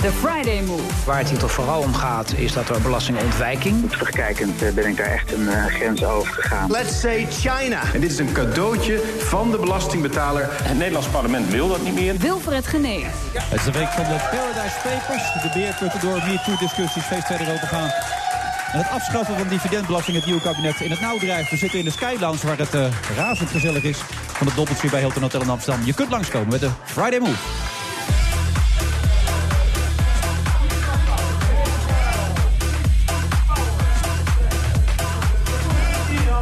The Friday Move. Waar het hier toch vooral om gaat, is dat er belastingontwijking. Terugkijkend eh, ben ik daar echt een uh, grens over gegaan. Let's say China. En dit is een cadeautje van de belastingbetaler. Het Nederlands parlement wil dat niet meer. Wilfred Genee. Ja. Het is de week van de Paradise Papers. De beerputten door MeToo-discussies steeds verder opengaan. En het afschaffen van dividendbelasting het nieuwe kabinet in het nauw drijft. We zitten in de Skylands waar het uh, razend gezellig is. Van het dobbeltje bij Hilton Hotel in Amsterdam. Je kunt langskomen met de Friday Move.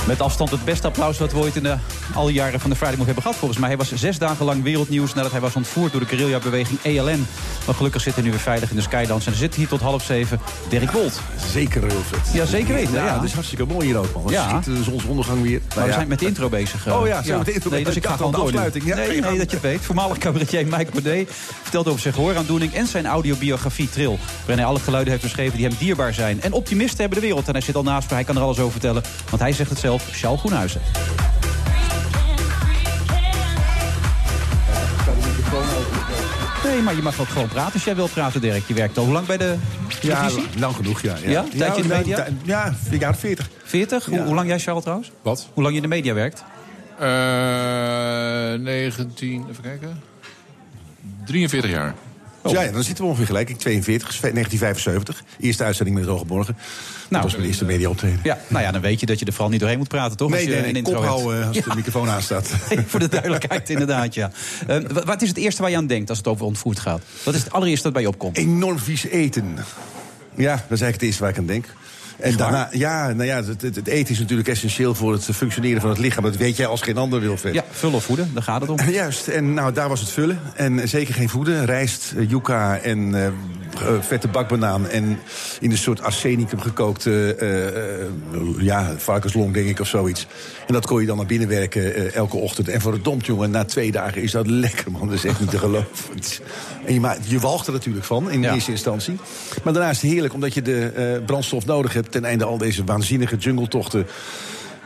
Met afstand het beste applaus wat we ooit in de, alle jaren van de Friday Move hebben gehad. Volgens mij hij was zes dagen lang wereldnieuws nadat hij was ontvoerd door de guerrilla-beweging ELN. Maar gelukkig zit hij nu weer veilig in de Skydance. En er zit hier tot half zeven Dirk Bolt. Zeker, Wilfred. Ja, zeker weten. Ja, Ja, het is hartstikke mooi hier ook, man. Ja. zonsondergang weer. Maar we zijn met de intro bezig. eh. Oh ja, zijn we met de intro Nee, dus ik ga gewoon door. ja. Nee, nee, dat je het weet. Voormalig cabaretier Mike Baudet vertelt over zijn gehooraandoening... en zijn audiobiografie Trill. Waarin hij alle geluiden heeft beschreven die hem dierbaar zijn. En optimisten hebben de wereld. En hij zit al naast me, hij kan er alles over vertellen. Want hij zegt het zelf, Charles Groenhuizen. Nee, maar je mag ook gewoon praten als jij wilt praten, Dirk. Je werkt al hoe lang bij de Ja, televisie? lang genoeg, ja. Ja? Tijdje in de media? Ja, vier jaar 40. 40? Hoe, Ja. hoe lang jij, Charles, trouwens? Wat? Hoe lang je in de media werkt? Eh 19, even kijken. 43 jaar. Dus ja, ja, dan zitten we ongeveer gelijk. Ik 42, 1975. Eerste uitzending met Hoge Nou, dat was mijn eerste media optreden. Ja, nou ja, dan weet je dat je er vooral niet doorheen moet praten, toch? Nee, als je nee, kop houden als de microfoon aanstaat. Voor de duidelijkheid, inderdaad, ja. Eh, wa- wat is het eerste waar je aan denkt als het over ontvoerd gaat? Wat is het allereerste dat bij je opkomt? Enorm vies eten. Ja, dat is eigenlijk het eerste waar ik aan denk. En daarna, ja, nou ja, het, het, eten is natuurlijk essentieel voor het functioneren van het lichaam. Dat weet jij als geen ander, Wilfred. Ja, vullen of voeden, daar gaat het om. Juist, en nou, daar was het vullen. En zeker geen voeden. Rijst, eh, yucca en eh, vette bakbanaan. En in een soort arsenicum gekookte eh, eh, ja, varkenslong, denk ik, of zoiets. En dat kon je dan naar binnen werken eh, elke ochtend. En verdomd, jongen, na twee dagen is dat lekker, man. Dat is echt niet te geloven. En je, ma- je walgt er natuurlijk van, in Ja. eerste instantie. Maar daarna is het heerlijk, omdat je de eh, brandstof nodig hebt... ten einde al deze waanzinnige jungletochten...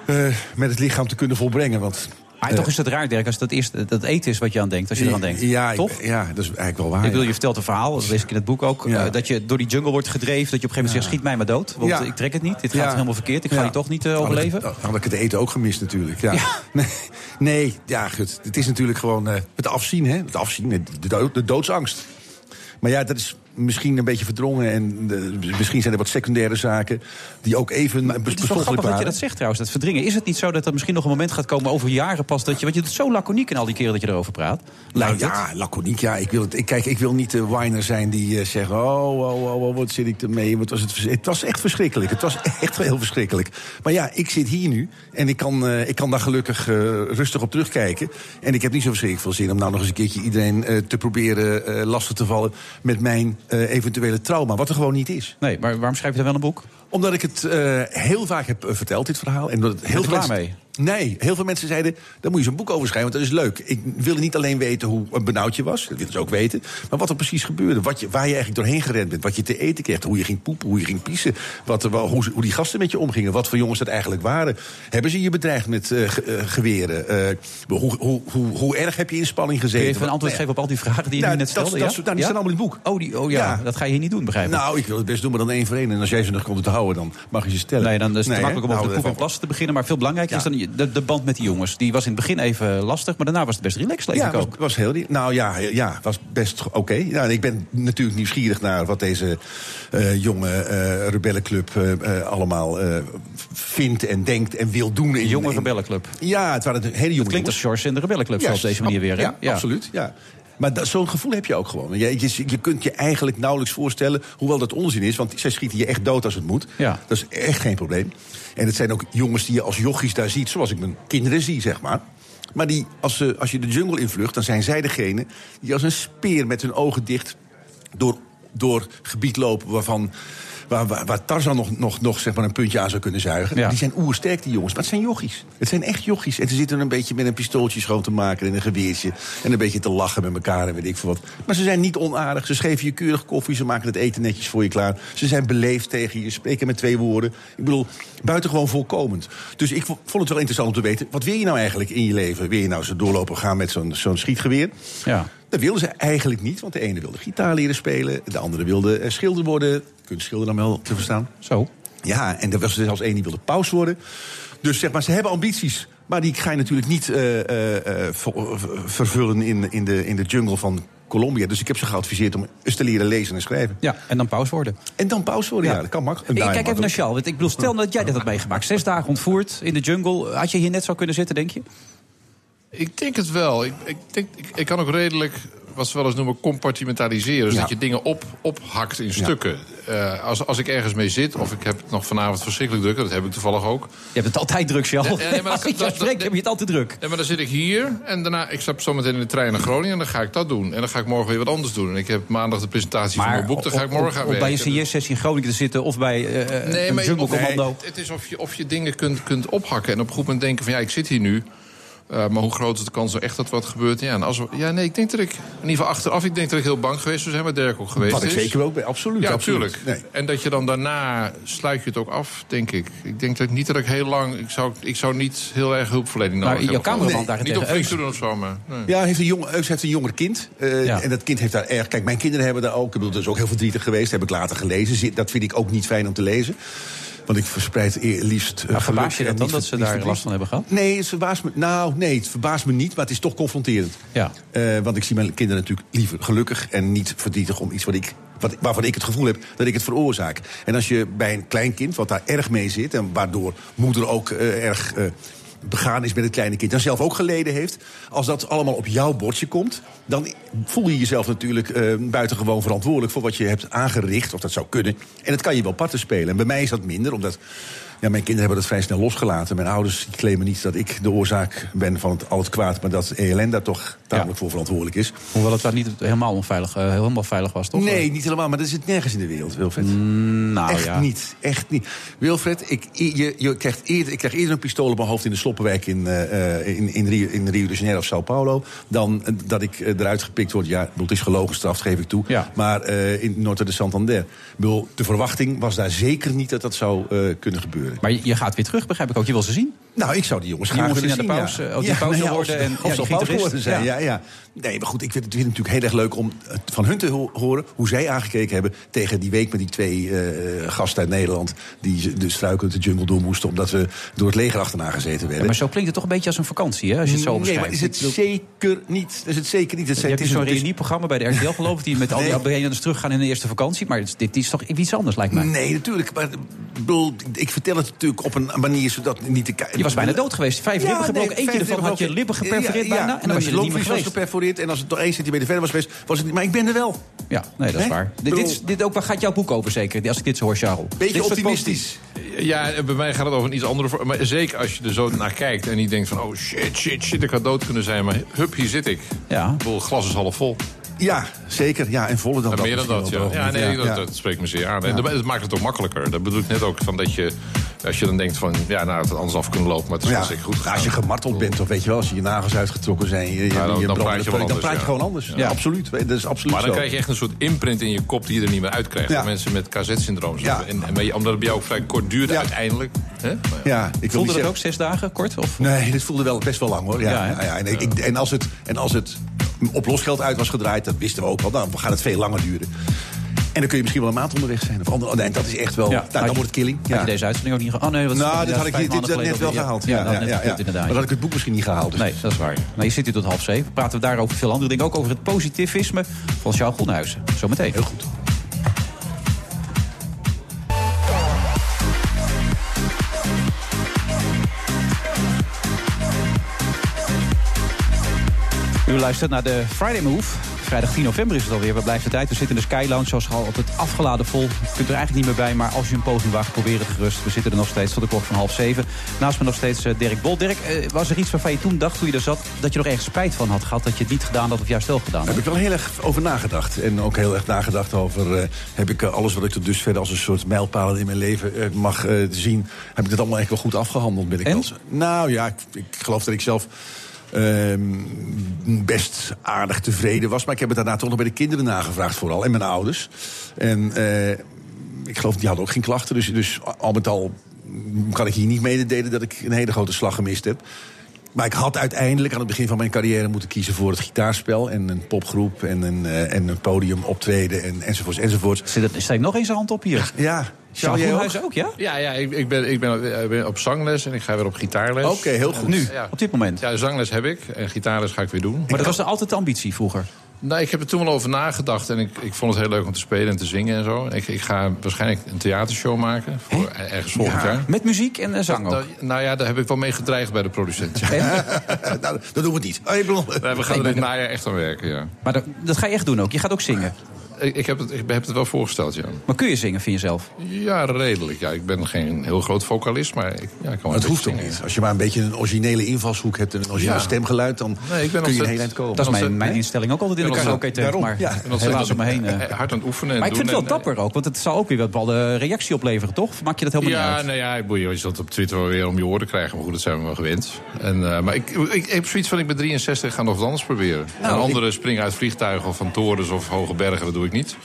eh, met het lichaam te kunnen volbrengen. Want Maar toch is het raar, Dirk, als dat eerste dat eten is wat je aan denkt, als je eraan denkt. Ja, ik- toch? ja, dat is eigenlijk wel waar. Ik wil, je vertelt een verhaal, dat lees ik in het boek ook. Ja. eh, dat je door die jungle wordt gedreven. Dat je op een gegeven moment zegt: schiet mij maar dood. Want Ja. ik trek het niet. Dit gaat helemaal verkeerd. Ik ga hier toch niet eh, Had ik- overleven. Had ik het eten ook gemist natuurlijk. Ja. Nee, nee, ja, goed. Het is natuurlijk gewoon eh, het afzien, hè? Het afzien, de, dood- de doodsangst. Maar ja, dat is misschien een beetje verdrongen. En misschien zijn er wat secundaire zaken die ook even Het is wel grappig dat je dat zegt trouwens, dat verdringen. Is het niet zo dat er misschien nog een moment gaat komen over jaren pas... dat je, want je doet zo laconiek in al die keren dat je erover praat. Nou het. ja, laconiek. Ja, ik wil het, ik, kijk, ik wil niet de whiner zijn die eh, zegt... Oh, oh, oh, oh, wat zit ik ermee? Wat was het, het was echt verschrikkelijk. Het was echt heel verschrikkelijk. Maar ja, ik zit hier nu en ik kan, eh, ik kan daar gelukkig eh, rustig op terugkijken. En ik heb niet zo verschrikkelijk veel zin om nou nog eens een keertje iedereen te proberen lastig te vallen... met mijn eh, eventuele trauma, wat er gewoon niet is. Nee, maar waarom schrijf je dan wel een boek? Omdat ik het eh, heel vaak heb eh, verteld, dit verhaal. En dat heel veel mensen- Nee, heel veel mensen zeiden, daar moet je zo'n boek over schrijven, want dat is leuk. Ik wilde niet alleen weten hoe een benauwd je was, dat willen ze ook weten. Maar wat er precies gebeurde, wat je, waar je eigenlijk doorheen gerend bent, wat je te eten kreeg, hoe je ging poepen, hoe je ging piezen. Wat, wel- hoe, hoe die gasten met je omgingen, wat voor jongens dat eigenlijk waren. Hebben ze je bedreigd met eh, eh, geweren? Eh, hoe, hoe, hoe, erg heb je in spanning Kun gezeten? je even een antwoord geven op al die vragen die je Nou, nu net dat- stelde? dat- ja? nou, die Ja? staan allemaal in het boek. Oh, die, oh ja, Ja. dat ga je hier niet doen, begrijp ik. Nou, ik wil het best doen, maar dan één voor één. En als jij ze nog komt te houden, dan mag je ze stellen. Nee, dan is het Nee, makkelijk om over de poep en plassen te beginnen. Maar veel belangrijker is dan de, de band met die jongens. Die was in het begin even lastig, maar daarna was het best relaxed, Ja, ik was, ook. was heel. Nou ja, ja was best oké. En ik ben natuurlijk nieuwsgierig naar wat deze eh, jonge eh, rebellenclub eh, allemaal vindt en denkt en wil doen. In, Jonge in- rebellenclub. Ja, het waren hele jonge Klinkt als. George in de rebellenclub, Ja, op deze manier weer. Hè? Ja, absoluut. Ja. Maar zo'n gevoel heb je ook gewoon. Je, je, je kunt je eigenlijk nauwelijks voorstellen, hoewel dat onzin is... want zij schieten je echt dood als het moet. Ja. Dat is echt geen probleem. En het zijn ook jongens die je als jochies daar ziet... zoals ik mijn kinderen zie, zeg maar. Maar die, als, ze, als je de jungle invlucht, dan zijn zij degene... die als een speer met hun ogen dicht door door gebied lopen waarvan... Waar, waar, waar Tarzan nog, nog, nog zeg maar een puntje aan zou kunnen zuigen. Ja. Die zijn oersterk, die jongens. Maar het zijn jochies. Het zijn echt jochies. En ze zitten een beetje met een pistooltje schoon te maken en een geweertje. En een beetje te lachen met elkaar en weet ik veel wat. Maar ze zijn niet onaardig. Ze geven je keurig koffie. Ze maken het eten netjes voor je klaar. Ze zijn beleefd tegen je. Spreken met twee woorden. Ik bedoel, buitengewoon voorkomend. Dus ik vo- vond het wel interessant om te weten. Wat wil je nou eigenlijk in je leven? Wil je nou zo doorlopen gaan met zo'n zo'n schietgeweer? Ja. Dat wilden ze eigenlijk niet, want de ene wilde gitaar leren spelen... de andere wilde eh, schilder worden. Kunstschilder dan wel te verstaan. Zo. Ja, en er was er zelfs één die wilde paus worden. Dus zeg maar, ze hebben ambities. Maar die ga je natuurlijk niet eh, eh, eh, vervullen in, in, de, in de jungle van Colombia. Dus ik heb ze geadviseerd om eens te leren lezen en schrijven. Ja, en dan paus worden. En dan paus worden, ja, Ja. dat kan makkelijk. Ik kijk even naar Charles. want Ik bedoel, stel dat jij dit had meegemaakt. Zes dagen ontvoerd in de jungle. Had je hier net zo kunnen zitten, denk je? Ik denk het wel. Ik, ik, denk, ik, ik kan ook redelijk, wat ze wel eens noemen, compartimentaliseren. Dus Ja. dat je dingen op, ophakt in stukken. Eh, als, als ik ergens mee zit, of ik heb het nog vanavond verschrikkelijk druk... dat heb ik toevallig ook. Je hebt het altijd druk, Charles. Ja, nee, maar Als dat- heb je het altijd druk. Ja, maar dan zit ik hier en daarna, ik stap zo meteen in de trein naar Groningen... en dan ga ik dat doen. En dan ga ik morgen weer wat anders doen. En ik heb maandag de presentatie van mijn boek, dan ga ik morgen aan om bij werken. een CS-sessie in Groningen te zitten... of bij eh Nee, een maar jungle commando. het is of je, of je dingen kunt, kunt ophakken en op een goed moment denken van ja, ik zit hier nu. Eh, maar hoe groot is de kans nou echt dat wat gebeurt? Ja, en als we, ja, nee, ik denk dat ik, in ieder geval achteraf, ik denk dat ik heel bang geweest zou zijn, Dirk ook geweest Wat ik is. zeker ook ben, absoluut. Ja, absoluut. Nee. En dat je dan daarna sluit je het ook af, denk ik. Ik denk dat ik niet dat ik heel lang, ik zou, ik zou niet heel erg hulpverlening Maar nodig jouw hebben. cameraman Nee, daarentegen, Niet op Eus. doen of zo, maar... Nee. Ja, hij heeft een jong, Eus heeft een jonger kind. Eh, Ja. En dat kind heeft daar erg... Kijk, mijn kinderen hebben daar ook... Ik bedoel, dat is ook heel verdrietig geweest. Heb ik later gelezen. Dat vind ik ook niet fijn om te lezen. Want ik verspreid liefst... eh, Maar verbaas je dat dan, dat ze daar last van hebben gehad? Nee, het verbaast me. Nou, nee, het verbaast me niet, maar het is toch confronterend. Ja. Eh, want ik zie mijn kinderen natuurlijk liever gelukkig en niet verdrietig om iets wat ik, wat, waarvan ik het gevoel heb dat ik het veroorzaak. En als je bij een klein kind, wat daar erg mee zit en waardoor moeder ook eh, erg. Begaan is met het kleine kind en zelf ook geleden heeft... als dat allemaal op jouw bordje komt... dan voel je jezelf natuurlijk eh, buitengewoon verantwoordelijk... voor wat je hebt aangericht, of dat zou kunnen. En dat kan je wel parten spelen. En bij mij is dat minder, omdat... Ja, mijn kinderen hebben dat vrij snel losgelaten. Mijn ouders claimen niet dat ik de oorzaak ben van het, al het kwaad... maar dat ELN daar toch tamelijk voor verantwoordelijk is. Hoewel het daar niet helemaal onveilig, eh, helemaal veilig was, toch? Nee, niet helemaal, maar dat is het nergens in de wereld, Wilfred. nou echt ja. niet, echt niet. Wilfred, ik, je, je krijgt eerder, ik krijg eerder een pistool op mijn hoofd in de Sloppenwijk in, eh, eh, in, in, Rio, in Rio de Janeiro of Sao Paulo... dan dat ik eruit gepikt word. Ja, het is gelogen straf, geef ik toe. Ja. Maar in Norte de Santander. Bedoel, de verwachting was daar zeker niet dat dat zou kunnen gebeuren. Maar je, gaat weer terug, begrijp ik ook. Je wil ze zien. Nou, ik zou die jongens Die graag willen zien. naar de ja. eh, ook die nou worden of, en- ja, ze die paus gitarist, geworden zijn. ja. Ja. Ja, Nee, maar goed, ik vind het, vind het natuurlijk heel erg leuk om van hun te ho- horen... hoe zij aangekeken hebben tegen die week met die twee eh, gasten uit Nederland... die de struikelend de jungle door moesten... omdat we door het leger achterna gezeten werden. Ja, maar zo klinkt het toch een beetje als een vakantie, hè? Als je het zo nee, beschrijft. maar is het zeker niet. Is het zeker niet. Het Je zijn- hebt is zo'n is- reunieprogramma bij de RTL, geloof ik... die met al die Nee. ABN'ers teruggaan in de eerste vakantie. Maar dit, dit is toch iets anders, lijkt mij. Nee, natuurlijk. Maar ik bedoel, ik vertel het natuurlijk op een manier zodat niet te. Je was bijna dood geweest. Vijf ribben gebroken. Eentje ervan had je lippen geperforeerd bijna. En dan was je er niet meer geweest. En als het nog één centimeter verder was geweest, was het niet. Maar ik ben er wel. Ja, nee, dat is Hè? waar. Dit, Bedoel- dit, is- dit ook, waar gaat jouw boek over zeker? Als ik dit zo hoor, Charles. Beetje optimistisch. Ja, en bij mij gaat het over een iets andere... vorm. Maar zeker als je er zo naar kijkt en niet denkt van... oh shit, shit, shit, ik had dood kunnen zijn. Maar hup, hier zit ik. Ja. Ik bedoel, het glas is half vol. Ja, zeker. Ja, en voller dan Ja, dat. meer dan dat, misschien ja. wel nee, dat spreekt me zeer aan. En dat maakt het ook makkelijker. Dat bedoel ik net ook, van dat je... Als je dan denkt van, ja, nou, het had anders af kunnen lopen... maar het is Ja, wel zeker goed gegaan. als je gemarteld bent, of weet je wel, als je je nagels uitgetrokken zijn, je, je, Ja, dan- je dan praat je dan anders, praat je ja. gewoon anders. Ja. Absoluut. Dat is absoluut Maar dan zo. krijg je echt een soort imprint in je kop die je er niet meer uitkrijgt. Ja. Voor Mensen met KZ-syndroom. Ja. En, omdat het bij jou ook vrij kort duurde Ja. uiteindelijk. Hè? Maar ja. Ja, ik Voelde dat zeggen- ook zes dagen, kort? Of? Nee, dit voelde wel best wel lang hoor. Ja, Ja, ja, hè? ja, en, ik, en, als het, en als het op losgeld uit was gedraaid, dat wisten we ook wel, dan gaat het veel langer duren. En dan kun je misschien wel een maand onderweg zijn. Of ander, nee, dat is echt wel. Ja. nou, dan je- wordt het killing. Had Ja. je deze uitzending ook niet gehad? Oh nee, wat Nou, dit had ik dit, net wel gehaald. Ja, Ja, dat. Maar dat had ik het boek misschien niet gehaald. Dus. Nee, dat is waar. Maar je zit hier tot half zeven. Praten we daar over veel andere dingen. Ook over het positivisme van Charles Groenhuizen. Zometeen. Heel goed. U luistert naar de Friday Move. Vrijdag 10 november is het alweer. Waar blijft de tijd? We zitten in de Sky Lounge, zoals al altijd afgeladen vol. Je kunt er eigenlijk niet meer bij, maar als je een poging waagt, probeer het gerust. We zitten er nog steeds tot de klok van half zeven. Naast me nog steeds eh, Dirk Bol. Dirk, eh, was er iets waarvan je toen dacht, toen je er zat... dat je er ergens spijt van had gehad, dat je het niet gedaan had of juist wel gedaan Daar had? heb ik wel heel erg over nagedacht. En ook heel erg nagedacht over... eh, heb ik alles wat ik tot dusver als een soort mijlpalen in mijn leven mag zien... heb ik dat allemaal echt wel goed afgehandeld, ben ik En? wel. Nou ja, ik, ik geloof dat ik zelf... ehm, best aardig tevreden was. Maar ik heb het daarna toch nog bij de kinderen nagevraagd vooral. En mijn ouders. En eh, ik geloof, die hadden ook geen klachten. Dus, dus al met al kan ik hier niet mededelen dat ik een hele grote slag gemist heb. Maar ik had uiteindelijk aan het begin van mijn carrière moeten kiezen voor het gitaarspel. En een popgroep en een, eh, en een podium optreden en, enzovoorts enzovoorts. Zit er nog eens zijn hand op hier. Ja, Charles jij ook? Ja? Ja, ja ik, ik, ben, ik, ben, ik ben op zangles en ik ga weer op gitaarles. Oké, heel goed. Nu, Ja. op dit moment. Ja, zangles heb ik en gitaarles ga ik weer doen. Maar dat was er altijd de ambitie vroeger. Nou, ik heb er toen wel over nagedacht en ik, ik vond het heel leuk om te spelen en te zingen en zo. Ik, ik ga waarschijnlijk een theatershow maken voor ergens volgend jaar. Met muziek en eh, zang ook. Nou, nou ja, daar heb ik wel mee gedreigd bij de producent. Ja. nou, dat doen we niet. Oh, Nee, we gaan er dit najaar echt aan werken, ja. Maar dat, dat ga je echt doen ook. Je gaat ook zingen. Ik, ik, heb het, ik heb het wel voorgesteld, ja. Maar kun je zingen, vind je zelf? Ja, redelijk. Ja, ik ben geen heel groot vocalist, maar ik, ja, ik kan wel een het hoeft ook niet. Als je maar een beetje een originele invalshoek hebt... en een origineel Ja. stemgeluid, dan Nee, ik ben kun je een heel eind komen. Dat is mijn, ontzettend- mijn instelling ook altijd in de Ja, karaoke tent. daarom, Maar ja. Helaas om me heen. eh. Hard aan het oefenen en Maar ik vind het wel dapper ook, want het zal ook weer wat bepaalde reactie opleveren, toch? Maak je dat helemaal niet Ja, uit? nou ja, ik boeien, je zult op Twitter wel weer om je oren krijgen. Maar goed, dat zijn we wel gewend. En, eh, maar ik, ik, ik heb zoiets van, ik ben 63, ik ga nog wat anders proberen. Nou, en ik- anderen springen uit vliegtuigen of van torens of hoge bergen, dat doe ik niet.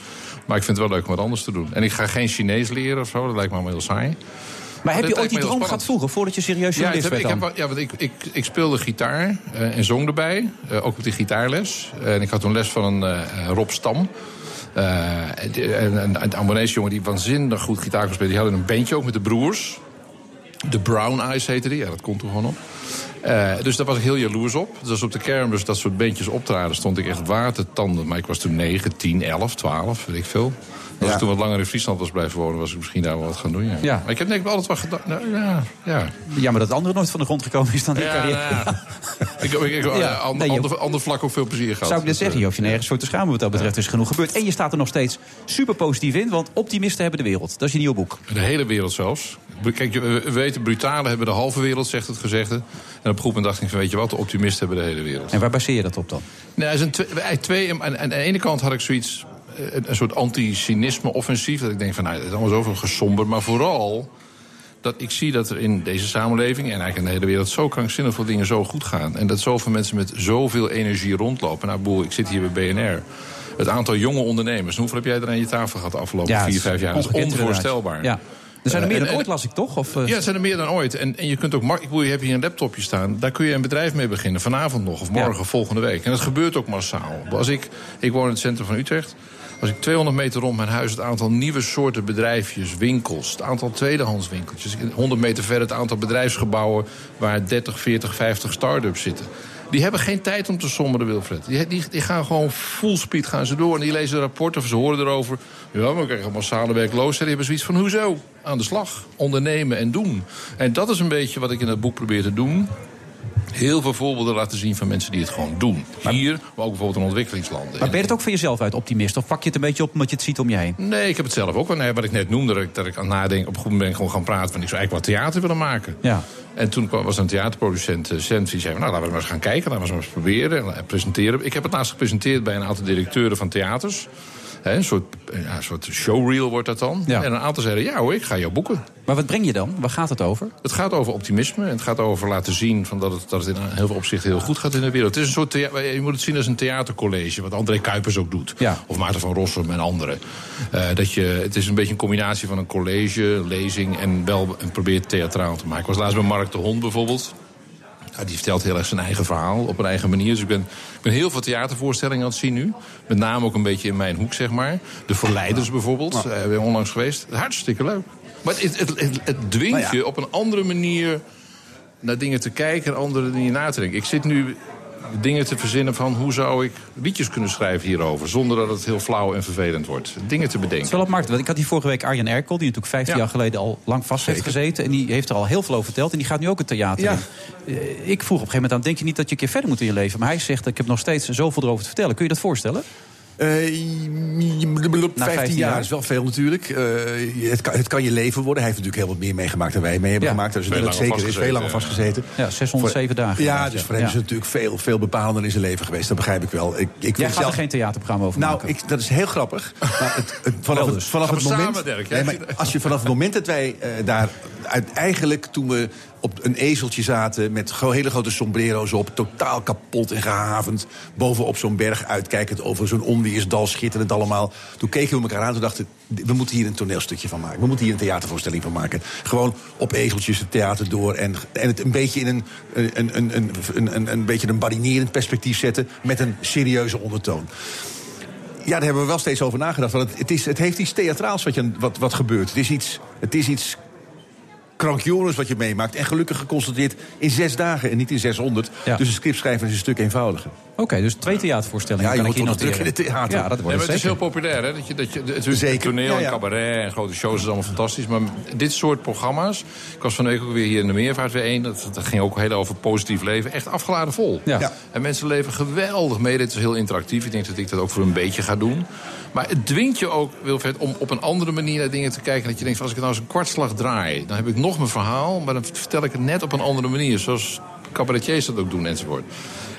Maar ik vind het wel leuk om wat anders te doen. En ik ga geen Chinees leren of zo, dat lijkt me allemaal heel saai. Maar heb je ooit die droom gehad vroeger, voordat je serieus Ja, journalist heb, werd ik, heb, ja, want ik, ik, ik speelde gitaar eh, en zong erbij. eh, ook op die gitaarles. en ik had toen les van een eh, Rob Stam. Eh, en- en een Ambonese jongen die waanzinnig goed gitaar kon spelen. Die hadden een bandje ook met de broers. De Brown Eyes heette die. Ja, dat komt toen gewoon op. Eh, dus daar was ik heel jaloers op. Dus op de kermis dat soort bandjes optraden... stond ik echt watertanden. Maar ik was toen 9, 10, 11, 12, weet ik veel. Als Ja. ik toen wat langer in Friesland was blijven wonen... was ik misschien daar wel wat gaan doen, ja. Ja. Maar ik heb denk ik wel altijd wat gedaan. Nou, ja, ja. Ja, maar dat andere nooit van de grond gekomen is dan die carrière. nou ja. ik heb ik, Ja, ander, nee, ander, vlak ook veel plezier gehad. Zou ik net zeggen, je hoeft je nergens voor te schamen wat dat betreft. Is genoeg gebeurd. En je staat er nog steeds super positief in, want optimisten hebben de wereld. Dat is je nieuwe boek. De hele wereld zelfs. Kijk, we we weten, brutalen hebben de halve wereld, zegt het gezegde. En op een moment dacht ik van, weet je wat, de optimisten hebben de hele wereld. En waar baseer je dat op dan? Nee, er zijn twee, eigenlijk twee aan, aan de ene kant had ik zoiets, eh, een, een soort anti-cynisme-offensief. Dat ik denk van, nou, het is allemaal zoveel gesomber. Maar vooral dat ik zie dat er in deze samenleving... en eigenlijk in de hele wereld zo krankzinnig veel dingen zo goed gaan. En dat zoveel mensen met zoveel energie rondlopen. Nou, boel, ik zit hier bij BNR. Het aantal jonge ondernemers. Hoeveel heb jij er aan je tafel gehad de afgelopen het vier, vijf jaar? Dat is onvoorstelbaar. Ja. Er zijn er Eh, meer dan en- ooit, las ik toch? Of, eh, Ja, het zijn er meer dan ooit. En, en je kunt ook makkelijk, je hebt hier een laptopje staan. Daar kun je een bedrijf mee beginnen. Vanavond nog, of morgen, Ja. volgende week. En dat gebeurt ook massaal. Als ik, ik woon in het centrum van Utrecht. Als ik 200 meter rond mijn huis het aantal nieuwe soorten bedrijfjes, winkels, het aantal tweedehands winkeltjes, 100 meter verder het aantal bedrijfsgebouwen waar 30, 40, 50 start-ups zitten. Die hebben geen tijd om te sommeren, Wilfred. Die, die, die gaan gewoon full speed gaan ze door. En die lezen rapporten of ze horen erover. Ja, we krijgen massale werkloosheid. Die hebben zoiets van, hoezo? Aan de slag. Ondernemen en doen. En dat is een beetje wat ik in het boek probeer te doen. Heel veel voorbeelden laten zien van mensen die het gewoon doen. Hier, maar ook bijvoorbeeld in ontwikkelingslanden. Maar ben je het ook voor jezelf uit optimist? Of pak je het een beetje op omdat je het ziet om je heen? Nee, ik heb het zelf ook wel. Nee, wat ik net noemde, dat ik, dat ik aan nadenk... op een goed moment gewoon gaan praten van... ik zou eigenlijk wat theater willen maken. Ja. En toen kwam, was een theaterproducent, uh, Sent, die zei... nou, laten we maar eens gaan kijken, laten we maar eens proberen en, en presenteren. Ik heb het laatst gepresenteerd bij een aantal directeuren van theaters. Een, soort, ja, een soort showreel wordt dat dan. Ja. En een aantal zeiden, ja hoor, ik ga jou boeken. Maar wat breng je dan? Waar gaat het over? Het gaat over optimisme. En het gaat over laten zien van dat, het, dat het in heel veel opzichten heel goed gaat in de wereld. Het is een soort thea- je moet het zien als een theatercollege, wat André Kuipers ook doet. Ja. Of Maarten van Rossum en anderen. Eh, dat je, het is een beetje een combinatie van een college, lezing en wel een probeert theatraal te maken. Ik was laatst bij Mark de Hond bijvoorbeeld. Ja, die vertelt heel erg zijn eigen verhaal op een eigen manier. Dus ik ben, ik ben heel veel theatervoorstellingen aan het zien nu. Met name ook een beetje in mijn hoek, zeg maar. De Verleiders bijvoorbeeld, ben ik onlangs geweest. Hartstikke leuk. Maar het, het, het, het dwingt Nou ja. je op een andere manier naar dingen te kijken en andere dingen na te denken. Ik zit nu dingen te verzinnen van hoe zou ik liedjes kunnen schrijven hierover. Zonder dat het heel flauw en vervelend wordt. Dingen te bedenken. wel opmerkelijk. want Ik had hier vorige week Arjen Erkel, die natuurlijk 15 Ja. jaar geleden al lang vast heeft gezeten. En die heeft er al heel veel over verteld. En die gaat nu ook het theater Ja. in. Eh, Ik vroeg op een gegeven moment aan, denk je niet dat je een keer verder moet in je leven? Maar hij zegt, ik heb nog steeds zoveel erover te vertellen. Kun je dat voorstellen? Eh, 15 15 jaar jaar. is wel veel natuurlijk. Eh, het, kan, het kan je leven worden. Hij heeft natuurlijk heel wat meer meegemaakt dan wij mee hebben Ja. gemaakt. Dus dat langer zeker is vastgezeten, veel langer ja. vastgezeten. Ja, 607 dagen. Ja, dus voor hem is het natuurlijk veel, veel bepalender in zijn leven geweest. Dat begrijp ik wel. Ik, ik Jij gaat er zelf- geen theaterprogramma over Nou, maken. ik, dat is heel grappig. Maar het, het- vanaf het, vanaf het moment. samen, Dirk, nee, hè? maar als je vanaf het moment dat wij eh, daar uit, eigenlijk toen we op een ezeltje zaten met hele grote sombrero's op, totaal kapot en gehavend, bovenop zo'n berg uitkijkend over zo'n onweersdal, schitterend allemaal. Toen keken we elkaar aan en dachten, we moeten hier een toneelstukje van maken. We moeten hier een theatervoorstelling van maken. Gewoon op ezeltjes het theater door en, en het een beetje in een, een, een, een, een, een, beetje een badinerend perspectief zetten met een serieuze ondertoon. Ja, daar hebben we wel steeds over nagedacht. Want het, het, is, het heeft iets theatraals wat, je, wat, wat gebeurt. Het is iets, het is iets krankjoris wat je meemaakt. En gelukkig geconstateerd in zes dagen en niet in 600. Ja. Dus het scriptschrijven is een stuk eenvoudiger. Oké, dus twee theatervoorstellingen Ja, je kan ik hier noteren. terug in het theater. Ja, dat Nee, wordt maar het is heel populair, hè? Dat je, dat je, het is Zeker. toneel Ja, en ja. cabaret en grote shows is allemaal fantastisch. Maar dit soort programma's... Ik was van de week ook weer hier in de Meervaart weer één. Dat, dat ging ook heel over positief leven. Echt afgeladen vol. Ja. Ja. En mensen leven geweldig mee. Dit is heel interactief. Ik denk dat ik dat ook voor een beetje ga doen. Maar het dwingt je ook, Wilfred, om op een andere manier naar dingen te kijken. Dat je denkt, als ik nou eens een kwartslag draai... dan heb ik nog mijn verhaal, maar dan vertel ik het net op een andere manier. Zoals cabaretiers dat ook doen enzovoort.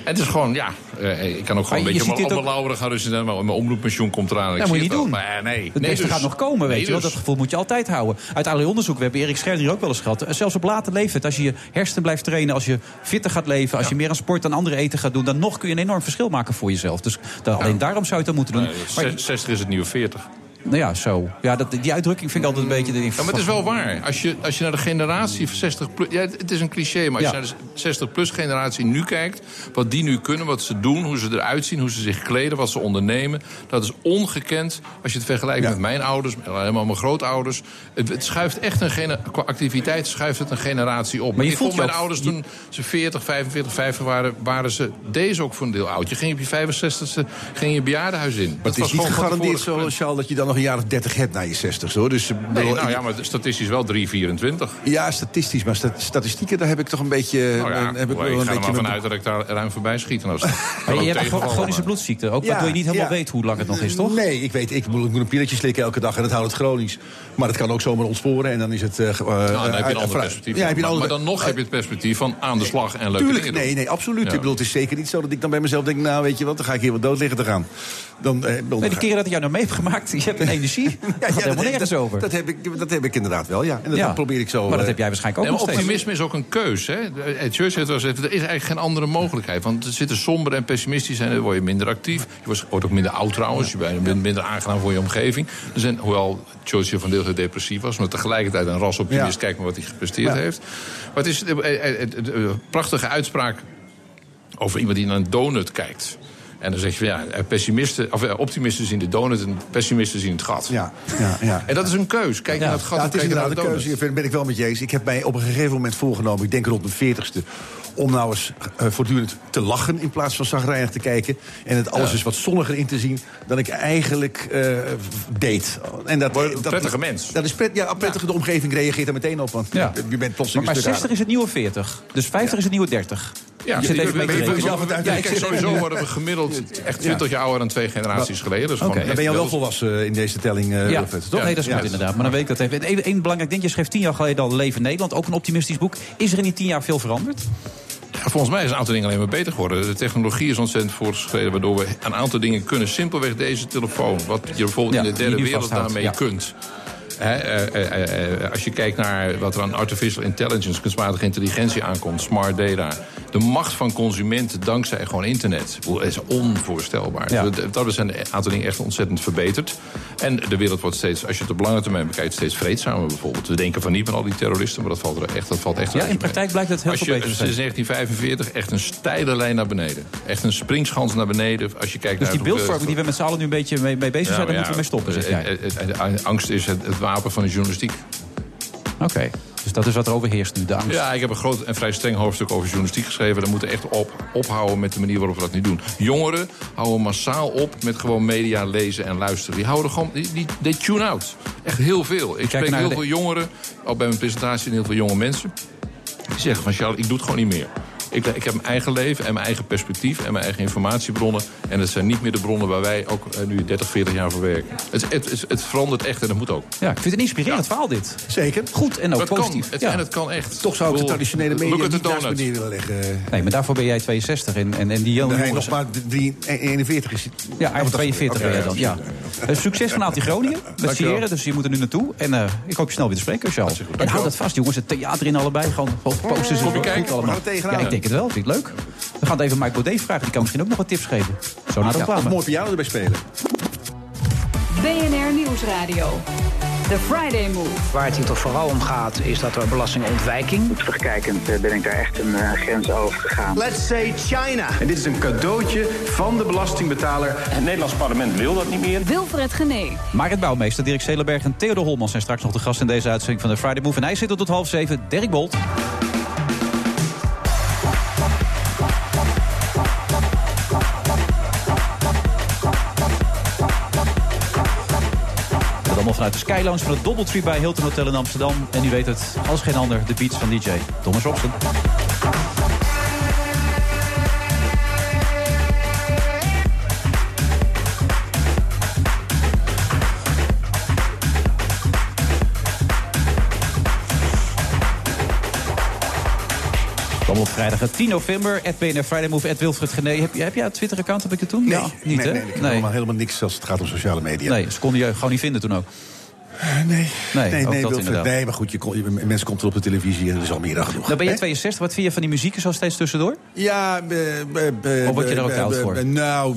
En het is gewoon, ja, eh, ik kan ook gewoon Maar een je beetje op mijn lauweren gaan rusten. en Mijn omroeppensioen komt eraan. Dat moet je niet doen. Maar nee, Het nee, beste dus. gaat nog komen, weet Nee, je dus. Dat gevoel moet je altijd houden. Uit allerlei onderzoeken, we hebben Erik Scherder hier ook wel eens gehad. eh, Zelfs op late leeftijd, als je je hersenen blijft trainen... als je fitter gaat leven, als je meer aan sport en andere eten gaat doen... dan nog kun je een enorm verschil maken voor jezelf. Dus dan, alleen daarom zou je het dan moeten doen. Nee, Maar, zes- 60 is het nieuwe 40. Nou ja, zo. Ja, dat, die uitdrukking vind ik altijd een beetje... de- Ja, maar het is wel waar. Als je, als je naar de generatie van 60 plus... Ja, het is een cliché, maar als Ja. je naar de 60 plus generatie nu kijkt... wat die nu kunnen, wat ze doen, hoe ze eruit zien... hoe ze zich kleden, wat ze ondernemen... dat is ongekend als je het vergelijkt Ja. met mijn ouders... met helemaal mijn grootouders. Het, het schuift echt een... Qua activiteit schuift het een generatie op. Maar je ik voelt vond je mijn ook- ouders toen ze 40, 45, 50 waren... waren ze deze ook voor een deel oud. Je ging op je 65ste ging je bejaardenhuis in. Maar het is niet gegarandeerd zo, Charles, dat je dan nog een jaar of 30 hebt na je 60 hoor. Dus, Nee, bedoel, nou ja, maar statistisch wel 324. ja, statistisch. Maar sta- statistieken, daar heb ik toch een beetje. Nou ja, eh, heb ik ik wel ga een er beetje maar vanuit dat ik daar ruim voorbij schiet. En als je hebt chronische bloedziekte. Ook Ja, waardoor je niet helemaal ja. weet hoe lang het nog is, toch? Nee, ik weet, ik moet, ik moet een pilletje slikken elke dag en dat houdt het chronisch. Maar het kan ook zomaar ontsporen en dan is het. eh, eh, Nou, dan heb je een uit- ander perspectief. Ja, heb je een maar, maar dan nog heb je het perspectief van aan de slag en leuke Tuurlijk, dingen nee, nee, absoluut. Ja. Ik bedoel, het is zeker niet zo dat ik dan bij mezelf denk, nou weet je wat, dan ga ik hier wat dood liggen te gaan. Dan, eh, Nee, die keren dat ik jou nou mee heb gemaakt, je hebt een energie. Ja, ja, helemaal dat- nergens dat, over. Dat heb, ik, dat heb ik inderdaad wel, ja. En dat, probeer ik zo. maar dat eh, heb jij waarschijnlijk ook Nee, maar optimisme is ook een keus. Hè? Het Church heeft wel gezegd, er is eigenlijk geen andere mogelijkheid. Want er zitten somber en pessimistisch zijn, dan word je minder actief. Je wordt wordt ook minder oud trouwens. Je bent minder aangenaam voor je omgeving. Er zijn, hoewel Churchill van deel depressief was... maar tegelijkertijd een rasoptimist. Ja. Kijk maar wat hij gepresteerd Ja. heeft. Maar het is een eh, eh, eh, prachtige uitspraak over iemand die naar een donut kijkt. En dan zeg je van ja, pessimisten, of, optimisten zien de donut en pessimisten zien het gat. Ja, ja, ja. En dat is een keus. Kijk Ja. naar het gat Ja, het is kijk naar inderdaad de een donut. keuze. Daar ben ik wel met je eens. Ik heb mij op een gegeven moment voorgenomen, ik denk rond mijn veertigste... om nou eens eh, voortdurend te lachen in plaats van zagrijnig te kijken. En het alles Ja. eens wat zonniger in te zien dan ik eigenlijk eh, deed. En dat, Word een dat, prettige mens. Dat is pret, ja, prettige de omgeving reageert er meteen op. Want Ja. je bent plotseling Maar, maar een stuk 60 is het nieuwe 40. Dus 50 is het nieuwe 30. Ja, je zit even mee te Kijk, sowieso worden we gemiddeld echt 20 jaar ouder dan twee generaties geleden. Is gewoon Dan ben je al wel volwassen in deze telling, eh Ja, Wilfred, toch? nee, dat is goed inderdaad. Maar dan weet ik dat even. Eén één belangrijk ding. Je schreef tien jaar geleden al Leven Nederland. Ook een optimistisch boek. Is er in die tien jaar veel veranderd? Volgens mij is een aantal dingen alleen maar beter geworden. De technologie is ontzettend voortgeschreden, waardoor we een aantal dingen kunnen. Simpelweg deze telefoon, wat je bijvoorbeeld Ja, in de derde wereld daarmee kunt. Eh, eh, eh, als je kijkt naar wat er aan artificial intelligence, kunstmatige intelligentie aankomt, smart data. De macht van consumenten dankzij gewoon internet. Is onvoorstelbaar. Ja. Dat, dat zijn een aantal dingen echt ontzettend verbeterd. En de wereld wordt steeds, als je het op lange termijn bekijkt, steeds vreedzamer bijvoorbeeld. We denken van niet van al die terroristen, maar dat valt er echt, dat valt echt Ja, in mee. praktijk blijkt het heel veel beter te sinds zijn. 1945 echt een steile lijn naar beneden. Echt een springschans naar beneden. Als je kijkt Dus naar die beeldvorming die we met z'n allen nu een beetje mee, mee bezig zijn, daar moeten we mee stoppen, zeg jij. Angst is het, het wapen van de journalistiek. Oké. Dus dat is wat er overheerst nu, de angst. Ja, ik heb een groot en vrij streng hoofdstuk over journalistiek geschreven. We moeten echt op, ophouden met de manier waarop we dat nu doen. Jongeren houden massaal op met gewoon media lezen en luisteren. Die houden gewoon, die, die they tune out. Echt heel veel. Ik spreek heel de- veel jongeren, ook bij mijn presentatie, en heel veel jonge mensen. Die zeggen van, Charles, ik doe het gewoon niet meer. Ik, ik heb mijn eigen leven en mijn eigen perspectief en mijn eigen informatiebronnen. En dat zijn niet meer de bronnen waar wij ook eh, nu 30, 40 jaar voor werken. Het, het, het, het verandert echt en dat moet ook. Ja, ik vind het een inspirerend verhaal dit. Zeker. Goed en ook Het kan, positief. het, ja. en het kan echt. Toch zou ik de traditionele media niet naast beneden willen leggen. Nee, maar daarvoor ben jij 62 en, en, en die jonge Nee, nog maar drie- 41 is Ja, Oh, eigenlijk dat is 42 ben je dan. Ja. Eh, succes vanavond in Groningen. Met. Sierra, dus je moet er nu naartoe. En eh, ik hoop je snel weer te spreken, Charles. En hou Dankjewel. dat vast, jongens. Het theater in allebei. Gewoon, posters. Kom je goed kijken? allemaal. Gaan we tegenaan? Ja, ik denk het wel. Vind je het leuk? We gaan het even Mike Baudet vragen. Die kan misschien ook nog wat tips geven. Zo na de reclame. mooi piano erbij spelen. BNR Nieuwsradio. The Friday Move. Waar het hier toch vooral om gaat, is dat er belastingontwijking... Terugkijkend eh, ben ik daar echt een eh, grens over gegaan. Let's say China. En dit is een cadeautje van de belastingbetaler. Het Nederlands parlement wil dat niet meer. Wilfred Genee. Marit Bouwmeester, Dirk Zelenberg en Theodor Holman zijn straks nog de gast in deze uitzending van de Friday Move. En hij zit er tot half zeven. Dirk Bolt. Vanuit de Skylounge van het Doubletree bij Hilton Hotel in Amsterdam. En u weet het, als geen ander, de beats van DJ Thomas Robson. Op vrijdag 10 november. At BNR Friday Move, at Wilfred Genee. Heb, je- heb jij een Twitter-account? Heb ik het toen? Nee, ja, niet nee, hè? nee, ik heb helemaal, helemaal niks als het gaat om sociale media. Nee, ze konden je gewoon niet vinden toen ook. nee, Nee, nee, nee, dat Wilfred, nee maar goed, je kon, je, mensen komt er op de televisie en er is al meer dan genoeg. Nou ben je Hè? 62, wat vind je van die muziek zo steeds tussendoor? Ja, eh, eh, eh, Of word je er ook eh, oud eh, voor? eh, Nou,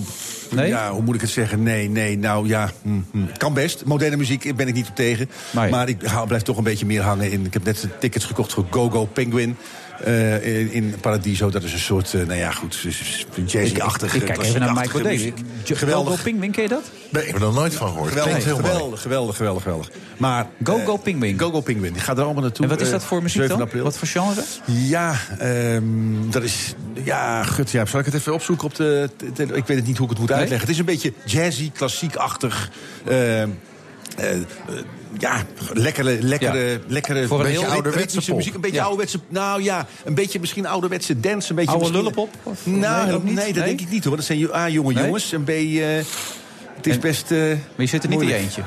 Nee? ja, hoe moet ik het zeggen? Nee, nee, nou ja, hm, hm. kan best. Moderne muziek ben ik niet op tegen. Maar Maar, ik hou, blijf toch een beetje meer hangen in... Ik heb net tickets gekocht voor Go Go Penguin. Eh, in, in Paradiso, dat is een soort, eh, nou ja, goed, jazzy-achtig. Ik kijk even naar Mike klassiek-achtige Baudet. muziek. Go Go Pingwing, ken je dat? Nee, ik heb er nog nooit van gehoord. Geweldig, geweldig, geweldig, geweldig, geweldig. Maar, Go eh, Go Pingwing. Go Go Penguin, die gaat er allemaal naartoe. En wat is eh, dat voor muziek 7 dan? april. Wat voor genre? Ja, ehm, dat is. Ja, gut, ja, zal ik het even opzoeken op de. de- de- ik weet het niet hoe ik het moet Nee? uitleggen. Het is een beetje jazzy, klassiek-achtig. ehm, eh, eh, ja, lekkere, lekkere, Ja. lekkere. Voor een beetje ouderwetse pop. muziek. Een beetje Ja. ouderwetse. Nou ja, een beetje misschien ouderwetse dance. Een beetje Oude misschien- lullenpop? Of- Nou, nee, dat denk ik niet hoor. Dat zijn A, jonge Nee? jongens. En B, eh, het is En- best. eh, Maar je zit er niet in je eentje.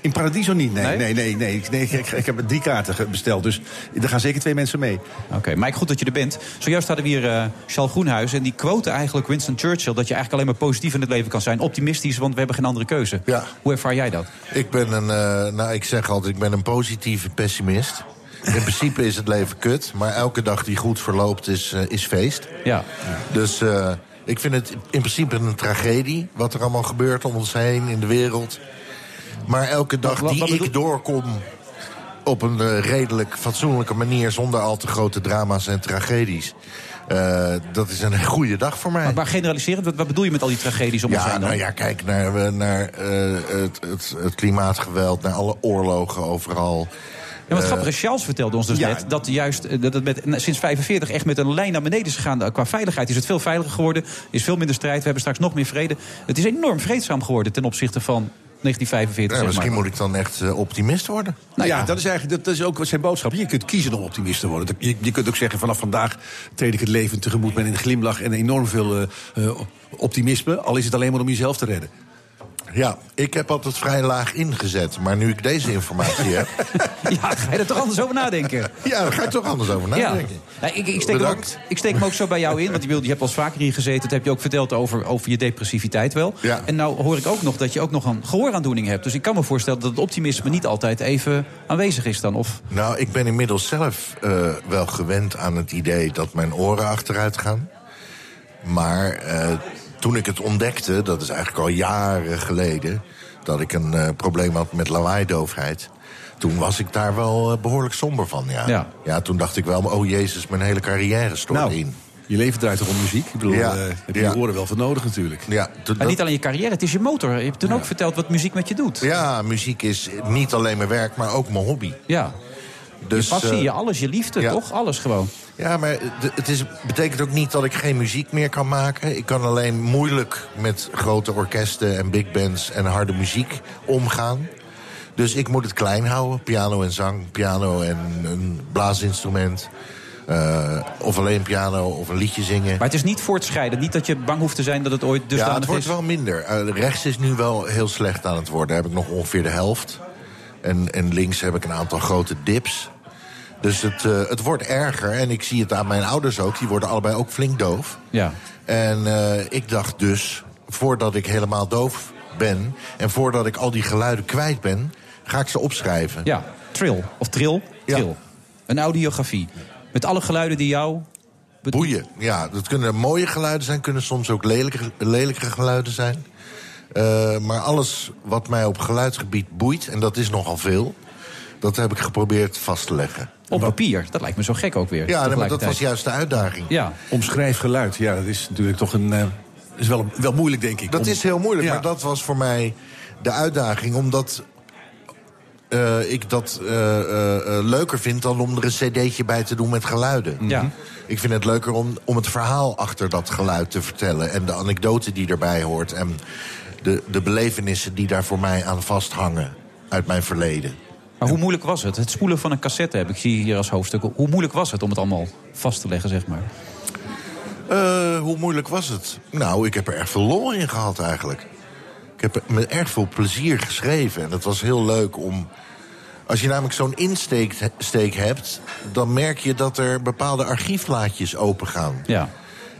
In Paradiso niet, nee. Nee? Nee, nee, nee. Ik, nee, ik, ik heb drie kaarten besteld, dus er gaan zeker twee mensen mee. Oké, Mike, goed dat je er bent. Zojuist hadden we hier eh Charles Groenhuis. En die quote eigenlijk Winston Churchill... dat je eigenlijk alleen maar positief in het leven kan zijn. Optimistisch, want we hebben geen andere keuze. Ja. Hoe ervaar jij dat? Ik ben een, eh, nou ik zeg altijd, ik ben een positieve pessimist. In principe is het leven kut, maar elke dag die goed verloopt is, eh, is feest. Ja. Dus eh, ik vind het in principe een tragedie, wat er allemaal gebeurt om ons heen in de wereld. Maar elke dag die ik doorkom op een eh, redelijk fatsoenlijke manier... zonder al te grote drama's en tragedies... eh, dat is een goede dag voor mij. Maar, maar generaliserend, wat, wat bedoel je met al die tragedies om ons Ja, heen dan? nou ja, kijk naar, naar eh, het, het, het klimaatgeweld, naar alle oorlogen overal. Ja, wat grappig is, Charles vertelde ons dus ja. net... dat juist dat het met, sinds 45 echt met een lijn naar beneden is gegaan. Eh, Qua veiligheid is het veel veiliger geworden. is veel minder strijd. We hebben straks nog meer vrede. Het is enorm vreedzaam geworden ten opzichte van 1945. ja, zeg misschien maar. moet ik dan echt eh, optimist worden. Nou ja, ja. dat is eigenlijk dat is ook zijn boodschap. Je kunt kiezen om optimist te worden. Je, je kunt ook zeggen, vanaf vandaag treed ik het leven tegemoet met een glimlach en enorm veel eh, eh, optimisme. Al is het alleen maar om jezelf te redden. Ja, ik heb altijd vrij laag ingezet. Maar nu ik deze informatie heb... Ja, ga je er toch anders over nadenken? ja, daar ga ik toch anders over Ja. nadenken. Nou, ik, ik, steek hem ook, Bedankt. ik steek hem ook zo bij jou in. Want je, je hebt al eens vaker hier gezeten. Dat heb je ook verteld over, over je depressiviteit wel. Ja. En nou hoor ik ook nog dat je ook nog een gehooraandoening hebt. Dus ik kan me voorstellen dat het optimisme niet altijd even aanwezig is dan. Of, Nou, ik ben inmiddels zelf eh, wel gewend aan het idee dat mijn oren achteruit gaan. Maar eh, toen ik het ontdekte, dat is eigenlijk al jaren geleden... dat ik een eh, probleem had met lawaaidoofheid... toen was ik daar wel eh, behoorlijk somber van, ja. Ja. ja. toen dacht ik wel, oh jezus, mijn hele carrière stort Nou, in. je leven draait toch om muziek? Ik bedoel, Ja, eh, heb je ja. oren wel voor nodig natuurlijk. Ja, maar niet alleen je carrière, het is je motor. Je hebt toen ook verteld wat muziek met je doet. ja, muziek is niet alleen mijn werk, maar ook mijn hobby. Ja. Dus, je passie, eh, je alles, je liefde, ja. toch? Alles gewoon. Ja, maar het is, betekent ook niet dat ik geen muziek meer kan maken. Ik kan alleen moeilijk met grote orkesten en big bands en harde muziek omgaan. Dus ik moet het klein houden. Piano en zang, piano en een blaasinstrument. eh, of alleen piano of een liedje zingen. Maar het is niet voortschrijdend. Niet dat je bang hoeft te zijn dat het ooit ja, dusdanig het wordt is. wel minder. Eh, rechts is nu wel heel slecht aan het worden. Daar heb ik nog ongeveer de helft. En, en links heb ik een aantal grote dips. Dus het, eh, het wordt erger. En ik zie het aan mijn ouders ook. Die worden allebei ook flink doof. Ja. En eh, ik dacht dus, voordat ik helemaal doof ben... en voordat ik al die geluiden kwijt ben, ga ik ze opschrijven. Ja, trill. Of trill. Ja. Trill. Een audiografie. Met alle geluiden die jou... Boeien. Ja, dat kunnen mooie geluiden zijn, kunnen soms ook lelijke, lelijke geluiden zijn. Eh, maar alles wat mij op geluidsgebied boeit, en dat is nogal veel... dat heb ik geprobeerd vast te leggen. Op papier. Dat lijkt me zo gek ook weer. Ja, nee, maar dat was juist de uitdaging. Ja. Omschrijf geluid, ja, dat is natuurlijk toch een... eh, is wel, wel moeilijk, denk ik. Dat om- is heel moeilijk, Ja. maar dat was voor mij de uitdaging. Omdat eh, ik dat eh, eh, eh, leuker vind dan om er een cd'tje bij te doen met geluiden. Ja. Ik vind het leuker om, om het verhaal achter dat geluid te vertellen. En de anekdote die erbij hoort. En de, de belevenissen die daar voor mij aan vasthangen uit mijn verleden. Maar hoe moeilijk was het? Het spoelen van een cassette heb ik zie hier als hoofdstuk. Hoe moeilijk was het om het allemaal vast te leggen, zeg maar? Eh, hoe moeilijk was het? Nou, ik heb er erg veel lol in gehad eigenlijk. Ik heb er met erg veel plezier geschreven. En het was heel leuk om... Als je namelijk zo'n insteek steek hebt... dan merk je dat er bepaalde archieflaadjes opengaan. Ja.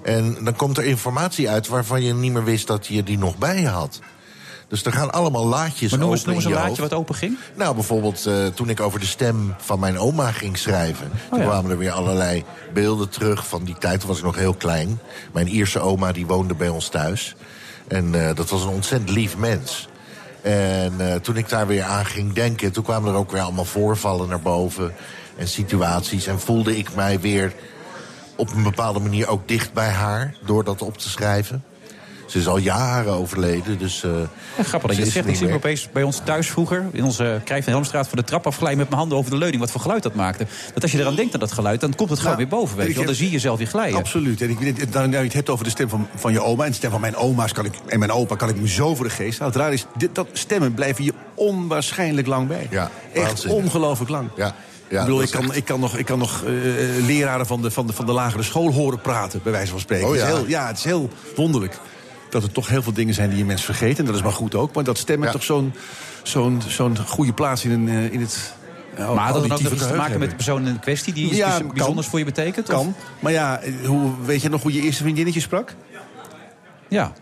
En dan komt er informatie uit waarvan je niet meer wist dat je die nog bij je had. Dus er gaan allemaal laadjes Maar noem eens, open noem eens een je laadje wat open ging. Nou, bijvoorbeeld eh, toen ik over de stem van mijn oma ging schrijven. toen ja. kwamen er weer allerlei beelden terug van die tijd. Toen was ik nog heel klein. Mijn Ierse oma die woonde bij ons thuis. En eh, dat was een ontzettend lief mens. En eh, toen ik daar weer aan ging denken... toen kwamen er ook weer allemaal voorvallen naar boven. En situaties. En voelde ik mij weer op een bepaalde manier ook dicht bij haar... door dat op te schrijven. Ze is al jaren overleden, dus... eh, Ja, grappig dat ze je het zegt. Ik zie opeens bij ons thuis vroeger... in onze Krijf van Helmstraat van de trap afglijden... met mijn handen over de leuning. Wat voor geluid dat maakte. Dat als je eraan denkt aan dat geluid... dan komt het gewoon Ja, weer boven. Weet je wel. Dan zie je jezelf weer glijden. Absoluut. En ik, weet- nou, nou, je het hebt over de stem van, van je oma en de stem van mijn oma's kan ik, en mijn opa kan ik me zo voor de geest halen. Het raar is, dit, dat stemmen blijven je onwaarschijnlijk lang bij. Ja, Echt ongelooflijk lang. Ja, ja, ik bedoel, kan, echt- ik kan nog, ik kan nog eh, leraren van de, van, de, van de lagere school horen praten, bij wijze van spreken. Oh, Het is ja. heel, ja, het is heel wonderlijk. Dat er toch heel veel dingen zijn die je mens vergeet. En dat is maar goed ook. Maar dat stemmen Ja. toch zo'n zo'n zo'n goede plaats in, een, eh, in het. ja, maar had dat ook iets te maken met de persoon in kwestie... die iets Ja, kan. bijzonders voor je betekent? of? Kan. Maar ja, eh, hoe, weet je nog hoe je eerste vriendinnetje sprak? Ja.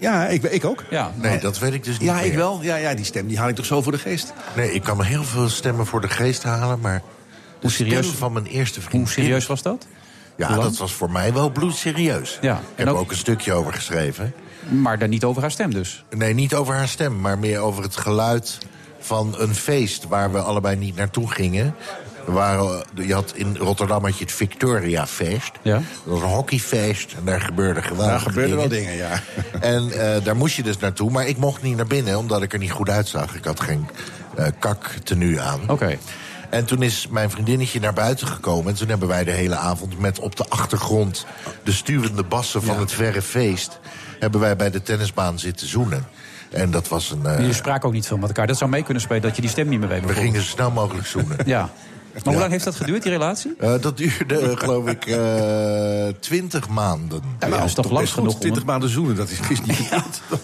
Ja, ik, ik ook. ja. Nee, dat weet ik dus niet Ja, ik wel. Ja, ja, die stem die haal ik toch zo voor de geest. Nee, ik kan me heel veel stemmen voor de geest halen, maar... De serieus- stem van mijn eerste vriendin... Hoe serieus was dat? Ja, Hoe dat was voor mij wel bloedserieus. Ja, Ik heb ook- er ook een stukje over geschreven. Maar daar niet over haar stem dus. Nee, niet over haar stem, maar meer over het geluid van een feest... waar we allebei niet naartoe gingen. We waren, je had in Rotterdam had je het Victoria Feest. Ja. Dat was een hockeyfeest en daar gebeurde geweldige Daar gebeurden wel dingen. ja. En eh, daar moest je dus naartoe, maar ik mocht niet naar binnen... omdat ik er niet goed uitzag. Ik had geen eh kak tenue aan. Oké. En toen is mijn vriendinnetje naar buiten gekomen. En toen hebben wij de hele avond met op de achtergrond... de stuwende bassen van Ja. het verre feest... hebben wij bij de tennisbaan zitten zoenen. En dat was een... eh, Jullie spraken ook niet veel met elkaar. Dat zou mee kunnen spelen dat je die stem niet meer weet. we gingen zo snel mogelijk zoenen. Ja. Maar hoe lang heeft dat geduurd, die relatie? Eh, dat duurde, eh, geloof ik, twintig maanden. Ja, dat is toch lang genoeg 20 maanden zoenen, dat is, is niet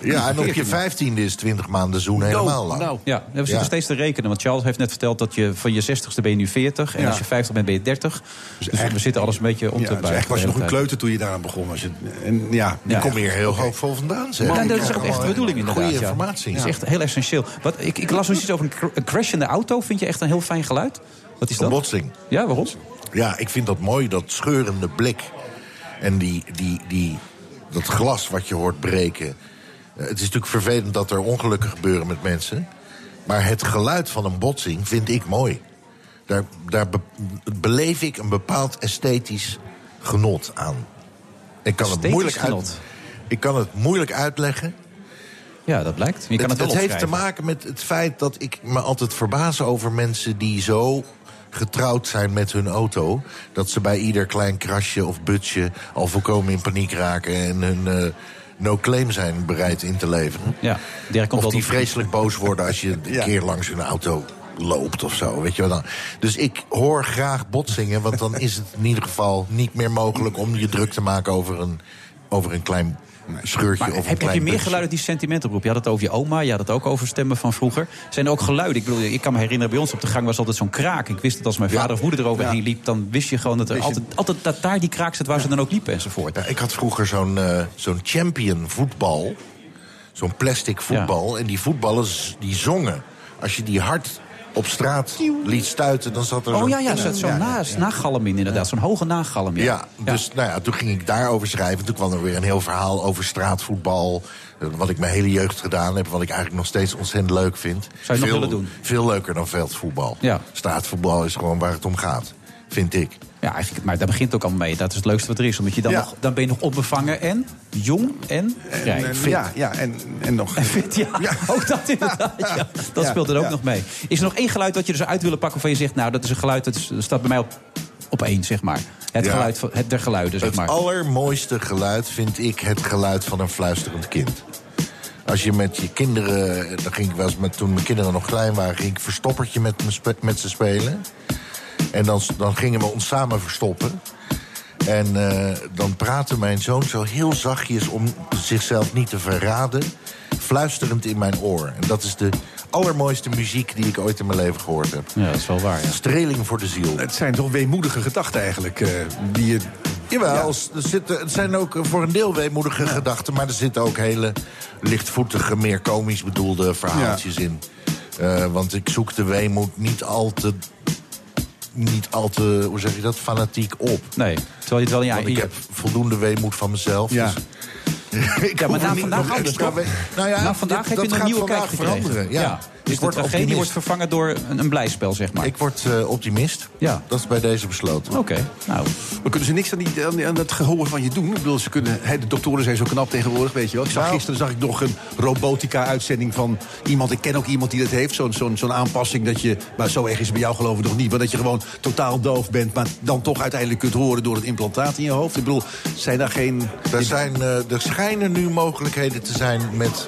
Ja, en op je vijftiende is twintig maanden zoenen helemaal lang. Nou, Ja, we zitten Ja. steeds te rekenen. Want Charles heeft net verteld dat je van je 60ste ben je nu 40. En Ja. als je 50 bent ben je 30. Dus, we zitten alles een beetje om ja, te dus buigen. eigenlijk was je nog een kleuter toen je daaraan begon. Als je, en, ja, Ik kom hier heel hoopvol vandaan, zeg. Dat is ook echt de bedoeling inderdaad. Goede informatie. Dat is echt heel essentieel. Wat, ik, ik las dus iets over een, cr- een crash in de auto. Vind je echt een heel fijn geluid? Wat is Een dat? botsing. Ja, waarom? Ja, ik vind dat mooi, dat scheurende blik. En die, die, die, dat glas wat je hoort breken. Eh, Het is natuurlijk vervelend dat er ongelukken gebeuren met mensen. Maar het geluid van een botsing vind ik mooi. Daar, daar be- beleef ik een bepaald esthetisch genot aan. Ik kan, het moeilijk, uit, ik kan het moeilijk uitleggen. Ja, dat blijkt. Je kan het, het wel heeft te maken met het feit dat ik me altijd verbaas over mensen die zo getrouwd zijn met hun auto... dat ze bij ieder klein krasje of butje al volkomen in paniek raken... en hun eh, no-claim zijn bereid in te leveren. Ja, komt of die vreselijk boos worden als je een Ja. keer langs hun auto loopt of zo. Weet je wel dan. Dus ik hoor graag botsingen, want dan is het in ieder geval niet meer mogelijk om je druk te maken over een, over een klein scheurtje Maar of heb, heb je meer geluiden die sentimenten roepen? Je had het over je oma, je had het ook over stemmen van vroeger. Zijn er ook geluiden? Ik bedoel, ik kan me herinneren, bij ons op de gang was altijd zo'n kraak. Ik wist dat als mijn Ja. vader of moeder eroverheen Ja. liep... dan wist je gewoon dat er altijd, altijd dat daar die kraak zit waar ze dan ook liepen enzovoort. Ik had vroeger zo'n eh, zo'n champion voetbal. Zo'n plastic voetbal. En die voetballers die zongen. Als je die hard op straat liet stuiten, dan zat er Oh ja, ja, zat zo'n na, nagalm in inderdaad. Zo'n hoge nagalm. Ja, Ja, dus Nou ja, toen ging ik daarover schrijven. Toen kwam er weer een heel verhaal over straatvoetbal. eh, Wat ik mijn hele jeugd gedaan heb. Wat ik eigenlijk nog steeds ontzettend leuk vind. Zou je nog veel, willen doen? Veel leuker dan veldvoetbal. Ja. Straatvoetbal is gewoon waar het om gaat. Vind ik. Ja, eigenlijk, maar daar begint het ook al mee. Dat is het leukste wat er is. Omdat je dan, Ja. nog, dan ben je nog onbevangen en jong en vrij. En, en, Fit. ja, ja, en, en nog... En fit, ja. Ook dat inderdaad. Ja. Dat Ja, speelt er ook ja. nog mee. Is er nog één geluid dat je er zo uit willen pakken... waarvan je zegt, nou, dat is een geluid dat staat bij mij op, op één, zeg maar. Het Ja. geluid van, het der geluiden, zeg Het maar. allermooiste geluid vind ik het geluid van een fluisterend kind. Als je met je kinderen, dan ging ik wel eens met, toen mijn kinderen nog klein waren, ging ik verstoppertje met, met ze spelen. En dan, dan gingen we ons samen verstoppen. En eh, dan praatte mijn zoon zo heel zachtjes om zichzelf niet te verraden, fluisterend in mijn oor. En dat is de allermooiste muziek die ik ooit in mijn leven gehoord heb. Ja, dat is wel waar, ja. Streling voor de ziel. Het zijn toch weemoedige gedachten eigenlijk. eh, die je, Jawel, er zitten, het zijn ook voor een deel weemoedige gedachten... maar er zitten ook hele lichtvoetige, meer komisch bedoelde verhaaltjes in. Eh, want ik zoek de weemoed niet al te... niet al te, hoe zeg je dat, fanatiek op. Nee, terwijl je het wel in je Want eigen... ik heb voldoende weemoed van mezelf. Ja. Dus ik Ja, maar na vandaag nog anders, Nou ja, nou, vandaag dit- heb dat je een nieuwe kijk veranderen. Ja. Dus ik de word tragedie optimist. wordt vervangen door een, een blijspel, zeg maar. Ik word eh, optimist. Ja. Dat is bij deze besloten. Oké, nou... Maar kunnen ze niks aan, die, aan, die- aan dat gehoor van je doen? Ik bedoel, ze kunnen, hè, de doktoren zijn zo knap tegenwoordig, weet je wel. Ik zag, Nou. gisteren zag ik nog een robotica-uitzending van iemand... ik ken ook iemand die dat heeft, zo'n zo'n zo'n aanpassing dat je... maar zo erg is het bij jou geloof ik nog niet... maar dat je gewoon totaal doof bent... maar dan toch uiteindelijk kunt horen door het implantaat in je hoofd. Ik bedoel, zijn daar geen... Er, zijn, eh, er schijnen nu mogelijkheden te zijn met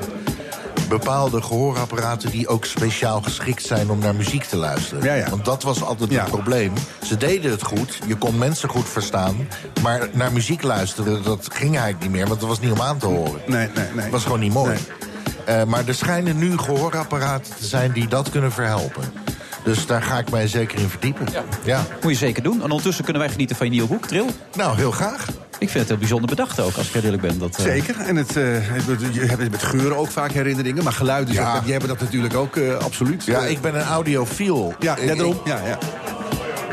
bepaalde gehoorapparaten... die ook speciaal geschikt zijn om naar muziek te luisteren. Ja, ja. Want dat was altijd Ja. het probleem. Ze deden het goed, je kon mensen goed verstaan... maar naar muziek luisteren, dat ging eigenlijk niet meer... want dat was niet om aan te horen. Nee, nee, nee. Het was gewoon niet mooi. Nee. Eh, maar er schijnen nu gehoorapparaten te zijn die dat kunnen verhelpen. Dus daar ga ik mij zeker in verdiepen. ja. Moet je zeker doen. En ondertussen kunnen wij genieten van je nieuwe boek, Tril. Nou, heel graag. Ik vind het heel bijzonder bedacht ook, als ik eerlijk ben. Dat, eh, Zeker. En het, eh, het- je hebt met geuren ook vaak herinneringen. Maar geluiden, Ja. die hebben dat natuurlijk ook eh, absoluut. Ja, ik ben een audiofiel. ja, Ik- daarom. Ja, ja.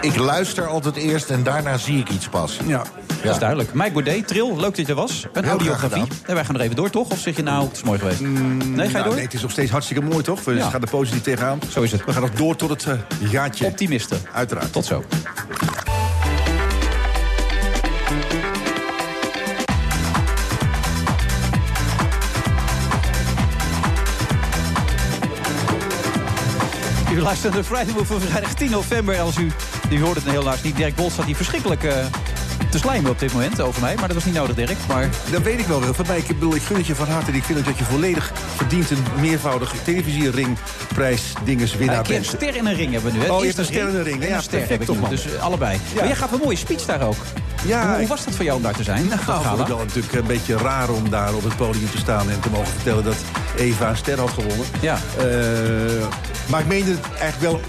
Ik luister altijd eerst en daarna zie ik iets pas. ja. Dat is duidelijk. Mike Baudet, Tril, leuk dat je er was. Een audiografie. En wij gaan er even door, toch? Of zeg je nou, het is mooi geweest? nee, ga je Nou, door? nee, het is nog steeds hartstikke mooi, toch? We Ja. gaan er positief tegenaan. Zo is het. We gaan nog door tot het eh, jaartje. Optimisten. Uiteraard. Tot zo. U luistert naar de Friday van vrijdag 10 november. Als u, u hoort het helaas niet. Dirk Bol staat hier verschrikkelijk eh, te slijmen op dit moment over mij. Maar dat was niet nodig, Dirk. Maar Dat weet ik wel, Wilfred. Maar ik, bedoel, ik gun het je van harte. En ik vind dat je volledig verdient een meervoudige televisieringprijs dinges winnaar een keer een bent. ster in een ring hebben we nu. Hè? Oh, je Eerst hebt een ster in een ring. Ja, ster perfect heb ik toch, nu. man. Dus eh, allebei. Maar jij gaf een mooie speech daar ook. Ja, hoe, hoe ik- was dat voor jou om daar te zijn? Nou, Dat ik vond het wel natuurlijk een beetje raar om daar op het podium te staan... en te mogen vertellen dat Eva een ster had gewonnen. Ja. Eh, maar ik meende het eigenlijk wel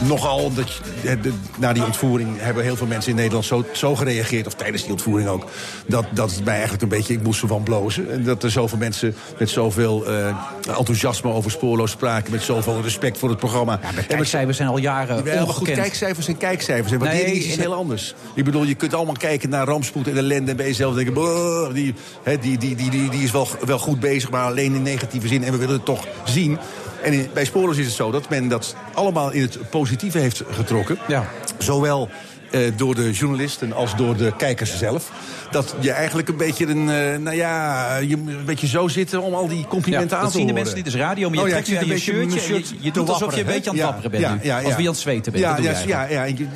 nogal... de- na die ontvoering hebben heel veel mensen in Nederland zo, zo gereageerd... of tijdens die ontvoering ook, dat, dat het mij eigenlijk een beetje... ik moest ervan blozen. En dat er zoveel mensen met zoveel eh, enthousiasme over spoorloos spraken... met zoveel respect voor het programma. Ja, maar kijkcijfers zijn al jaren ja, maar goed, kijkcijfers zijn kijkcijfers. En waardering Nee, is iets heel anders. Ik bedoel, je kunt allemaal kijken naar rampspoed en ellende... en bij jezelf denken, "Brrr, die, die, die, die, die, die is wel, wel goed bezig... maar alleen in negatieve zin en we willen het toch zien. En in- bij Spoorloos is het zo dat men dat allemaal in het positieve heeft getrokken. Ja. Zowel... eh, door de journalisten als door de kijkers zelf. Dat je eigenlijk een beetje een, eh, nou ja, je moet een beetje zo zitten om al die complimenten Ja, aan dat te zien de horen. mensen niet, dus radio, maar je Oh trekt je beetje shirtje. shirt je, je doet alsof je een beetje aan het wapperen bent Ja, ja, ja. Als wie aan het zweten bent. Ja, dat je ja, ja, en je-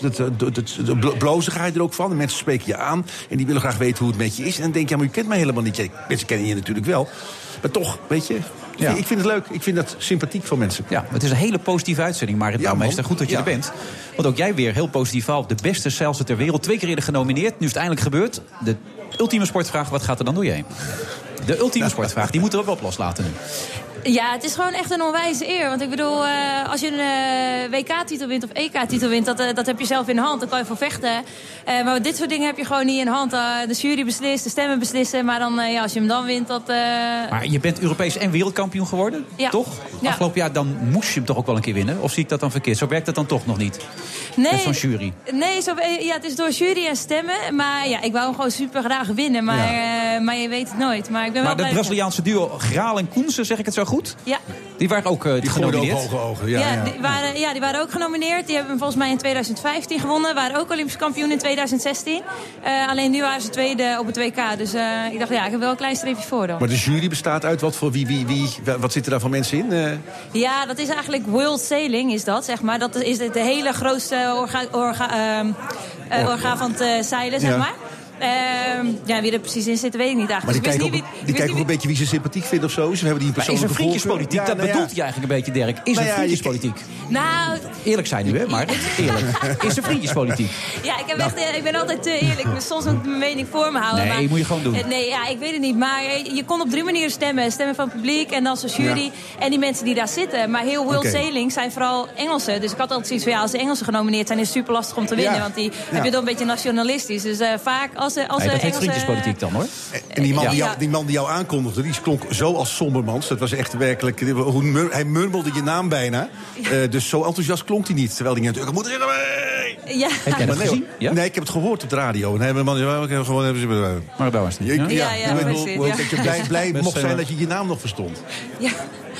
dat, dat, dat, dat- dat ga je er ook van. En mensen spreken je aan. En die willen graag weten hoe het met je is. En dan denk je, ja, maar je kent mij helemaal niet. Mensen kennen je natuurlijk wel. Maar toch, weet je, Ja. ik vind het leuk. Ik vind dat sympathiek van mensen. Ja, het is een hele positieve uitzending, Marit Ja, Bouwmeester. man. Goed dat je Ja. er bent. Want ook jij weer heel positief valt. De beste zeilster ter wereld. Twee keer eerder genomineerd. Nu is het eindelijk gebeurd. De ultieme sportvraag, wat gaat er dan door je heen? De ultieme sportvraag, die moeten we ook op loslaten nu. Ja, het is gewoon echt een onwijze eer. Want ik bedoel, eh, als je een eh, WK-titel wint of EK-titel wint, dat, eh, dat heb je zelf in de hand. Dan kan je voor vechten. Maar dit soort dingen heb je gewoon niet in de hand. De jury beslist, de stemmen beslissen. Maar dan, ja, als je hem dan wint, dat... Maar je bent Europees en wereldkampioen geworden, Ja. toch? Ja. Afgelopen jaar, dan moest je hem toch ook wel een keer winnen? Of zie ik dat dan verkeerd? Zo werkt het dan toch nog niet? Nee, Met zo'n jury. Nee, zo, ja, het is door jury en stemmen. Maar ja, ik wou hem gewoon super graag winnen. Maar, maar je weet het nooit. Maar ik ben wel Maar de. Braziliaanse duo Graal en Koensen, zeg ik het zo goed? Ja. Die waren ook eh Die ook genomineerd. hoge ogen. Ja, Ja, ja. Die waren, ja, die waren ook genomineerd. Die hebben hem volgens mij in 2015 gewonnen. Waren ook Olympisch kampioen in 2016. Eh, alleen nu waren ze tweede op het WK. Dus eh, ik dacht, ja, ik heb wel een klein streepje voor dan. Maar de jury bestaat uit wat voor wie, wie, wie, wat zitten daar voor mensen in? Eh, Ja, dat is eigenlijk World Sailing, is dat, zeg maar. Dat is de, hele grootste orga, orga, ehm, eh, orgaan van het eh, zeilen, zeg Ja. maar. Ehm, ja, wie er precies in zit, weet ik niet maar eigenlijk. die Dus ik kijken, ook, niet wie- die kijken ook een beetje wie ze sympathiek vinden of zo. Ze hebben die een Maar is er persoonlijke vriendjespolitiek? dat Ja, nou ja. bedoelt hij eigenlijk een beetje, Dirk. Is Nou er vriendjespolitiek? Nou, Eerlijk zijn nu, hè? Maar eerlijk. Is er vriendjespolitiek? Ja, ik, heb echt, eh, ik ben altijd te eerlijk. Soms moet ik mijn mening voor me houden. Nee, maar, moet je gewoon doen. Eh, Nee, ja, ik weet het niet. Maar eh, je kon op drie manieren stemmen. Stemmen van het publiek en dan zijn jury. En die mensen die daar zitten. Maar heel World Oké. Sailing zijn vooral Engelsen. Dus ik had altijd zoiets van, ja, als de Engelsen genomineerd zijn... is het super lastig om te winnen. Ja. Want die Ja. heb je dan een beetje nationalistisch. Dus eh, vaak als als Nee, dat heet vriendjespolitiek dan, hoor. En die man, Ja. die, jou, die man die jou aankondigde, die klonk zo als Sombermans. Dat was echt werkelijk... Hij murmelde je naam bijna. Eh, dus zo enthousiast klonk hij niet. Terwijl hij natuurlijk... Moet er Ja. Heb jij dat nee, gezien? hoor. Ja? nee, ik heb het gehoord op de radio. En hij hebben man, ja, ik heb gewoon hebben ze. Maar dat was niet. Ja, Ja? Ja, blij, blij mocht zijn dat je je naam nog verstond. Ja.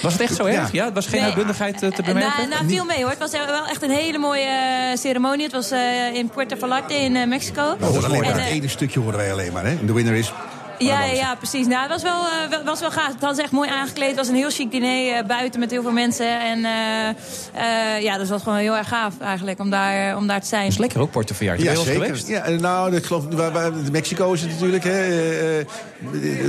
Was het echt zo Ja. erg? Ja, het was geen Nee. uitbundigheid eh, te Eh, bemerken? Nou, nou, viel mee hoor. Het was wel echt een hele mooie eh, ceremonie. Het was eh, in Puerto Vallarta in Mexico. Hoorden alleen maar En, het ene stukje hoorden wij alleen maar. Hè? De winner is... Ja, ja, ja, precies. Nou, het was wel, eh, was wel gaaf. Het hadden ze echt mooi aangekleed. Het was een heel chic diner eh, buiten met heel veel mensen. En eh, eh, ja, dus dat was gewoon heel erg gaaf eigenlijk om daar, om daar te zijn. is lekker ook Portoverjaard. Ben Ja, zeker. geweest? Ja, nou, ik geloof, waar, waar, Mexico is het natuurlijk. Hè,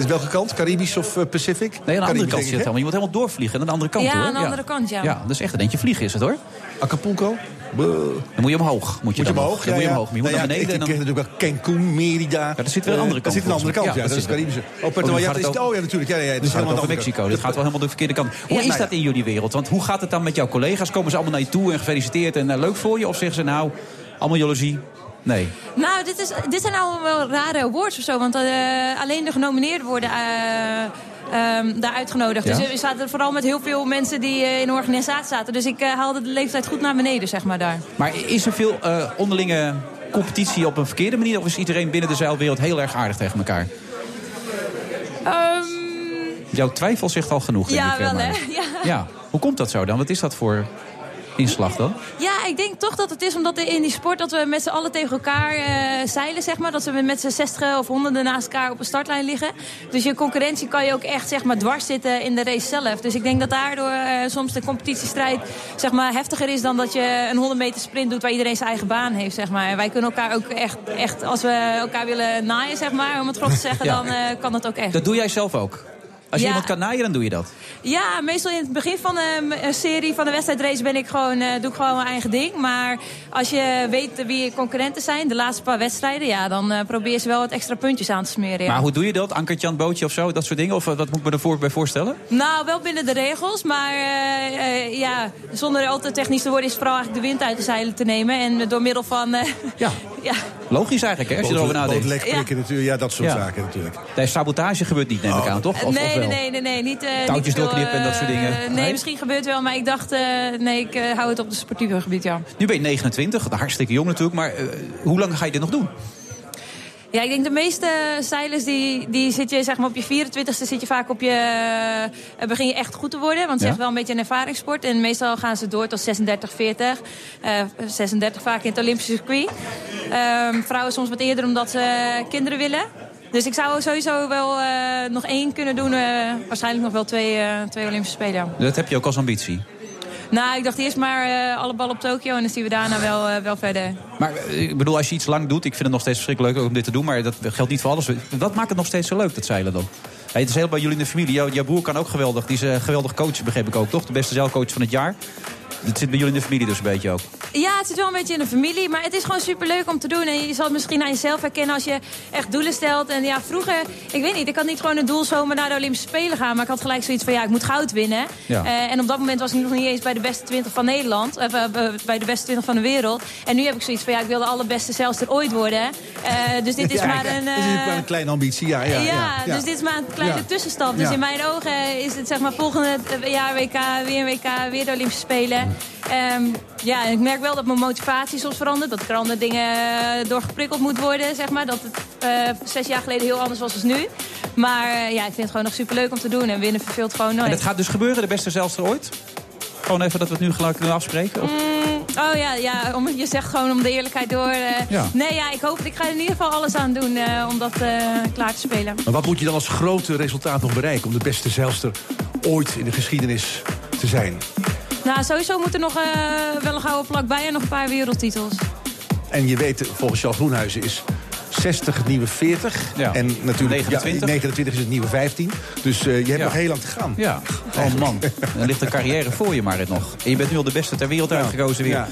welke kant? Caribisch of Pacific? Nee, aan de andere kant zit het helemaal. Je moet helemaal doorvliegen. Aan de andere kant Ja, hoor. aan de andere kant, ja. Ja, dat is echt een eentje vliegen is het hoor. Acapulco? Dan moet je omhoog. Moet je, Moet je omhoog? moet je omhoog. Maar je moet Nou naar beneden. Ik, dan... ken natuurlijk wel Cancun, Merida. Ja, dat zit weer aan de andere Eh, kant, Dat zit aan de andere kant, ja. Ja, dat is Caribische. zit- Oh, Puerto Oh, nu Vallarta gaat is Oh ja, natuurlijk. Ja, ja, ja, dat Dus helemaal Mexico. Dit gaat wel helemaal de verkeerde kant. Hoe Ja, is nou dat in jullie wereld? Want hoe gaat het dan met jouw collega's? Komen ze allemaal naar je toe en gefeliciteerd en eh, leuk voor je? Of zeggen ze nou, allemaal jaloezie? Nee. Nou, dit, is, dit zijn allemaal wel rare awards of zo. Want eh, alleen de genomineerden worden eh, ehm, daar uitgenodigd. Ja? Dus we zaten vooral met heel veel mensen die eh, in de organisatie zaten. Dus ik eh, haalde de leeftijd goed naar beneden, zeg maar, daar. Maar is er veel eh, onderlinge competitie op een verkeerde manier? Of is iedereen binnen de zeilwereld heel erg aardig tegen elkaar? Ehm, Jouw twijfel zegt al genoeg, denk ja, ik. eh, wel hè. Ja. Ja. Hoe komt dat zo dan? Wat is dat voor inslag dan? Ja, ik denk toch dat het is omdat in die sport dat we met z'n allen tegen elkaar eh, zeilen, zeg maar. Dat we met z'n zestigen of honderden naast elkaar op een startlijn liggen. Dus je concurrentie kan je ook echt zeg maar, dwars zitten in de race zelf. Dus ik denk dat daardoor eh, soms de competitiestrijd zeg maar, heftiger is dan dat je een 100 meter sprint doet waar iedereen zijn eigen baan heeft. Zeg maar. En wij kunnen elkaar ook echt, echt, als we elkaar willen naaien, zeg maar, om het grof te zeggen, Ja. dan eh, kan dat ook echt. Dat doe jij zelf ook? Als je Ja. iemand kan naaien, dan doe je dat. Ja, meestal in het begin van een een serie van de wedstrijdrace ben ik gewoon, eh, doe ik gewoon mijn eigen ding. Maar als je weet wie je concurrenten zijn, de laatste paar wedstrijden, ja, dan eh, probeer je ze wel wat extra puntjes aan te smeren. ja. Maar hoe doe je dat? Ankertje aan het bootje of zo? Dat soort dingen? Of eh, wat moet ik me ervoor bij voorstellen? Nou, wel binnen de regels, maar ja, zonder al te technisch te worden is het vooral eigenlijk de wind uit de zeilen te nemen. En door middel van, Ja. ja, Logisch eigenlijk, hè, als je erover nadenkt. Prikken natuurlijk, ja, dat soort Ja. zaken natuurlijk. Nee, sabotage gebeurt niet, neem ik aan, toch? Of, of nee, nee, wel? nee, nee, nee, niet... eh, Touwtjes niet doorknippen en dat soort eh, dingen? nee, Nee? misschien gebeurt het wel, maar ik dacht, eh, nee, ik hou het op het sportieve gebied, ja. Nu ben je 29, hartstikke jong natuurlijk. Maar eh, hoe lang ga je dit nog doen? Ja, ik denk de meeste zeilers die, die zit je zeg maar op je 24ste zit je vaak op je eh, begin je echt goed te worden, want het is echt wel een beetje een ervaringssport en meestal gaan ze door tot 36, 40, eh 36 vaak in het Olympische circuit. Ehm, vrouwen soms wat eerder omdat ze kinderen willen. Dus ik zou sowieso wel eh, nog één kunnen doen. eh, waarschijnlijk nog wel twee, eh, twee Olympische Spelen. Dat heb je ook als ambitie. Nou, ik dacht eerst maar eh, alle bal op Tokio en dan zien we daarna wel, eh, wel verder. Maar eh, ik bedoel, als je iets lang doet, ik vind het nog steeds verschrikkelijk leuk om dit te doen, maar dat geldt niet voor alles. Wat maakt het nog steeds zo leuk, dat zeilen dan? Het is heel bij jullie in de familie. Jouw, jouw broer kan ook geweldig. Die is een geweldig coach, begreep ik ook, toch? De beste zeilcoach van het jaar. Dat zit bij jullie in de familie dus een beetje ook. Ja, het zit wel een beetje in de familie, maar het is gewoon superleuk om te doen. En je zal het misschien aan jezelf herkennen als je echt doelen stelt. En ja, vroeger, ik weet niet, ik had niet gewoon een doel zomaar naar de Olympische Spelen gaan. Maar ik had gelijk zoiets van, ja, ik moet goud winnen. Ja. Eh, en op dat moment was ik nog niet eens bij de beste 20 van Nederland. Of, eh, bij de beste 20 van de wereld. En nu heb ik zoiets van, ja, ik wil de allerbeste zelfs er ooit worden. Eh, dus dit is Ja, maar een... dit is maar een kleine ambitie, ja. Ja, ja, ja, ja. dus dit is maar een kleine Ja. tussenstap. Dus Ja. in mijn ogen is het zeg maar volgende jaar WK, weer een WK, weer de Olympische Spelen. Ehm, ja, ik merk wel dat mijn motivatie soms verandert. Dat ik er andere dingen eh, door geprikkeld moet worden, zeg maar. Dat het eh, zes jaar geleden heel anders was dan nu. Maar eh, ja, ik vind het gewoon nog superleuk om te doen. En winnen verveelt gewoon nooit. En het gaat dus gebeuren, de beste zeilster ooit? Gewoon even dat we het nu gelijk kunnen afspreken? Of? Mm, oh ja, ja om, je zegt gewoon om de eerlijkheid door. eh, Ja. Nee, ja, ik hoop, ik ga er in ieder geval alles aan doen eh, om dat eh, klaar te spelen. Maar wat moet je dan als grote resultaat nog bereiken... om de beste zeilster ooit in de geschiedenis te zijn? Nou, sowieso moet er nog eh, wel een gouden plak bij en nog een paar wereldtitels. En je weet, volgens Charles Groenhuizen is 60 het nieuwe 40. Ja. En natuurlijk 29. Ja, 29 is het nieuwe 15. Dus eh, je hebt Ja. nog heel lang te gaan. Ja, oh man. Dan ligt een carrière voor je maar nog. En je bent nu al de beste ter wereld uitgekozen weer.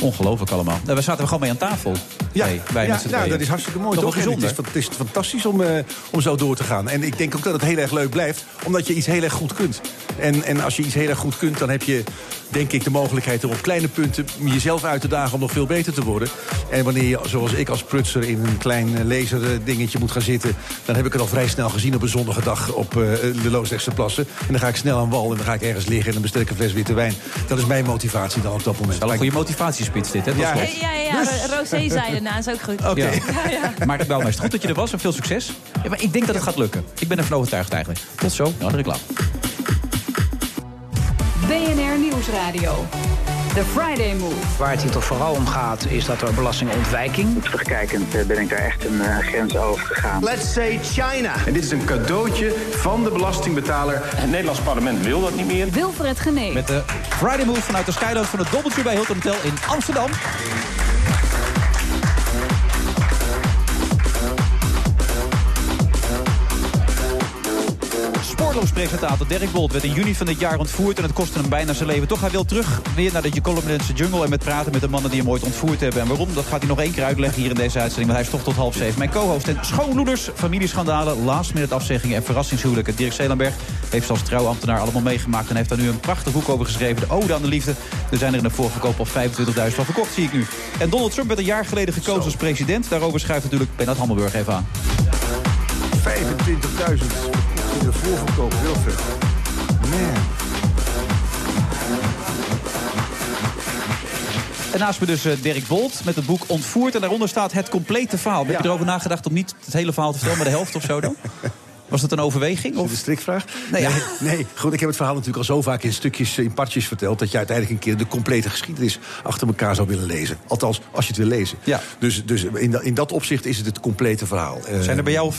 Ongelooflijk allemaal. Nou, we zaten er gewoon mee aan tafel. Ja, Nee, wij ja, met nou, dat is hartstikke mooi, Toch toch? is, het is fantastisch om, eh, om zo door te gaan. En ik denk ook dat het heel erg leuk blijft, omdat je iets heel erg goed kunt. En, en als je iets heel erg goed kunt, dan heb je, denk ik, de mogelijkheid om op kleine punten jezelf uit te dagen om nog veel beter te worden. En wanneer je, zoals ik als prutser, in een klein eh, laserdingetje moet gaan zitten, dan heb ik het al vrij snel gezien op een zonnige dag op eh, de Loosdrechtse plassen. En dan ga ik snel aan wal en dan ga ik ergens liggen en dan bestel ik een fles witte wijn. Dat is mijn motivatie dan op dat moment. Wel een goede motivatiespits dit, hè? Ja. Ja, ja, ja. Rosé zei daarna, is ook goed. Oké. Ja. Ja, ja. Maar wel, maar het is goed dat je er was en veel succes. Ja, maar ik denk dat het gaat lukken. Ik ben ervan overtuigd eigenlijk. Tot zo, nou de reclame. BNR Nieuwsradio. The Friday Move. Waar het hier toch vooral om gaat, is dat er belastingontwijking. Terugkijkend eh, ben ik daar echt een eh, grens over gegaan. Let's say China. En dit is een cadeautje van de belastingbetaler. Het Nederlands parlement wil dat niet meer. Wilfred Genee. Met de Friday Move vanuit de Skyload van het Doubletree bij Hilton Hotel in Amsterdam. Spoorloopspresentator Dirk Bolt werd in juni van dit jaar ontvoerd... en het kostte hem bijna zijn leven. Toch, hij wil terug weer naar de jungle... en met praten met de mannen die hem ooit ontvoerd hebben. En waarom, dat gaat hij nog één keer uitleggen hier in deze uitzending... want hij is toch tot half zeven. Mijn co-host en schoonloeders, familieschandalen... last minute afzeggingen en verrassingshuwelijken. Dirk Zeelenberg heeft als trouwambtenaar allemaal meegemaakt... en heeft daar nu een prachtig boek over geschreven, De Ode aan de Liefde. Er zijn er in de voorverkoop al 25.000 van verkocht, zie ik nu. En Donald Trump werd een jaar geleden gekozen als president. Daarover schrijft natuurlijk Bernard Hammelburg even aan. 25.000 in de voorverkoop, Wilfred. Man. En naast me dus eh, Dirk Bolt met het boek Ontvoerd. En daaronder staat het complete verhaal. Heb je erover nagedacht om niet het hele verhaal te vertellen, maar de helft of zo dan? Was dat een overweging? Of Of? de strikvraag? Nee, ja. nee, nee, goed, ik heb het verhaal natuurlijk al zo vaak in stukjes, in partjes verteld... dat je uiteindelijk een keer de complete geschiedenis achter elkaar zou willen lezen. Althans, als je het wil lezen. Ja. Dus, dus in, dat- in dat opzicht is het het complete verhaal. Eh, Zijn er bij jou 25.000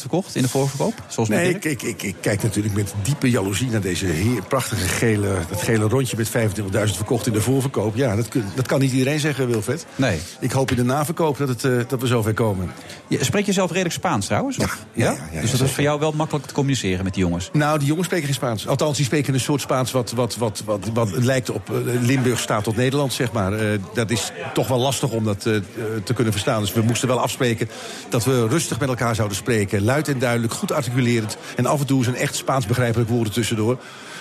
verkocht in de voorverkoop? Zoals Nee, ik, ik, ik, ik kijk natuurlijk met diepe jaloezie naar deze heer, prachtige gele, dat gele rondje met 25.000 verkocht in de voorverkoop. Ja, dat, kun- dat kan niet iedereen zeggen, Wilfred. Nee. Ik hoop in de naverkoop dat, het, eh, dat we zover komen. Je, spreek je zelf redelijk Spaans trouwens? Of? Ja, ja, ja, ja, dus dat is. Voor jou wel makkelijk te communiceren met die jongens? Nou, die jongens spreken geen Spaans. Althans, die spreken een soort Spaans wat, wat, wat, wat, wat lijkt op eh, Limburg staat tot Nederland, zeg maar. Eh, dat is toch wel lastig om dat eh, te kunnen verstaan. Dus we moesten wel afspreken dat we rustig met elkaar zouden spreken. Luid en duidelijk, goed articulerend. En af en toe een echt Spaans begrijpelijk woorden tussendoor.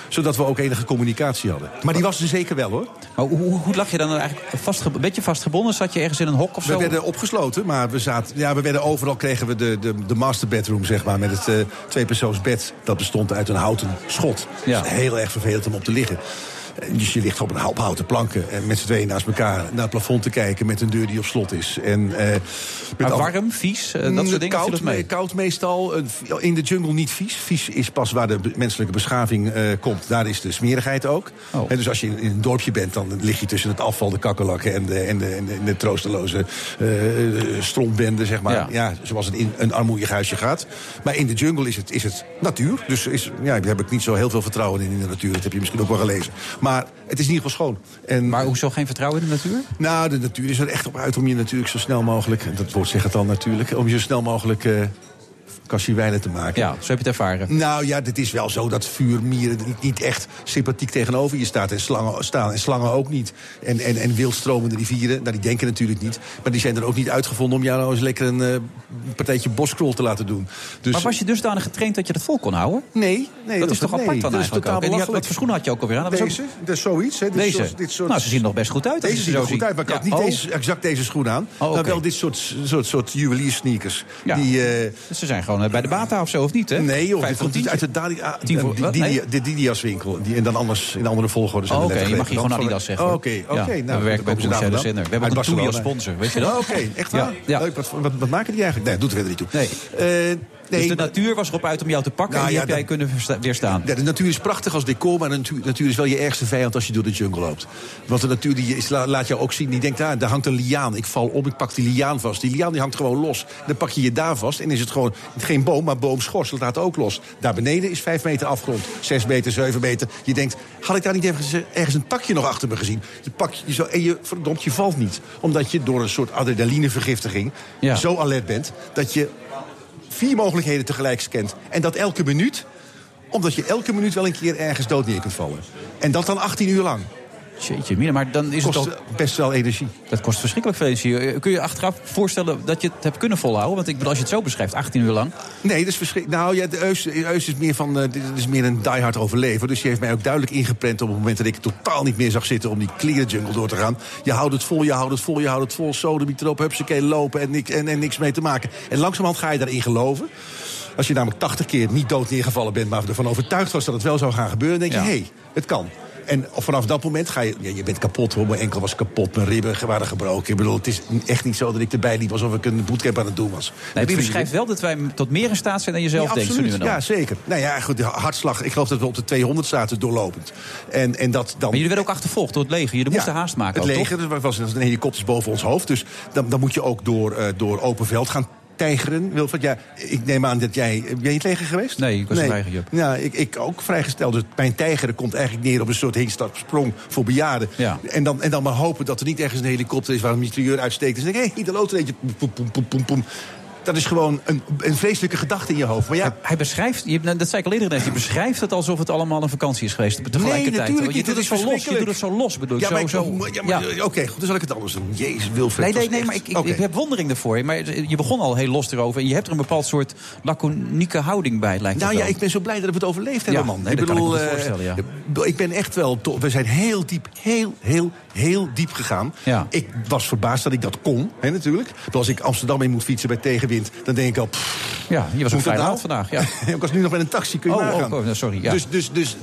Zodat we ook enige communicatie hadden. Maar die was er zeker wel, hoor. Maar hoe, hoe, hoe lag je dan eigenlijk vastge een beetje vastgebonden? Zat je ergens in een hok of We zo? werden opgesloten, maar we zaten, ja, we werden overal kregen we de, de, de master bedroom, zeg maar, met het eh tweepersoonsbed. Dat bestond uit een houten schot. Ja. Dus heel erg vervelend om op te liggen. Eh, Dus je ligt op een houten planken en met z'n tweeën naast elkaar naar het plafond te kijken met een deur die op slot is. En, eh, met al- warm, vies, eh, dat soort dingen Koud, mee. koud meestal. Eh, In de jungle niet vies. Vies is pas waar de menselijke beschaving eh, komt. Daar is de smerigheid ook. Oh. Dus als je in in een dorpje bent, dan lig je tussen het afval, de kakkerlakken en de, en de, en de, en de troosteloze eh strontbende, zeg maar. Ja. Ja. zoals het in een armoedig huisje gaat. Maar in de jungle is het, is het natuur. Dus is, ja, daar heb ik niet zo heel veel vertrouwen in, in de natuur. Dat heb je misschien ook wel gelezen. Maar het is in ieder geval schoon. En, Maar hoezo geen vertrouwen in de natuur? nou, de natuur is er echt op uit om je natuurlijk zo snel mogelijk... en dat woord zegt het al natuurlijk... om je zo snel mogelijk kassiewijnen te maken. Ja, zo heb je het ervaren. Nou ja, het is wel zo dat vuurmieren niet, echt sympathiek tegenover je staat. En slangen, staan. En slangen ook niet. En, en, en wildstromende rivieren, nou, die denken natuurlijk niet. Maar die zijn er ook niet uitgevonden om jou nou eens lekker een eh, partijtje boskrol te laten doen. Dus, Maar was je dusdanig getraind dat je dat vol kon houden? Nee, nee dat, is toch nee, apart dan eigenlijk totaal ook? En had, wat voor schoenen had je ook alweer aan? Dat Deze, ook- dat is zoiets. Hè. Dit Deze? soort- dit soort, Nou, ze zien er nog best goed uit. Deze zien er zo goed uit, maar ik had niet oh. deze, exact deze schoen aan. Oh, Maar wel dit soort, soort, soort juwelier sneakers. Ja. Die, eh, Ze zijn gewoon eh, bij de Bata of zo, of niet? Hè? Nee, joh, Vijf dit voor komt tientje. uit de Dali- ah, die- de Didias winkel. Die, en dan anders in andere volgorde zijn Oh, oké, je mag hier gewoon Adidas zeggen. Oh. Oké, Ja, nou, we werken bij daar zender. We hebben ook een Toei als sponsor, weet je dat? Oh, Oké, echt waar? Leuk, wat, wat, maken die eigenlijk? Nee, doet er verder niet toe. Nee. Dus de natuur was erop uit om jou te pakken Nou en die ja, heb jij kunnen weerstaan. Ja, de natuur is prachtig als decor, maar de natuur, is wel je ergste vijand als je door de jungle loopt. Want de natuur die is, laat jou ook zien, die denkt, ah, daar hangt een liaan. Ik val op, ik pak die liaan vast. Die liaan die hangt gewoon los. Dan pak je je daar vast en is het gewoon geen boom, maar boomschors. Dat laat ook los. Daar beneden is vijf meter afgrond. Zes meter, zeven meter. Je denkt, had ik daar niet ergens, ergens een takje nog achter me gezien? Je pak je zo en je, verdomd, je valt niet. Omdat je door een soort adrenalinevergiftiging Ja. zo alert bent... dat je vier mogelijkheden tegelijk scant. En dat elke minuut, omdat je elke minuut wel een keer ergens dood neer kunt vallen. En dat dan 18 uur lang. Jeetje, mina, maar dan is Kost het toch... best wel energie. Dat kost verschrikkelijk veel energie. Eh, Kun je achteraf voorstellen dat je het hebt kunnen volhouden? Want ik bedoel, als je het zo beschrijft, 18 uur lang. Nee, dat is verschrikkelijk. Nou ja, de Eus, is meer van. dit is meer een diehard overlever. Dus die heeft mij ook duidelijk ingeprent op het moment dat ik totaal niet meer zag zitten om die klerenjungle door te gaan. Je houdt het vol, je houdt het vol, je houdt het vol. Sodemiet erop, hupsakee, lopen en, niks- en, en niks mee te maken. En langzamerhand ga je daarin geloven. Als je namelijk 80 keer niet dood neergevallen bent, maar ervan overtuigd was dat het wel zou gaan gebeuren, dan denk je, Ja. hé, hey, het kan. En vanaf dat moment ga je, ja, je bent kapot hoor. Mijn enkel was kapot, mijn ribben waren gebroken. Ik bedoel, het is echt niet zo dat ik erbij liep alsof ik een bootcamp aan het doen was. Nee, je beschrijft wel dat wij tot meer in staat zijn dan je zelf Ja, denkt. nu absoluut. dan. Ja, zeker. Nou ja, goed, de hartslag. Ik geloof dat we op de 200 zaten doorlopend. En, en dat dan... Maar jullie werden ook achtervolgd door het leger. Jullie moesten haast maken. Het ook, leger, toch? er was een helikopters boven ons hoofd. Dus dan, dan moet je ook door, eh, door open veld gaan tijgeren. Wilfred, ja, ik neem aan dat jij... Ben je het leger geweest? Nee, ik was een weigerjup. Ja, ik, ik ook vrijgesteld. Dus mijn tijgeren komt eigenlijk neer op een soort heenstapsprong voor bejaarden. Ja. En, dan, en dan maar hopen dat er niet ergens een helikopter is waar een mitrailleur uitsteekt. En ik, hé, hey, de loodreetje. Poem, poem, poem, poem, poem. Dat is gewoon een, een vreselijke gedachte in je hoofd. Maar ja, Hij beschrijft, je, nou, dat zei ik al eerder net, je beschrijft het alsof het allemaal een vakantie is geweest. Tegelijkertijd. natuurlijk je doet het is zo los. Je doet het zo los, bedoel ik. Ja, zo, maar, ik- zo, ja, maar- Oké, goed, dan zal ik het anders doen. Jezus, Wilfred. Nee, nee, nee, maar echt- ik, ik, ik heb wondering ervoor. je. Maar je begon al heel los erover. En je hebt er een bepaald soort laconieke houding bij, lijkt Nou ja, ik ben zo blij dat we het overleefd Ja, hebben, man. nee, dat kan ik me goed eh, voorstellen, ja. ik ben echt wel... We zijn heel diep, heel, heel, heel diep gegaan. Ja. Ik was verbaasd dat ik dat kon, hè, natuurlijk. Maar Als ik Amsterdam in moet fietsen bij tegenwind... dan denk ik al... pff, Ja, je was ook vrij laat vandaag. Ja. ik was nu nog met een taxi, kun je Oh, nagaan. oh, oh, sorry, ja. Dus, dus, dus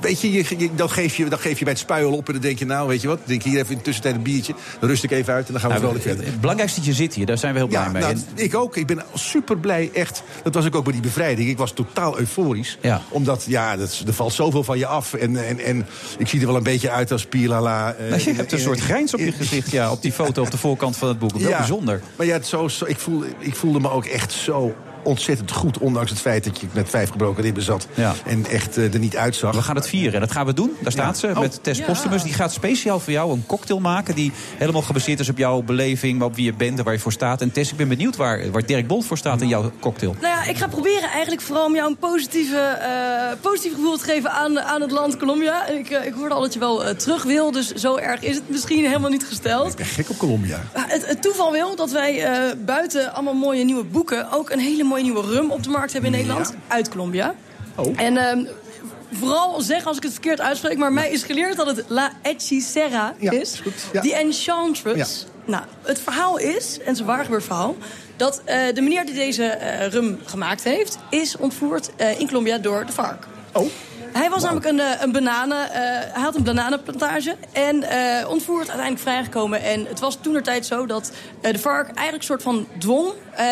weet je, je, dat, geef je, dat geef je bij het spuiel op... en dan denk je, nou, weet je wat, drink hier even in tussentijd een biertje... dan rust ik even uit en dan gaan we Nou, vrolijk verder. het belangrijkste dat je zit hier. Daar zijn we heel blij Ja, mee. nou, ik ook. Ik ben super blij, echt. Dat was ik ook bij die bevrijding. Ik was totaal euforisch. Ja. Omdat, ja, dat, er valt zoveel van je af. En, en, en ik zie er wel een beetje uit als Pielala. eh, Nou, je hebt een soort grijns op je gezicht ja, op die foto op de voorkant van het boek. Wel Ja. bijzonder. Maar ja, het zo, zo- ik, voel, ik voelde me ook echt zo ontzettend goed. Ondanks het feit dat je met vijf gebroken ribben zat. Ja. En echt eh, er niet uitzag. We gaan het vieren. Dat gaan we doen. Daar staat ze Oh. met Tess Postumus. Die gaat speciaal voor jou een cocktail maken... die helemaal gebaseerd is op jouw beleving, op wie je bent en waar je voor staat. En Tess, ik ben benieuwd waar, waar Dirk Bolt voor staat in jouw cocktail. Nou ja, ik ga proberen eigenlijk vooral om jou een positieve, eh, positief gevoel te geven aan, aan het land Colombia. Ik, eh, ik hoorde al dat je wel terug wil, dus zo erg is het misschien helemaal niet gesteld. Ik ben gek op Colombia. Maar Het, het toeval wil dat wij eh, buiten allemaal mooie nieuwe boeken... ook een hele mooie nieuwe rum op de markt hebben in Nederland. Uit Colombia. Oh. En ehm, vooral zeg als ik het verkeerd uitspreek... maar mij is geleerd dat het La Hechicera Ja, is. is goed, ja. Die Enchantress. Nou, het verhaal is, en het is een waar gebeurd verhaal... dat eh, de meneer die deze eh, rum gemaakt heeft... is ontvoerd eh, in Colombia door de FARC. Oh. Hij was namelijk een, eh, een bananen... eh, hij had een bananenplantage en eh, ontvoerd, uiteindelijk vrijgekomen. En het was toen tijd zo dat eh, de vark eigenlijk een soort van dwong... eh,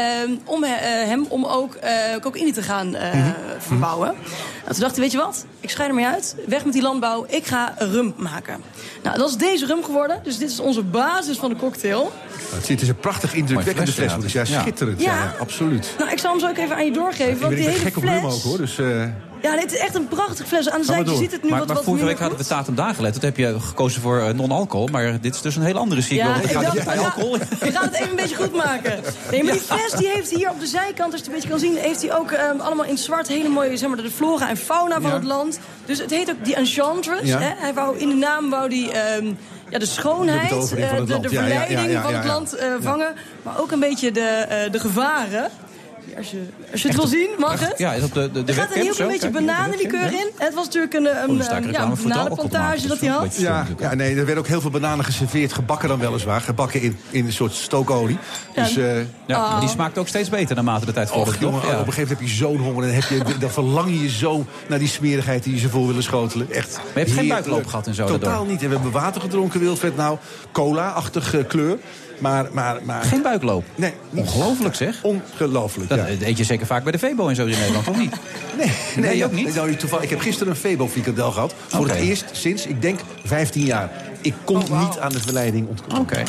om he- eh, hem om ook eh cocaïne te gaan eh, verbouwen. Nou, toen dacht hij, weet je wat? Ik scheid ermee uit. Weg met die landbouw. Ik ga rum maken. Nou, dat is deze rum geworden. Dus dit is onze basis van de cocktail. Het ziet er een prachtig indrukwekkende fles. Dus ja, ja. schitterend. Ja. Absoluut. Nou, ik zal hem zo ook even aan je doorgeven. Ik Want die ik ben hele gek op fles... rum ook, hoor. Dus, eh, Ja, dit is echt een prachtige fles. Aan de zijkant door. ziet het nu Maar, wat, maar wat vorige week hadden we datum daar gelet. Toen heb je gekozen voor eh, non-alcohol. Maar dit is dus een hele andere ziekte. Ja, gaat bij alcohol. we gaan het even een beetje goed maken. Nee, maar die fles die heeft hier op de zijkant, als je het een beetje kan zien... heeft hij ook ehm, allemaal in zwart hele mooie, zeg maar, de flora en fauna van Ja. het land. Dus het heet ook die Enchantress. Ja. Hè? Hij wou, in de naam wou die... ehm, ja, de schoonheid, De eh, ja, ja, verleiding ja, van het land eh, vangen. Maar ook een beetje de, eh, de gevaren. Ja, Als je, als je het wil zien, mag het. Ja, is op de, de, de Er gaat een heel klein beetje bananenlikeur in. Het was natuurlijk een, een, Oh, een, ja, reclame een de bananenplantage dat hij had. ja, ja, nee, er werden ook heel veel bananen geserveerd. Gebakken dan weliswaar. Gebakken in, in een soort stookolie. Dus, eh Ja, maar die smaakt ook steeds beter naarmate de tijd jongen, toch? Ja. op een gegeven moment heb je zo'n honger. En dan, heb je, dan verlang je je zo naar die smerigheid die je ze voor willen schotelen. Echt Maar je hebt geen buikloop gehad en zo Totaal daardoor? niet. En we hebben water gedronken, Wilfred. Nou, cola-achtige kleur. Maar, maar, maar... Geen buikloop. Nee. Ongelooflijk zeg. Ongelooflijk, Dat ja. eet je zeker vaak bij de Vebo en zo in Nederland, of niet? Nee, Nee, nee, ook niet? Nou, toevallig, ik heb gisteren een Febo frikandel gehad. Voor het eerst sinds, ik denk, 15 jaar. Ik kon niet aan de verleiding ontkomen. Oké.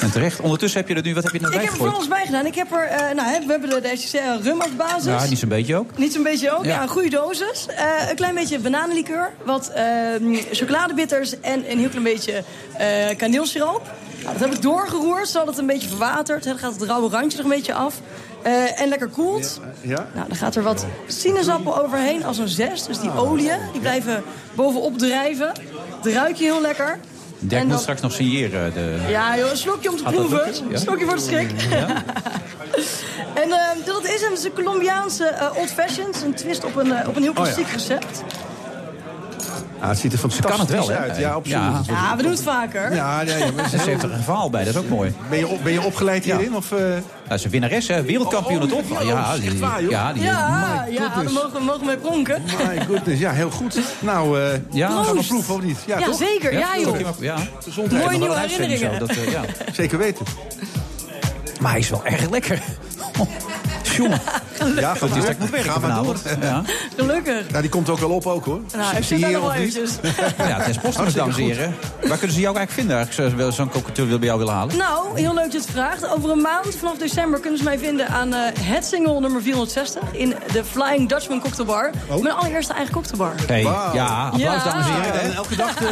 En terecht. Ondertussen heb je er nu, wat heb je er Ik nou heb er van bijgegooid? alles bij gedaan. Ik heb er, eh, nou, hè, we hebben de, de SCC rum als basis. Ja, niet zo'n beetje ook. Niet zo'n beetje ook, Ja. ja, een goede dosis. Eh, een klein beetje bananenlikeur, wat ehm, chocoladebitters en een heel klein beetje eh kaneelsiroop. Nou, dat heb ik doorgeroerd, zodat het een beetje verwatert. Hè, Dan gaat het rauwe randje nog een beetje af. Eh, en lekker koelt. Ja? Nou, dan gaat er wat sinaasappel overheen als een zest. Dus die oliën, die blijven bovenop drijven. Het ruik je heel lekker. Dirk En moet dan- straks nog signeren. De... Ja, joh, een slokje om te proeven. Ja? Een slokje voor de schrik. en eh, dat is hem, het is een Colombiaanse eh, Old Fashioned. Een twist op een, eh, op een heel Oh, ja. klassiek recept. Ah, het ziet er fantastisch kan het wel, hè? uit. Ja, absoluut. Ja. Ja, we doen het vaker. Ja, ja, ja, maar ze heeft er een verhaal bij, dat is ook mooi. ben, je op, ben je opgeleid hierin? Of, eh? Dat is een winnares, hè? Wereldkampioen Oh, toch? oh, ja, die, waar, joh? ja, die, Ja, ja daar mogen we mogen mee pronken. My goodness, ja, heel goed. Nou, eh Ja, gaan we proeven of niet? Ja, Ja, zeker. Ja, joh. ja. Gezondheid. Mooie nieuwe uitzending zo, herinneringen. dat, eh, ja. Zeker weten. Maar hij is wel erg lekker. Jongen, Ja, dat ik moet werken Ga maar door. Ja, Gelukkig. Nou, die komt ook wel op ook, hoor. Nou, ik Zie zit hier nog wel of niet? eventjes. ja het is posters, dames en heren. Waar kunnen ze jou eigenlijk vinden? Als ze Zo'n cocktail bij jou willen halen. Nou, heel leuk dat je het vraagt. Over een maand, vanaf december, kunnen ze mij vinden aan eh, het single nummer 460 in de Flying Dutchman Cocktailbar. Mijn allereerste eigen cocktailbar. Hey, Wauw. ja, applaus Ja. dames en heren. en elke dag, eh,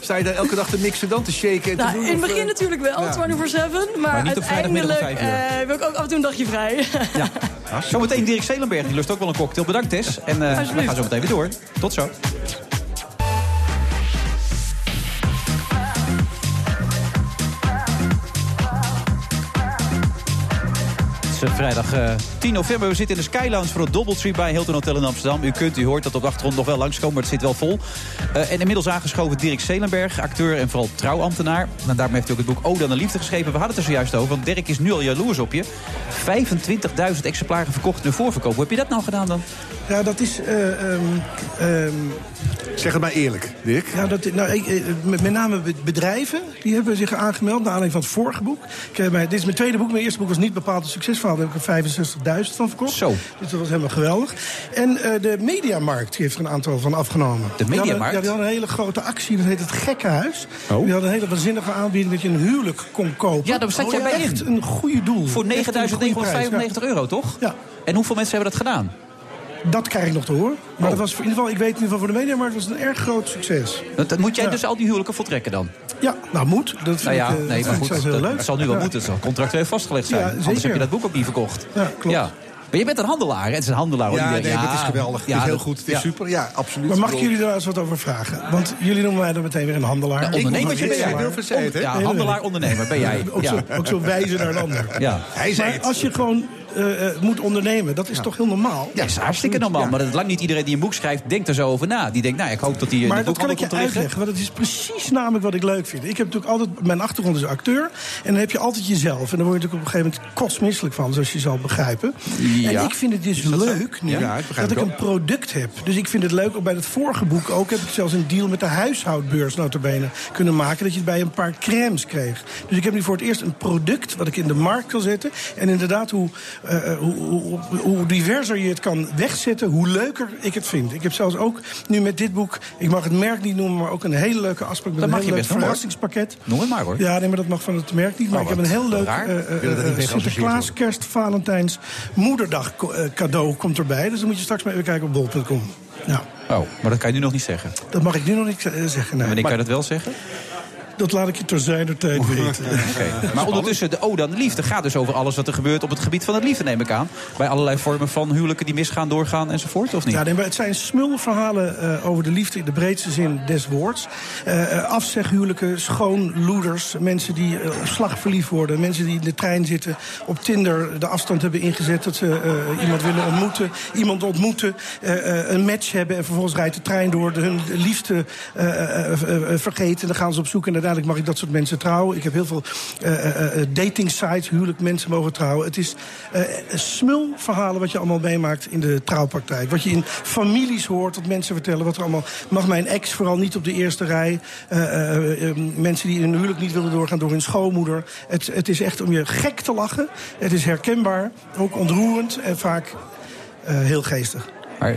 sta je daar elke dag te mixen dan, te shaken en te Nou, doen? in het begin eh? natuurlijk wel, ja. 24-7. Maar, Maar uiteindelijk vijf uur. eh, heb ik ook af en toe een dagje vrij. Ja. Zometeen Dirk Zelenberg, die lust ook wel een cocktail. Bedankt Tess. En eh we gaan zo meteen weer door. Tot zo. Is eh, vrijdag eh, 10 november. We zitten in de Sky Lounge voor het Doubletree bij Hilton Hotel in Amsterdam. U kunt, u hoort dat op de achtergrond nog wel langskomen, maar het zit wel vol. Eh, en inmiddels aangeschoven Dirk Zelenberg, acteur en vooral trouwambtenaar. En daarmee heeft hij ook het boek Ode aan de Liefde geschreven. We hadden het er zojuist over, want Dirk is nu al jaloers op je. 25.000 exemplaren verkocht in de voorverkoop. Hoe heb je dat nou gedaan dan? Ja, dat is... eh, ehm, ehm, Zeg het maar eerlijk, Dirk. ja, dat, nou, ik, eh, met, met name be- bedrijven die hebben zich aangemeld... naar aanleiding van het vorige boek. Ik, heb dit is mijn tweede boek. Mijn eerste boek was niet bepaald een succesverhaal. Daar heb ik er 65.000 van verkocht. Zo. Dus dat was helemaal geweldig. En eh, de Mediamarkt heeft er een aantal van afgenomen. De Die hadden- Mediamarkt? Ja, die hadden een hele grote actie. Dat heet het Gekkenhuis. Oh. Die hadden een hele waanzinnige aanbieding dat je een huwelijk kon kopen. Ja, daar zat jij bij in. Echt een goede doel. Voor Echt een goede prijs, 9.995 euro, toch? Ja. En hoeveel mensen hebben dat gedaan? Dat krijg ik nog te horen. Maar Oh. dat was in ieder geval, ik weet in ieder geval voor de Mediamarkt was het een erg groot succes. Dat, dat moet jij Ja. dus al die huwelijken voltrekken dan? Ja, nou moet. Dat vind Nou ja, ik, eh, nee, maar goed, heel dat, leuk. dat zal nu wel Ja. moeten. Het zal contractueel vastgelegd zijn. Ja, Anders heb je dat boek ook niet verkocht. Ja, klopt. Maar je bent een handelaar, hè? Het is een handelaar. Ja, nee, maar het is geweldig. het is heel dat- goed. Het is ja. super. Ja, absoluut. Maar mag ik jullie daar eens wat over vragen? Want jullie noemen mij dan meteen weer een handelaar. Ja, ondernemertje Ik- ben jij. Ja, het? Ja, handelaar, ondernemer ben jij. Ook, Ja. zo, ook zo wijzen naar een ander. Ja. Hij zei Maar het. als je gewoon eh, eh, moet ondernemen. Dat is toch heel normaal? Ja, dat is hartstikke normaal. Maar dat is lang niet iedereen die een boek schrijft, denkt er zo over na. Die denkt, nou, ik hoop dat die in Maar de dat kan ik je uitleggen, want het is precies namelijk wat ik leuk vind. Ik heb natuurlijk altijd, mijn achtergrond is acteur. En dan heb je altijd jezelf. En dan word je natuurlijk op een gegeven moment kotsmisselijk van, zoals je zal begrijpen. Ja. En ik vind het dus leuk nu, Ja, ik begrijp dat ik een product heb. Dus ik vind het leuk, ook bij het vorige boek ook... heb ik zelfs een deal met de huishoudbeurs notabene kunnen maken... dat je het bij een paar crèmes kreeg. Dus ik heb nu voor het eerst een product wat ik in de markt kan zetten. En inderdaad, hoe, eh, hoe, hoe, hoe diverser je het kan wegzetten... hoe leuker ik het vind. Ik heb zelfs ook nu met dit boek... ik mag het merk niet noemen, maar ook een hele leuke afspraak... met Dat een mag heel je leuk verrassingspakket. Noem het maar, hoor. Ja, nee, maar dat mag van het merk niet. Maar Oh, ik heb een heel leuk eh, eh, Ik eh, geassocieerd Sinterklaas, kerst, Valentijns, moederdag eh, cadeau komt erbij. Dus dan moet je straks maar even kijken op bol.com. Ja, Oh, maar dat kan je nu nog niet zeggen. dat mag ik nu nog niet eh, zeggen. nee. Wanneer kan Maar je dat wel zeggen? Dat laat ik je ter zijner tijd weten. Oké. Maar ondertussen, de Ode aan de Liefde gaat dus over alles wat er gebeurt op het gebied van het liefde, neem ik aan. Bij allerlei vormen van huwelijken die misgaan, doorgaan enzovoort, of niet? Ja, nee, maar het zijn smulverhalen eh over de liefde in de breedste zin des woords. Eh eh, afzeghuwelijken, schoonloeders, mensen die eh, op slag verliefd worden... mensen die in de trein zitten, op Tinder de afstand hebben ingezet... dat ze eh, iemand willen ontmoeten, iemand ontmoeten, eh, eh, een match hebben... en vervolgens rijdt de trein door, de- hun liefde vergeten... dan gaan ze op zoek en uiteindelijk mag ik dat soort mensen trouwen. Ik heb heel veel eh, eh, eh, dating sites, huwelijk mensen mogen trouwen. Het is eh smulverhalen wat je allemaal meemaakt in de trouwpraktijk. Wat je in families hoort, dat mensen vertellen wat er allemaal... mag mijn ex vooral niet op de eerste rij. Mensen die in hun huwelijk niet willen doorgaan door hun schoonmoeder. Het, het is echt om je gek te lachen. Het is herkenbaar, ook ontroerend en vaak heel geestig. Maar eh,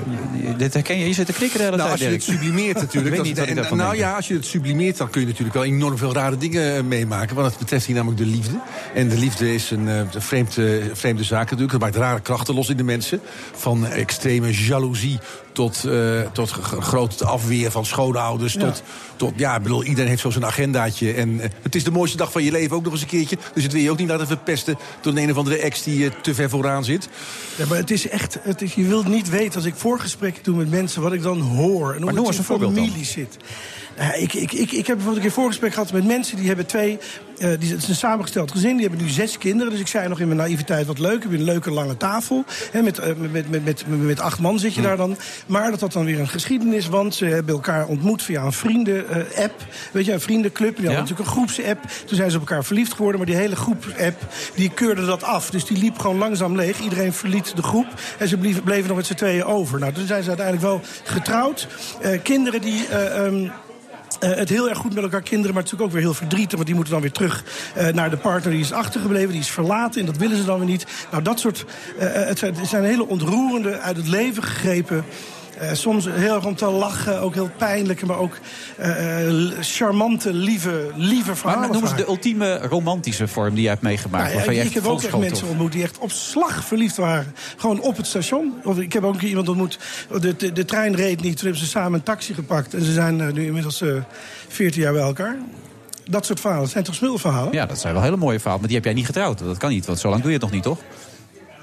dit herken je, je zit te knikken de hele Nou, tijd, als je het sublimeert natuurlijk. Ik weet dat- niet en- nou ja, als je het sublimeert, dan kun je natuurlijk wel enorm veel rare dingen eh, meemaken. Want het betreft hier namelijk de liefde. En de liefde is een, eh, een vreemd, eh, vreemde zaak natuurlijk. Dat maakt rare krachten los in de mensen. Van extreme jaloezie tot, eh, tot g- g- grote afweer van schoonouders. Ja. Tot, tot, ja, ik bedoel, iedereen heeft zo zijn agendaatje. En eh, het is de mooiste dag van je leven ook nog eens een keertje. Dus het wil je ook niet laten verpesten door een, een of andere ex die eh, te ver vooraan zit. Ja, maar het is echt, het is, je wilt niet weten als ik voorgesprekken doe met mensen wat ik dan hoor. En hoe noem eens in een voorbeeld dan. familie zit. Nou, ik, ik, ik, ik heb bijvoorbeeld een keer voorgesprek gehad met mensen die hebben twee. eh, die, het is een samengesteld gezin, die hebben nu zes kinderen. Dus ik zei nog in mijn naïviteit wat leuk. Heb je een leuke lange tafel. Met, eh, met, met, met, met, acht man zit je daar dan. Maar dat had dan weer een geschiedenis. Want ze hebben elkaar ontmoet via een vrienden-app. Weet je, een vriendenclub. Die hadden Ja. natuurlijk een groepsapp. Toen zijn ze op elkaar verliefd geworden. Maar die hele groep-app, die keurde dat af. Dus die liep gewoon langzaam leeg. Iedereen verliet de groep. En ze bleven, bleven nog met z'n tweeën over. Nou, toen zijn ze uiteindelijk wel getrouwd. Eh, kinderen die... eh, eh, het heel erg goed met elkaar kinderen, maar natuurlijk ook weer heel verdrietig. Want die moeten dan weer terug eh, naar de partner die is achtergebleven, die is verlaten. En dat willen ze dan weer niet. Nou, dat soort. eh, het, zijn, het zijn hele ontroerende, uit het leven gegrepen. Eh, soms heel erg om te lachen, ook heel pijnlijke, maar ook eh, eh, charmante, lieve, lieve verhalen. Maar noem eens vaak. de ultieme romantische vorm die je hebt meegemaakt. Nou ja, waarvan je ik heb ook echt mensen ontmoet die echt op slag verliefd waren. Gewoon op het station. Of ik heb ook iemand ontmoet. De, de, de trein reed niet. Toen hebben ze samen een taxi gepakt. En ze zijn nu inmiddels eh 14 jaar bij elkaar. Dat soort verhalen. Het zijn toch smulverhalen? Ja, dat zijn wel hele mooie verhalen. Maar die heb jij niet getrouwd. Dat kan niet, want zo lang doe je het nog niet, toch?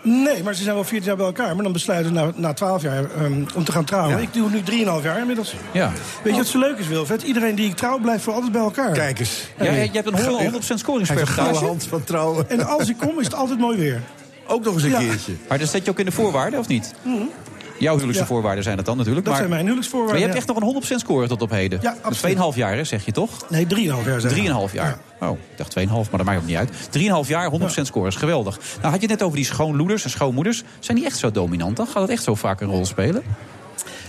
Nee, maar ze zijn wel 14 jaar bij elkaar. Maar dan besluiten ze na, na 12 jaar ehm, om te gaan trouwen. Ik doe nu 3,5 jaar inmiddels. Ja. Weet je wat zo leuk is, Wilfred? Iedereen die ik trouw blijft voor altijd bij elkaar. Kijk eens. Ja, je hebt een 100% scoringspercentage. hand van trouwen. En als ik kom, is het altijd mooi weer. Ook nog eens een Ja. keertje. Maar dat zet je ook in de voorwaarden, of niet? Huwelijkse Ja. voorwaarden zijn dat dan natuurlijk. Dat maar, zijn mijn huwelijksvoorwaarden. maar je hebt echt nog een 100% score tot op heden. Ja, dus absoluut. 2,5 jaar, hè, zeg je toch? Nee, 3,5 jaar zijn 3,5 jaar. Oh, ik dacht 2,5, maar dat maakt ook niet uit. 3,5 jaar, 100% score is geweldig. Nou, had je het net over die schoonloeders en schoonmoeders. Zijn die echt zo dominant dan? Gaat het echt zo vaak een rol spelen?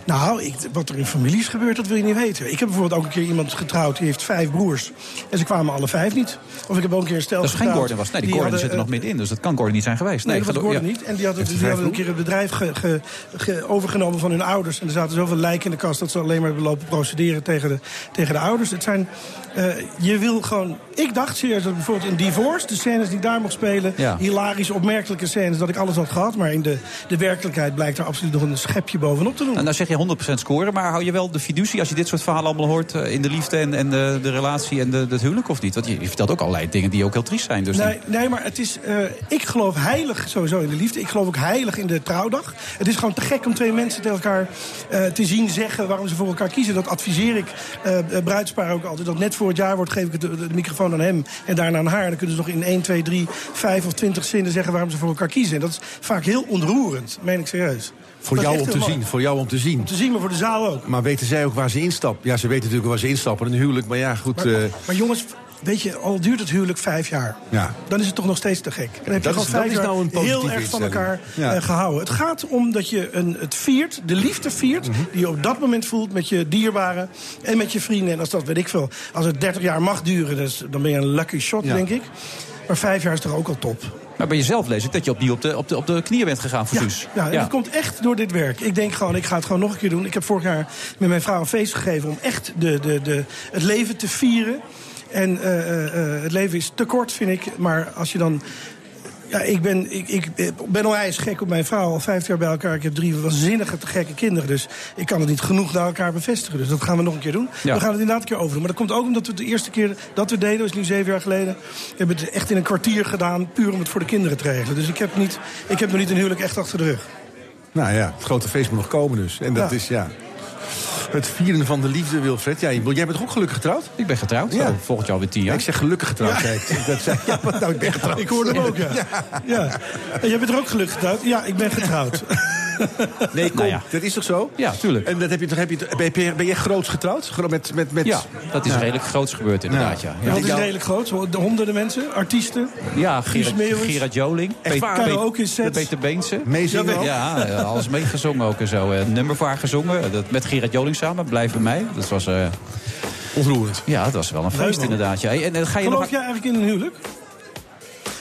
Nou, ik, wat er in families gebeurt, dat wil je niet weten. Ik heb bijvoorbeeld ook een keer iemand getrouwd, die heeft vijf broers. En ze kwamen alle vijf niet. Of ik heb ook een keer een stel Dat is geen Gordon was. Nee, die, die Gordon zit er nog eh, middenin. Dus dat kan Gordon niet zijn geweest. Nee, dat was. Gordon Ja. niet. En die hadden, Heeft die hadden een keer het bedrijf ge- ge- ge- overgenomen van hun ouders. En er zaten zoveel lijken in de kast dat ze alleen maar hebben lopen procederen tegen de, tegen de ouders. Het zijn, eh, je wil gewoon... Ik dacht serieus dat bijvoorbeeld in Divorce, de scènes die daar mocht spelen... Ja. hilarische, opmerkelijke scènes, dat ik alles had gehad. Maar in de, de werkelijkheid blijkt er absoluut nog een schepje bovenop te doen. En nou zeg je 100% scoren. Maar hou je wel de fiducie als je dit soort verhalen allemaal hoort... eh, in de liefde en, en de, de relatie en de, het huwelijk of niet? Want je, je vertelt ook allerlei dingen die ook heel triest zijn. Dus Nee, nee, maar het is. eh, ik geloof heilig sowieso in de liefde. Ik geloof ook heilig in de trouwdag. Het is gewoon te gek om twee mensen tegen elkaar eh, te zien zeggen waarom ze voor elkaar kiezen. Dat adviseer ik bruidsparen ook altijd. Dat net voor het jaar wordt, geef ik de, de, de microfoon aan hem en daarna aan haar. Dan kunnen ze nog in 1, 2, 3, 5 of 20 zinnen zeggen waarom ze voor elkaar kiezen. En dat is vaak heel ontroerend, meen ik serieus. Voor Dat jou om te zien, voor jou om te zien. Om te zien, maar voor de zaal ook. Maar weten zij ook waar ze instappen? Ja, ze weten natuurlijk waar ze instappen in een huwelijk. Maar ja, goed. Maar, eh, maar jongens, weet je, al duurt het huwelijk vijf jaar... ja. dan is het toch nog steeds te gek. Dan heb je gewoon vijf jaar nou een heel erg van elkaar Ja. eh, gehouden. Het gaat om dat je een, het viert, de liefde viert... Mhm. die je op dat moment voelt met je dierbaren en met je vrienden. En als dat, weet ik veel, als het 30 jaar mag duren... Dus, dan ben je een lucky shot, Ja. denk ik. Maar vijf jaar is toch ook al top. Maar bij jezelf lees ik dat je opnieuw op de, op de, op de knieën bent gegaan voor Ja, Suus. ja, en dat komt echt door dit werk. Ik denk gewoon, ik ga het gewoon nog een keer doen. Ik heb vorig jaar met mijn vrouw een feest gegeven... om echt de, de, de, het leven te vieren. En eh, eh, eh, het leven is te kort, vind ik. Maar als je dan... Ja, ik ben, ik, ik ben onwijs gek op mijn vrouw. Al vijf jaar bij elkaar. Ik heb drie waanzinnige te gekke kinderen. Dus ik kan het niet genoeg naar elkaar bevestigen. Dus dat gaan we nog een keer doen. Ja. We gaan het inderdaad een keer overdoen. Maar dat komt ook omdat we het de eerste keer dat we deden... dat is nu zeven jaar geleden... we hebben het echt in een kwartier gedaan... puur om het voor de kinderen te regelen. Dus ik heb, niet, ik heb nog niet een huwelijk echt achter de rug. Nou ja, het grote feest moet nog komen dus. En dat Ja. is ja. Het vieren van de liefde, Wilfred. Ja, jij bent toch ook gelukkig getrouwd? Ik ben getrouwd. Ja. Oh, volgend jaar alweer tien jaar. Ik zeg gelukkig getrouwd, Ja. ik. Dat zei, ja, nou, ik ben getrouwd. Ik hoorde hem ook, ja. ja. En jij bent er ook gelukkig getrouwd? Ja, ik ben getrouwd. Nee, kom, Nou ja. dat is toch zo? Ja, tuurlijk. En dat heb je, toch- heb je, ben, je, ben je groots getrouwd? Met, met, met... Ja, dat is redelijk groots gebeurd inderdaad, ja. Ja, Ja, dat is redelijk groot. Honderden mensen, artiesten. ja Gerard, Joling. Echt Pe- waar? Pe- Karaoke sets. Peter Beense. Meezingen ook? Ja, alles meegezongen ook en zo. Eh, nummer voor haar gezongen. Dat, met Gerard Joling samen. Blijf bij mij. Dat was... eh, Ontroerend. ja, dat was wel een feest inderdaad. Ja. En, en ga je Geloof nog... jij eigenlijk in een huwelijk?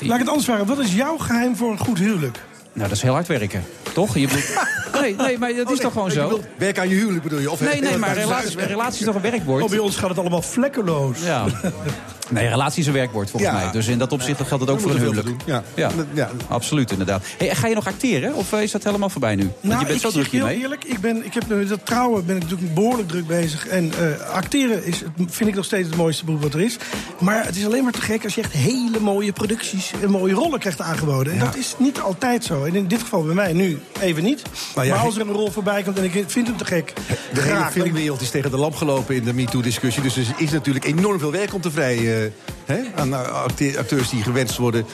Laat ik het anders vragen. Wat is jouw geheim voor een goed huwelijk? Nou, dat is heel hard werken. Toch? Je moet... nee, nee, maar dat is toch gewoon zo? werk aan je huwelijk bedoel je? Of Nee, nee, maar relatie is toch een werkwoord? Oh, bij ons gaat het allemaal vlekkeloos. Ja. Nee, relatie is een werkwoord volgens Ja. mij. Dus in dat opzicht geldt het ook voor een huwelijk. Ja. Ja. Ja. absoluut inderdaad. Hey, ga je nog acteren? Of eh, is dat helemaal voorbij nu? Want Nou, je bent zo druk je heel hiermee. eerlijk, ik, ben, ik heb nu dat trouwen ben ik natuurlijk behoorlijk druk bezig. En eh, acteren is, vind ik nog steeds het mooiste beroep wat er is. Maar het is alleen maar te gek als je echt hele mooie producties en mooie rollen krijgt aangeboden. En dat is niet altijd zo. En in dit geval bij mij nu even niet. Maar als er een rol voorbij komt en ik vind hem te gek, De hele filmwereld is tegen de lamp gelopen in de MeToo-discussie. Dus er is natuurlijk enorm veel werk om te vrij eh, hè, aan eh, acte- acteurs die gewenst worden.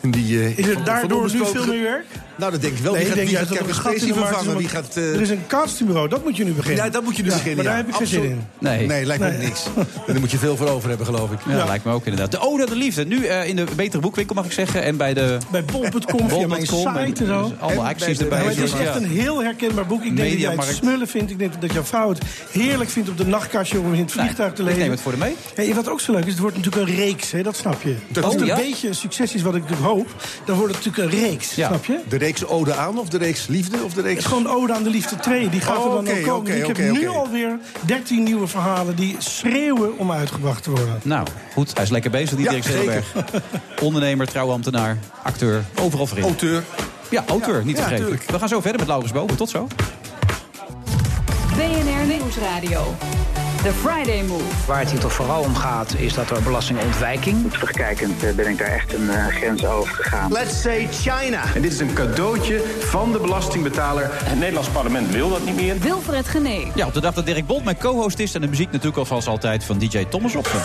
En die, eh, Is er van daardoor nu veel meer werk? Nou, dat denk ik wel. Nee, wie ik gaat, denk wie gaat er Kevin Spacey vervangen? Wie eh, Er is een castingbureau, dat moet je nu beginnen. Ja, dat moet je nu Ja, beginnen. Maar daar ja. heb ik geen zin in. Nee. Nee, lijkt me niks. En daar moet je veel voor over hebben, geloof ik. Ja, lijkt me ook inderdaad. De Ode de Liefde. Nu eh, in de betere boekwinkel mag ik zeggen. En bij de... Bij bol.com, via mijn site en zo. dus Allemaal En acties erbij. Het is Dus, echt een heel herkenbaar boek. Ik denk dat jij het smullen vindt. Ik denk dat jouw vrouw het heerlijk vindt op de nachtkastje om in het Nee, vliegtuig te ik lezen. neem het voor de mee. Hey, wat ook zo leuk is, het wordt natuurlijk een reeks, hè, dat snap je. Dat Als het een beetje een succes is, wat ik hoop, dan wordt het natuurlijk een reeks, snap je? Reeks Ode aan of de reeks Liefde? Of de Het reeks... is gewoon Ode aan de Liefde 2, die gaat Oh, er dan oké, ook komen. ik heb nu alweer 13 nieuwe verhalen die schreeuwen om uitgebracht te worden. Nou, goed. Hij is lekker bezig, die Ja, Dirk Zeelberg. Ondernemer, trouwambtenaar, acteur. Overal voorin. Auteur. Ja, auteur, niet Ja, vergeten. tuurlijk. We gaan zo verder met Laurens Boven. Tot zo. BNR Nieuwsradio. The Friday Move. Waar het hier toch vooral om gaat, is dat er belastingontwijking. Terugkijkend eh, ben ik daar echt een eh, grens over gegaan. Let's say China. En dit is een cadeautje van de belastingbetaler. Het Nederlands parlement wil dat niet meer. Wilfred Genee. Ja, op de dag dat Dirk Bolt mijn co-host is... en de muziek natuurlijk al zoals altijd van DJ Thomas Opsen.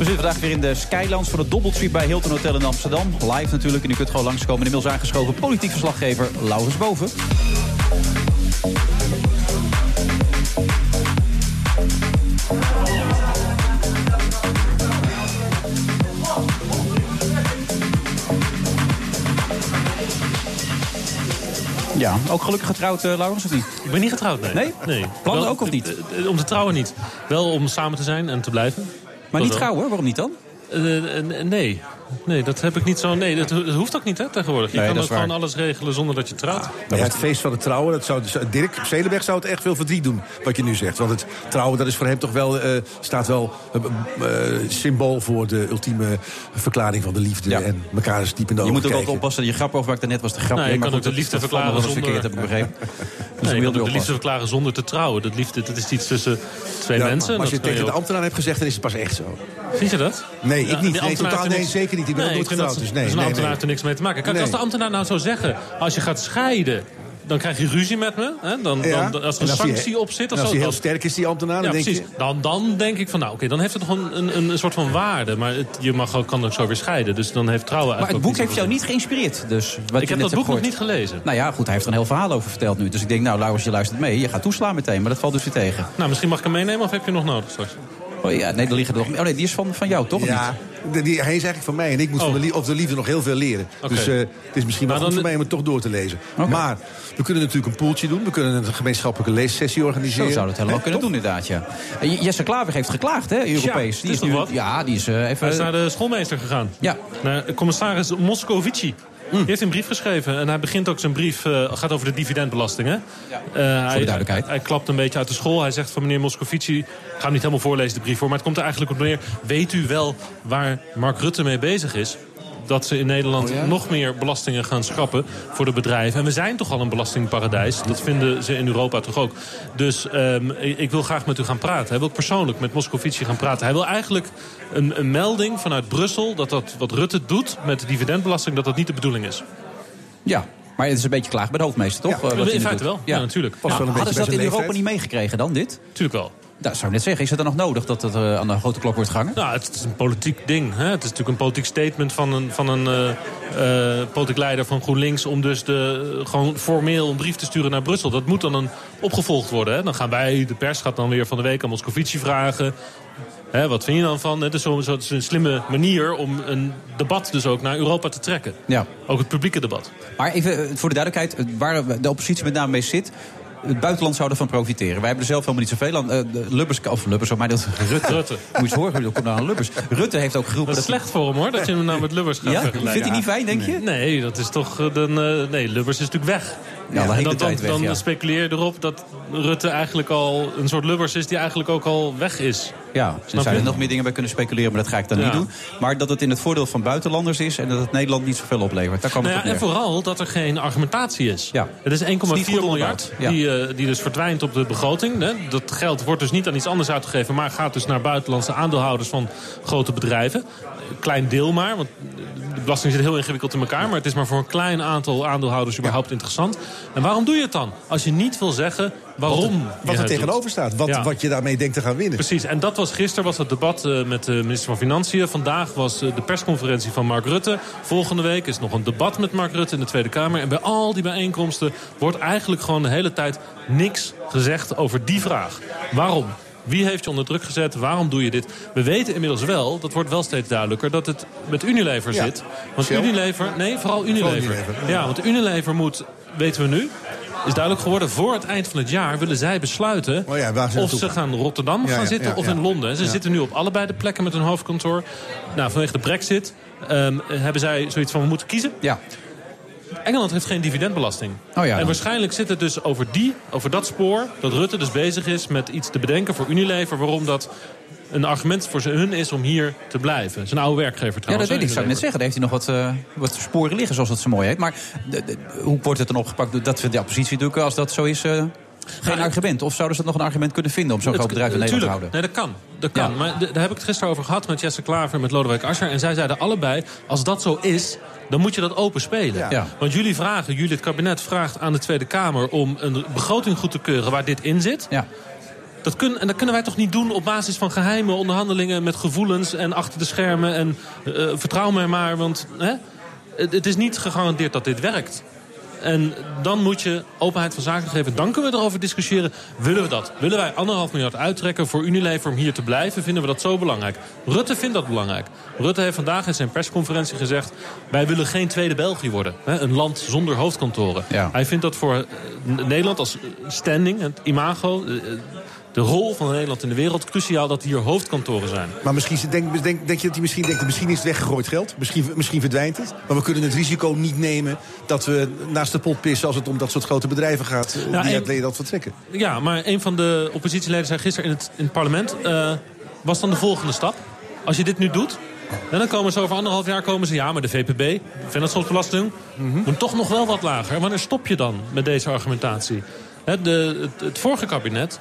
We zitten vandaag weer in de Skylands van het Doubletree bij Hilton Hotel in Amsterdam. Live natuurlijk en u kunt gewoon langskomen. Inmiddels aangeschoven politiek verslaggever Laurens Boven. Ja, ook gelukkig getrouwd, eh, Laurens, of niet? Ik ben niet getrouwd, nee. Nee? nee. Plannen ook of niet? eh, eh, Om te trouwen niet. Wel om samen te zijn en te blijven. Maar niet wel. trouwen, waarom niet dan? Eh, eh, nee. Nee, dat heb ik niet zo... Nee, dat, ho- dat hoeft ook niet, hè, tegenwoordig. Je Nee, kan dat ook is gewoon alles regelen zonder dat je trouwt. Maar ja, het feest van het trouwen, dat zou, Dirk Zelenberg zou het echt veel verdriet doen, wat je nu zegt. Want het trouwen, dat is voor hem toch wel, eh, staat wel eh, eh, symbool voor de ultieme verklaring van de liefde. En elkaar eens diep in de Je ogen moet er wel kijken. oppassen. Je grap over maakt daarnet was de grap. Nee, je maar kan goed, ook de liefde verklaren zonder... verkeerd, heb ik begrepen. Dus Nee, je je moet kan ook de liefde verklaren zonder te trouwen. Dat, liefde, dat is iets tussen twee Ja, mensen. maar als je tegen de ook- ambtenaar hebt gezegd, dan is het pas echt zo. Vind je dat? Nee, ik niet. Nee, totaal, nee, zeker niet. Ik ben ook Nee, nooit dat- getrouwd, dus nee, Dus een nee, ambtenaar nee. heeft er niks mee te maken. Kijk, Nee. als de ambtenaar nou zou zeggen... als je gaat scheiden, dan krijg je ruzie met me. Hè? Dan, Ja. dan, als er En een als sanctie op zit... als hij heel sterk is, die ambtenaar, ja, dan denk precies. je... Dan, dan denk ik van, nou oké, dan heeft het nog een, een, een soort van waarde. Maar het, je mag ook, kan ook zo weer scheiden. Dus dan heeft trouwen Maar het boek heeft jou niet geïnspireerd. Dus wat Ik heb dat boek nog niet gelezen. Nou ja, goed, hij heeft er een heel verhaal over verteld nu. Dus ik denk, nou, Laurens, je luistert mee. Je gaat toeslaan meteen, maar dat valt dus weer tegen. Nou, misschien mag ik hem meenemen of heb je nog nodig straks? Oh ja, nee, er liggen er nog... Oh nee, die is van, van jou, toch? Ja, de- die, hij is eigenlijk van mij en ik moet van de, lie- of de liefde nog heel veel leren. Dus eh, het is misschien wel goed voor mij om het toch door te lezen. Maar we kunnen natuurlijk een poeltje doen. We kunnen een gemeenschappelijke leessessie organiseren. Zo zou dat helemaal kunnen doen, inderdaad, ja. En J- Jesse Klaver heeft geklaagd, hè, Europees. Ja, die is nu, wat? Ja, die is eh, even... Hij is naar de schoolmeester gegaan. Ja. Naar commissaris Moscovici. Die heeft een brief geschreven en hij begint ook zijn brief, eh, gaat over de dividendbelasting. Hè? Eh, hij, duidelijkheid. Hij, klapt een beetje uit de school. Hij zegt van meneer Moscovici, ik ga hem niet helemaal voorlezen de brief voor, maar het komt er eigenlijk op neer. Weet u wel waar Mark Rutte mee bezig is? Dat ze in Nederland nog meer belastingen gaan schrappen voor de bedrijven. En we zijn toch al een belastingparadijs. Dat vinden ze in Europa toch ook. Dus ehm, ik, wil graag met u gaan praten. Hij wil ook persoonlijk met Moscovici gaan praten. Hij wil eigenlijk een, een melding vanuit Brussel... dat dat wat Rutte doet met de dividendbelasting... dat dat niet de bedoeling is. Ja, maar het is een beetje klaag bij de hoofdmeester, toch? Ja, Eh, wat in feite doet. wel. Ja, natuurlijk. Ja, Past wel een hadden ze dat in Europa leeftijd. niet meegekregen dan, dit? Tuurlijk wel. Dat zou ik net zeggen. Is het dan nog nodig dat het eh, aan de grote klok wordt gehangen? Nou, het is een politiek ding. Hè? Het is natuurlijk een politiek statement van een, van een eh, politiek leider van GroenLinks... om dus de, gewoon formeel een brief te sturen naar Brussel. Dat moet dan een, opgevolgd worden. Hè? Dan gaan wij, de pers gaat dan weer van de week aan Moscovici vragen... Hè, wat vind je dan van? Het is, zo, zo, een slimme manier om een debat dus ook naar Europa te trekken. Ja. Ook het publieke debat. Maar even voor de duidelijkheid, waar de oppositie met name mee zit... Het buitenland zou ervan profiteren. Wij hebben er zelf helemaal niet zoveel aan. De Lubbers, of Lubbers, of mij dat Rutte. Rutte. Moet je eens horen, dat komt nou aan Lubbers. Rutte heeft ook geroepen... Dat is slecht voor hem hoor, dat je hem nou met Lubbers gaat Ja? vergelijken. Vindt hij niet fijn, denk je? Nee, dat is toch... eh, Dan, eh, nee, Lubbers is natuurlijk weg. Ja, en dan, dan, ja. speculeer je erop dat Rutte eigenlijk al een soort Lubbers is... die eigenlijk ook al weg is. Ja, er je? er nog meer dingen bij kunnen speculeren, maar dat ga ik dan Ja. niet doen. Maar dat het in het voordeel van buitenlanders is en dat het Nederland niet zoveel oplevert. Daar kwam Nou het ja, en vooral dat er geen argumentatie is. Ja. Het is 1,4 Het is niet goed miljard ja. die, eh, die dus verdwijnt op de begroting. Hè. Dat geld wordt dus niet aan iets anders uitgegeven... maar gaat dus naar buitenlandse aandeelhouders van grote bedrijven. Klein deel maar, want de belasting zit heel ingewikkeld in elkaar... maar het is maar voor een klein aantal aandeelhouders überhaupt interessant. En waarom doe je het dan? Als je niet wil zeggen waarom Wat er, wat er doet. tegenover staat. Wat, Ja. wat je daarmee denkt te gaan winnen. Precies, en dat was gisteren was het debat eh, met de minister van Financiën. Vandaag was eh, de persconferentie van Mark Rutte. Volgende week is nog een debat met Mark Rutte in de Tweede Kamer. En bij al die bijeenkomsten wordt eigenlijk gewoon de hele tijd niks gezegd over die vraag. Waarom? Wie heeft je onder druk gezet? Waarom doe je dit? We weten inmiddels wel, dat wordt wel steeds duidelijker... dat het met Unilever Ja. zit. Want Shell? Unilever... Nee, vooral Unilever. Unilever. Ja, want Unilever moet, weten we nu... is duidelijk geworden, voor het eind van het jaar willen zij besluiten... Oh ja, waar ze of ze gaan. Rotterdam Ja, gaan zitten ja, of in Londen. En Ze zitten nu op allebei de plekken met hun hoofdkantoor. Nou, vanwege de brexit ehm, hebben zij zoiets van, we moeten kiezen. Ja. Engeland heeft geen dividendbelasting. Oh ja, en waarschijnlijk zit het dus over, die, over dat spoor... dat Rutte dus bezig is met iets te bedenken voor Unilever... waarom dat een argument voor ze- hun is om hier te blijven. Zijn oude werkgever Ja, trouwens. dat weet ik. Zou ik net zeggen. Daar heeft hij nog wat, eh, wat sporen liggen, zoals dat zo mooi heet. Maar de- de- hoe wordt het dan opgepakt? Dat vindt de oppositie natuurlijk, als dat zo is, eh, geen argument. Of zouden ze nog een argument kunnen vinden om zo'n groot bedrijf in Nederland te houden? Nee, dat kan. Dat kan. Ja. Maar daar heb ik het gisteren over gehad met Jesse Klaver en met Lodewijk Asscher. En zij zeiden allebei, als dat zo is, dan moet je dat open spelen. Ja. Want jullie vragen, jullie het kabinet vraagt aan de Tweede Kamer... om een begroting goed te keuren waar dit in zit. Ja. Dat kun, en dat kunnen wij toch niet doen op basis van geheime onderhandelingen... met gevoelens en achter de schermen. En eh, vertrouw mij maar, want hè, het is niet gegarandeerd dat dit werkt. En dan moet je openheid van zaken geven. Dan kunnen we erover discussiëren. Willen we dat? Willen wij anderhalf miljard uittrekken voor Unilever om hier te blijven? Vinden we dat zo belangrijk? Rutte vindt dat belangrijk. Rutte heeft vandaag in zijn persconferentie gezegd... wij willen geen tweede België worden. Hè? Een land zonder hoofdkantoren. Ja. Hij vindt dat voor eh, Nederland als standing, het imago... de rol van Nederland in de wereld cruciaal dat hier hoofdkantoren zijn. Maar misschien denk, denk, denk je dat hij misschien denkt... misschien is het weggegooid geld, misschien, misschien verdwijnt het. Maar we kunnen het risico niet nemen dat we naast de pot pissen... als het om dat soort grote bedrijven gaat, eh, Ja, die uit Nederland vertrekken. Ja, maar een van de oppositieleiders zei gisteren in het, in het parlement... eh, was dan de volgende stap. Als je dit nu doet, en dan komen ze over anderhalf jaar komen ze... ja, maar de VPB, vennootschapsbelasting, moet toch nog wel wat lager. Wanneer stop je dan met deze argumentatie? De, het, het vorige kabinet,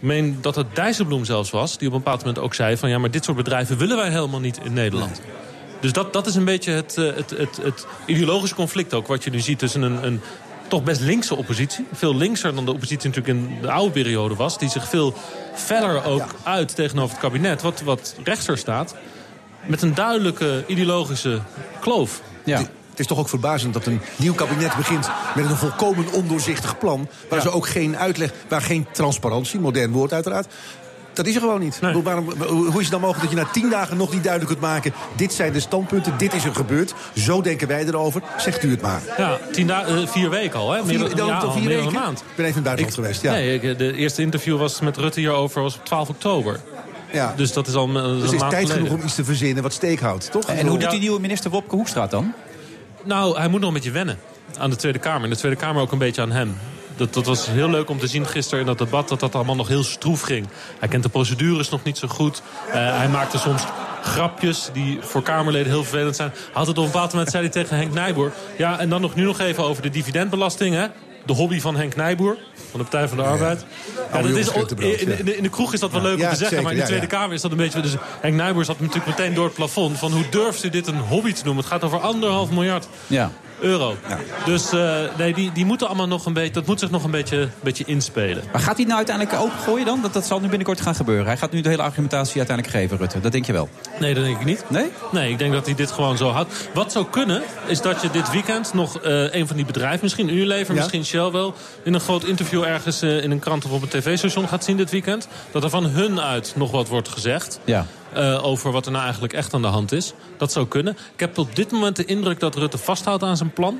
meen dat het Dijsselbloem zelfs was... die op een bepaald moment ook zei van... ja, maar dit soort bedrijven willen wij helemaal niet in Nederland. Dus dat, dat is een beetje het, eh, het, het, het ideologische conflict ook... wat je nu ziet tussen een, een toch best linkse oppositie. Veel linkser dan de oppositie natuurlijk in de oude periode was. Die zich veel feller ook uit tegenover het kabinet. Wat, wat rechtser staat. Met een duidelijke ideologische kloof. Ja. Het is toch ook verbazend dat een nieuw kabinet begint met een volkomen ondoorzichtig plan. Waar ze ook geen uitleg, waar geen transparantie, modern woord uiteraard. Dat is er gewoon niet. Ik bedoel, Waarom, hoe is het dan mogelijk dat je na tien dagen nog niet duidelijk kunt maken... dit zijn de standpunten, dit is er gebeurd, zo denken wij erover, zegt u het maar. Ja, tien da- eh, vier weken al, hè? Vier- Meer dan- dan ja, al vier dan een weken? maand. Ik ben even in het buitenland geweest, ja. Nee, ik, de eerste interview was met Rutte hierover was op 12 oktober. Ja. Dus dat is al een, dat is Dus is tijd geleden. genoeg om iets te verzinnen wat steek houdt, toch? En hoe doet die nieuwe minister Wopke Hoekstra het dan? Nou, hij moet nog een beetje wennen aan de Tweede Kamer. En de Tweede Kamer ook een beetje aan hem. Dat, dat was heel leuk om te zien gisteren in dat debat... dat dat allemaal nog heel stroef ging. Hij kent de procedures nog niet zo goed. Eh, hij maakte soms grapjes die voor Kamerleden heel vervelend zijn. Had het op een bepaald moment, zei hij tegen Henk Nijboer... ja, en dan nog nu nog even over de dividendbelasting, hè? De hobby van Henk Nijboer, van de Partij van de Arbeid. Ja, dat is, in, in, de- in de kroeg is dat wel leuk Ja, om te zeggen, zeker, maar in de Tweede ja. Kamer is dat een beetje... Dus Henk Nijboer zat natuurlijk meteen door het plafond... van hoe durft u dit een hobby te noemen? Het gaat over anderhalf miljard Ja. euro. Dus eh, nee, die, die moeten allemaal nog een beetje, dat moet zich nog een beetje, beetje inspelen. Maar gaat hij nou uiteindelijk opengooien dan? Dat, dat zal nu binnenkort gaan gebeuren. Hij gaat nu de hele argumentatie uiteindelijk geven, Rutte. Dat denk je wel. Nee, dat denk ik niet. Nee? Nee, ik denk dat hij dit gewoon zo houdt. Wat zou kunnen, is dat je dit weekend nog eh, een van die bedrijven... misschien Unilever, Ja. misschien Shell wel... in een groot interview ergens eh, in een krant of op een tv-station gaat zien dit weekend. Dat er van hun uit nog wat wordt gezegd. Ja. Eh, over wat er nou eigenlijk echt aan de hand is. Dat zou kunnen. Ik heb op dit moment de indruk dat Rutte vasthoudt aan zijn plan.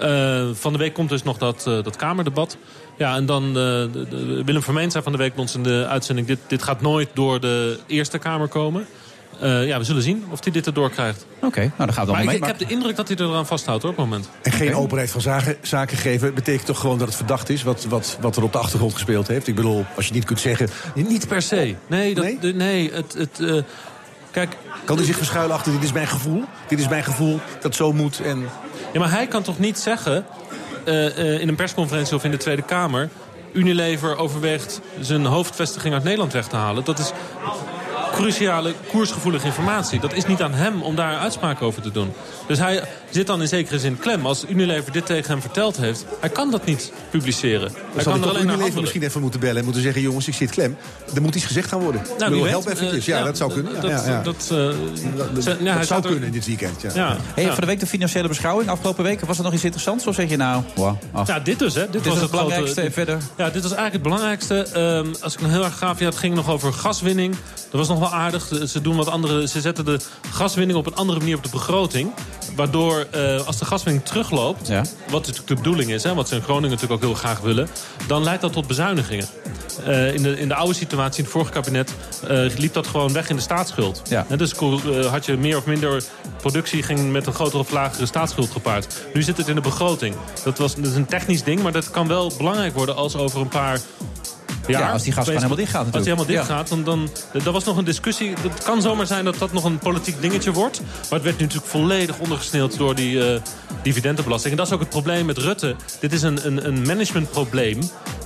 Eh, van de week komt dus nog dat, eh, dat Kamerdebat. Ja, en dan de- Willem Vermeend zei van de week bij ons in de uitzending... dit, dit gaat nooit door de Eerste Kamer komen. Eh, ja, we zullen zien of hij dit erdoor krijgt. Oké, nou dan gaat het Maar allemaal ik, mee. ik heb de indruk dat hij er eraan vasthoudt hoor, op het moment. En geen openheid van zaken, zaken geven betekent toch gewoon dat het verdacht is... Wat, wat, wat er op de achtergrond gespeeld heeft. Ik bedoel, als je niet kunt zeggen... Niet per se. Nee, dat, Nee? de- nee het... het eh, kijk, Kan hij zich verschuilen achter dit is mijn gevoel? Dit is mijn gevoel, dat zo moet en... Ja, maar hij kan toch niet zeggen eh, eh, in een persconferentie of in de Tweede Kamer... Unilever overweegt zijn hoofdvestiging uit Nederland weg te halen. Dat is cruciale, koersgevoelige informatie. Dat is niet aan hem om daar uitspraken over te doen. Dus hij zit dan in zekere zin klem. Als Unilever dit tegen hem verteld heeft, hij kan dat niet publiceren. Hij Dan zal kan er alleen Unilever misschien even moeten bellen... en moeten zeggen, jongens, ik zit klem. Er moet iets gezegd gaan worden. Nou, bedoel, help eventjes. Eh, ja, dat zou kunnen. Ja, Dat, ja, ja. dat, eh, Dat- hij dat zou er- kunnen dit weekend, ja. Ja, Hey, ja. Van de week de financiële beschouwing. Afgelopen weken was er nog iets interessants? Of zeg je nou, wow. Ja, dit dus, hè. Dit, Dit was het het belangrijkste grote- verder? Ja, dit was eigenlijk het belangrijkste. Ehm, als ik nog heel erg gaaf, ja, het ging nog over gaswinning. Dat was nog wel aardig. Ze, doen wat andere, ze zetten de gaswinning op een andere manier op de begroting. Waardoor, eh, als de gaswinning terugloopt... Ja. wat natuurlijk de bedoeling is, hè, wat ze in Groningen natuurlijk ook heel graag willen... dan leidt dat tot bezuinigingen. Eh, in, de, in de oude situatie, in het vorige kabinet... eh, liep dat gewoon weg in de staatsschuld. Ja. Dus had je meer of minder productie... ging met een grotere of lagere staatsschuld gepaard. Nu zit het in de begroting. Dat, was, dat is een technisch ding, maar dat kan wel belangrijk worden... als over een paar Ja, als die gas helemaal dicht gaat Als die helemaal dicht gaat, dan, dan... Er was nog een discussie. Het kan zomaar zijn dat dat nog een politiek dingetje wordt. Maar het werd nu natuurlijk volledig ondergesneeuwd door die eh, dividendenbelasting. En dat is ook het probleem met Rutte. Dit is een, een, een managementprobleem.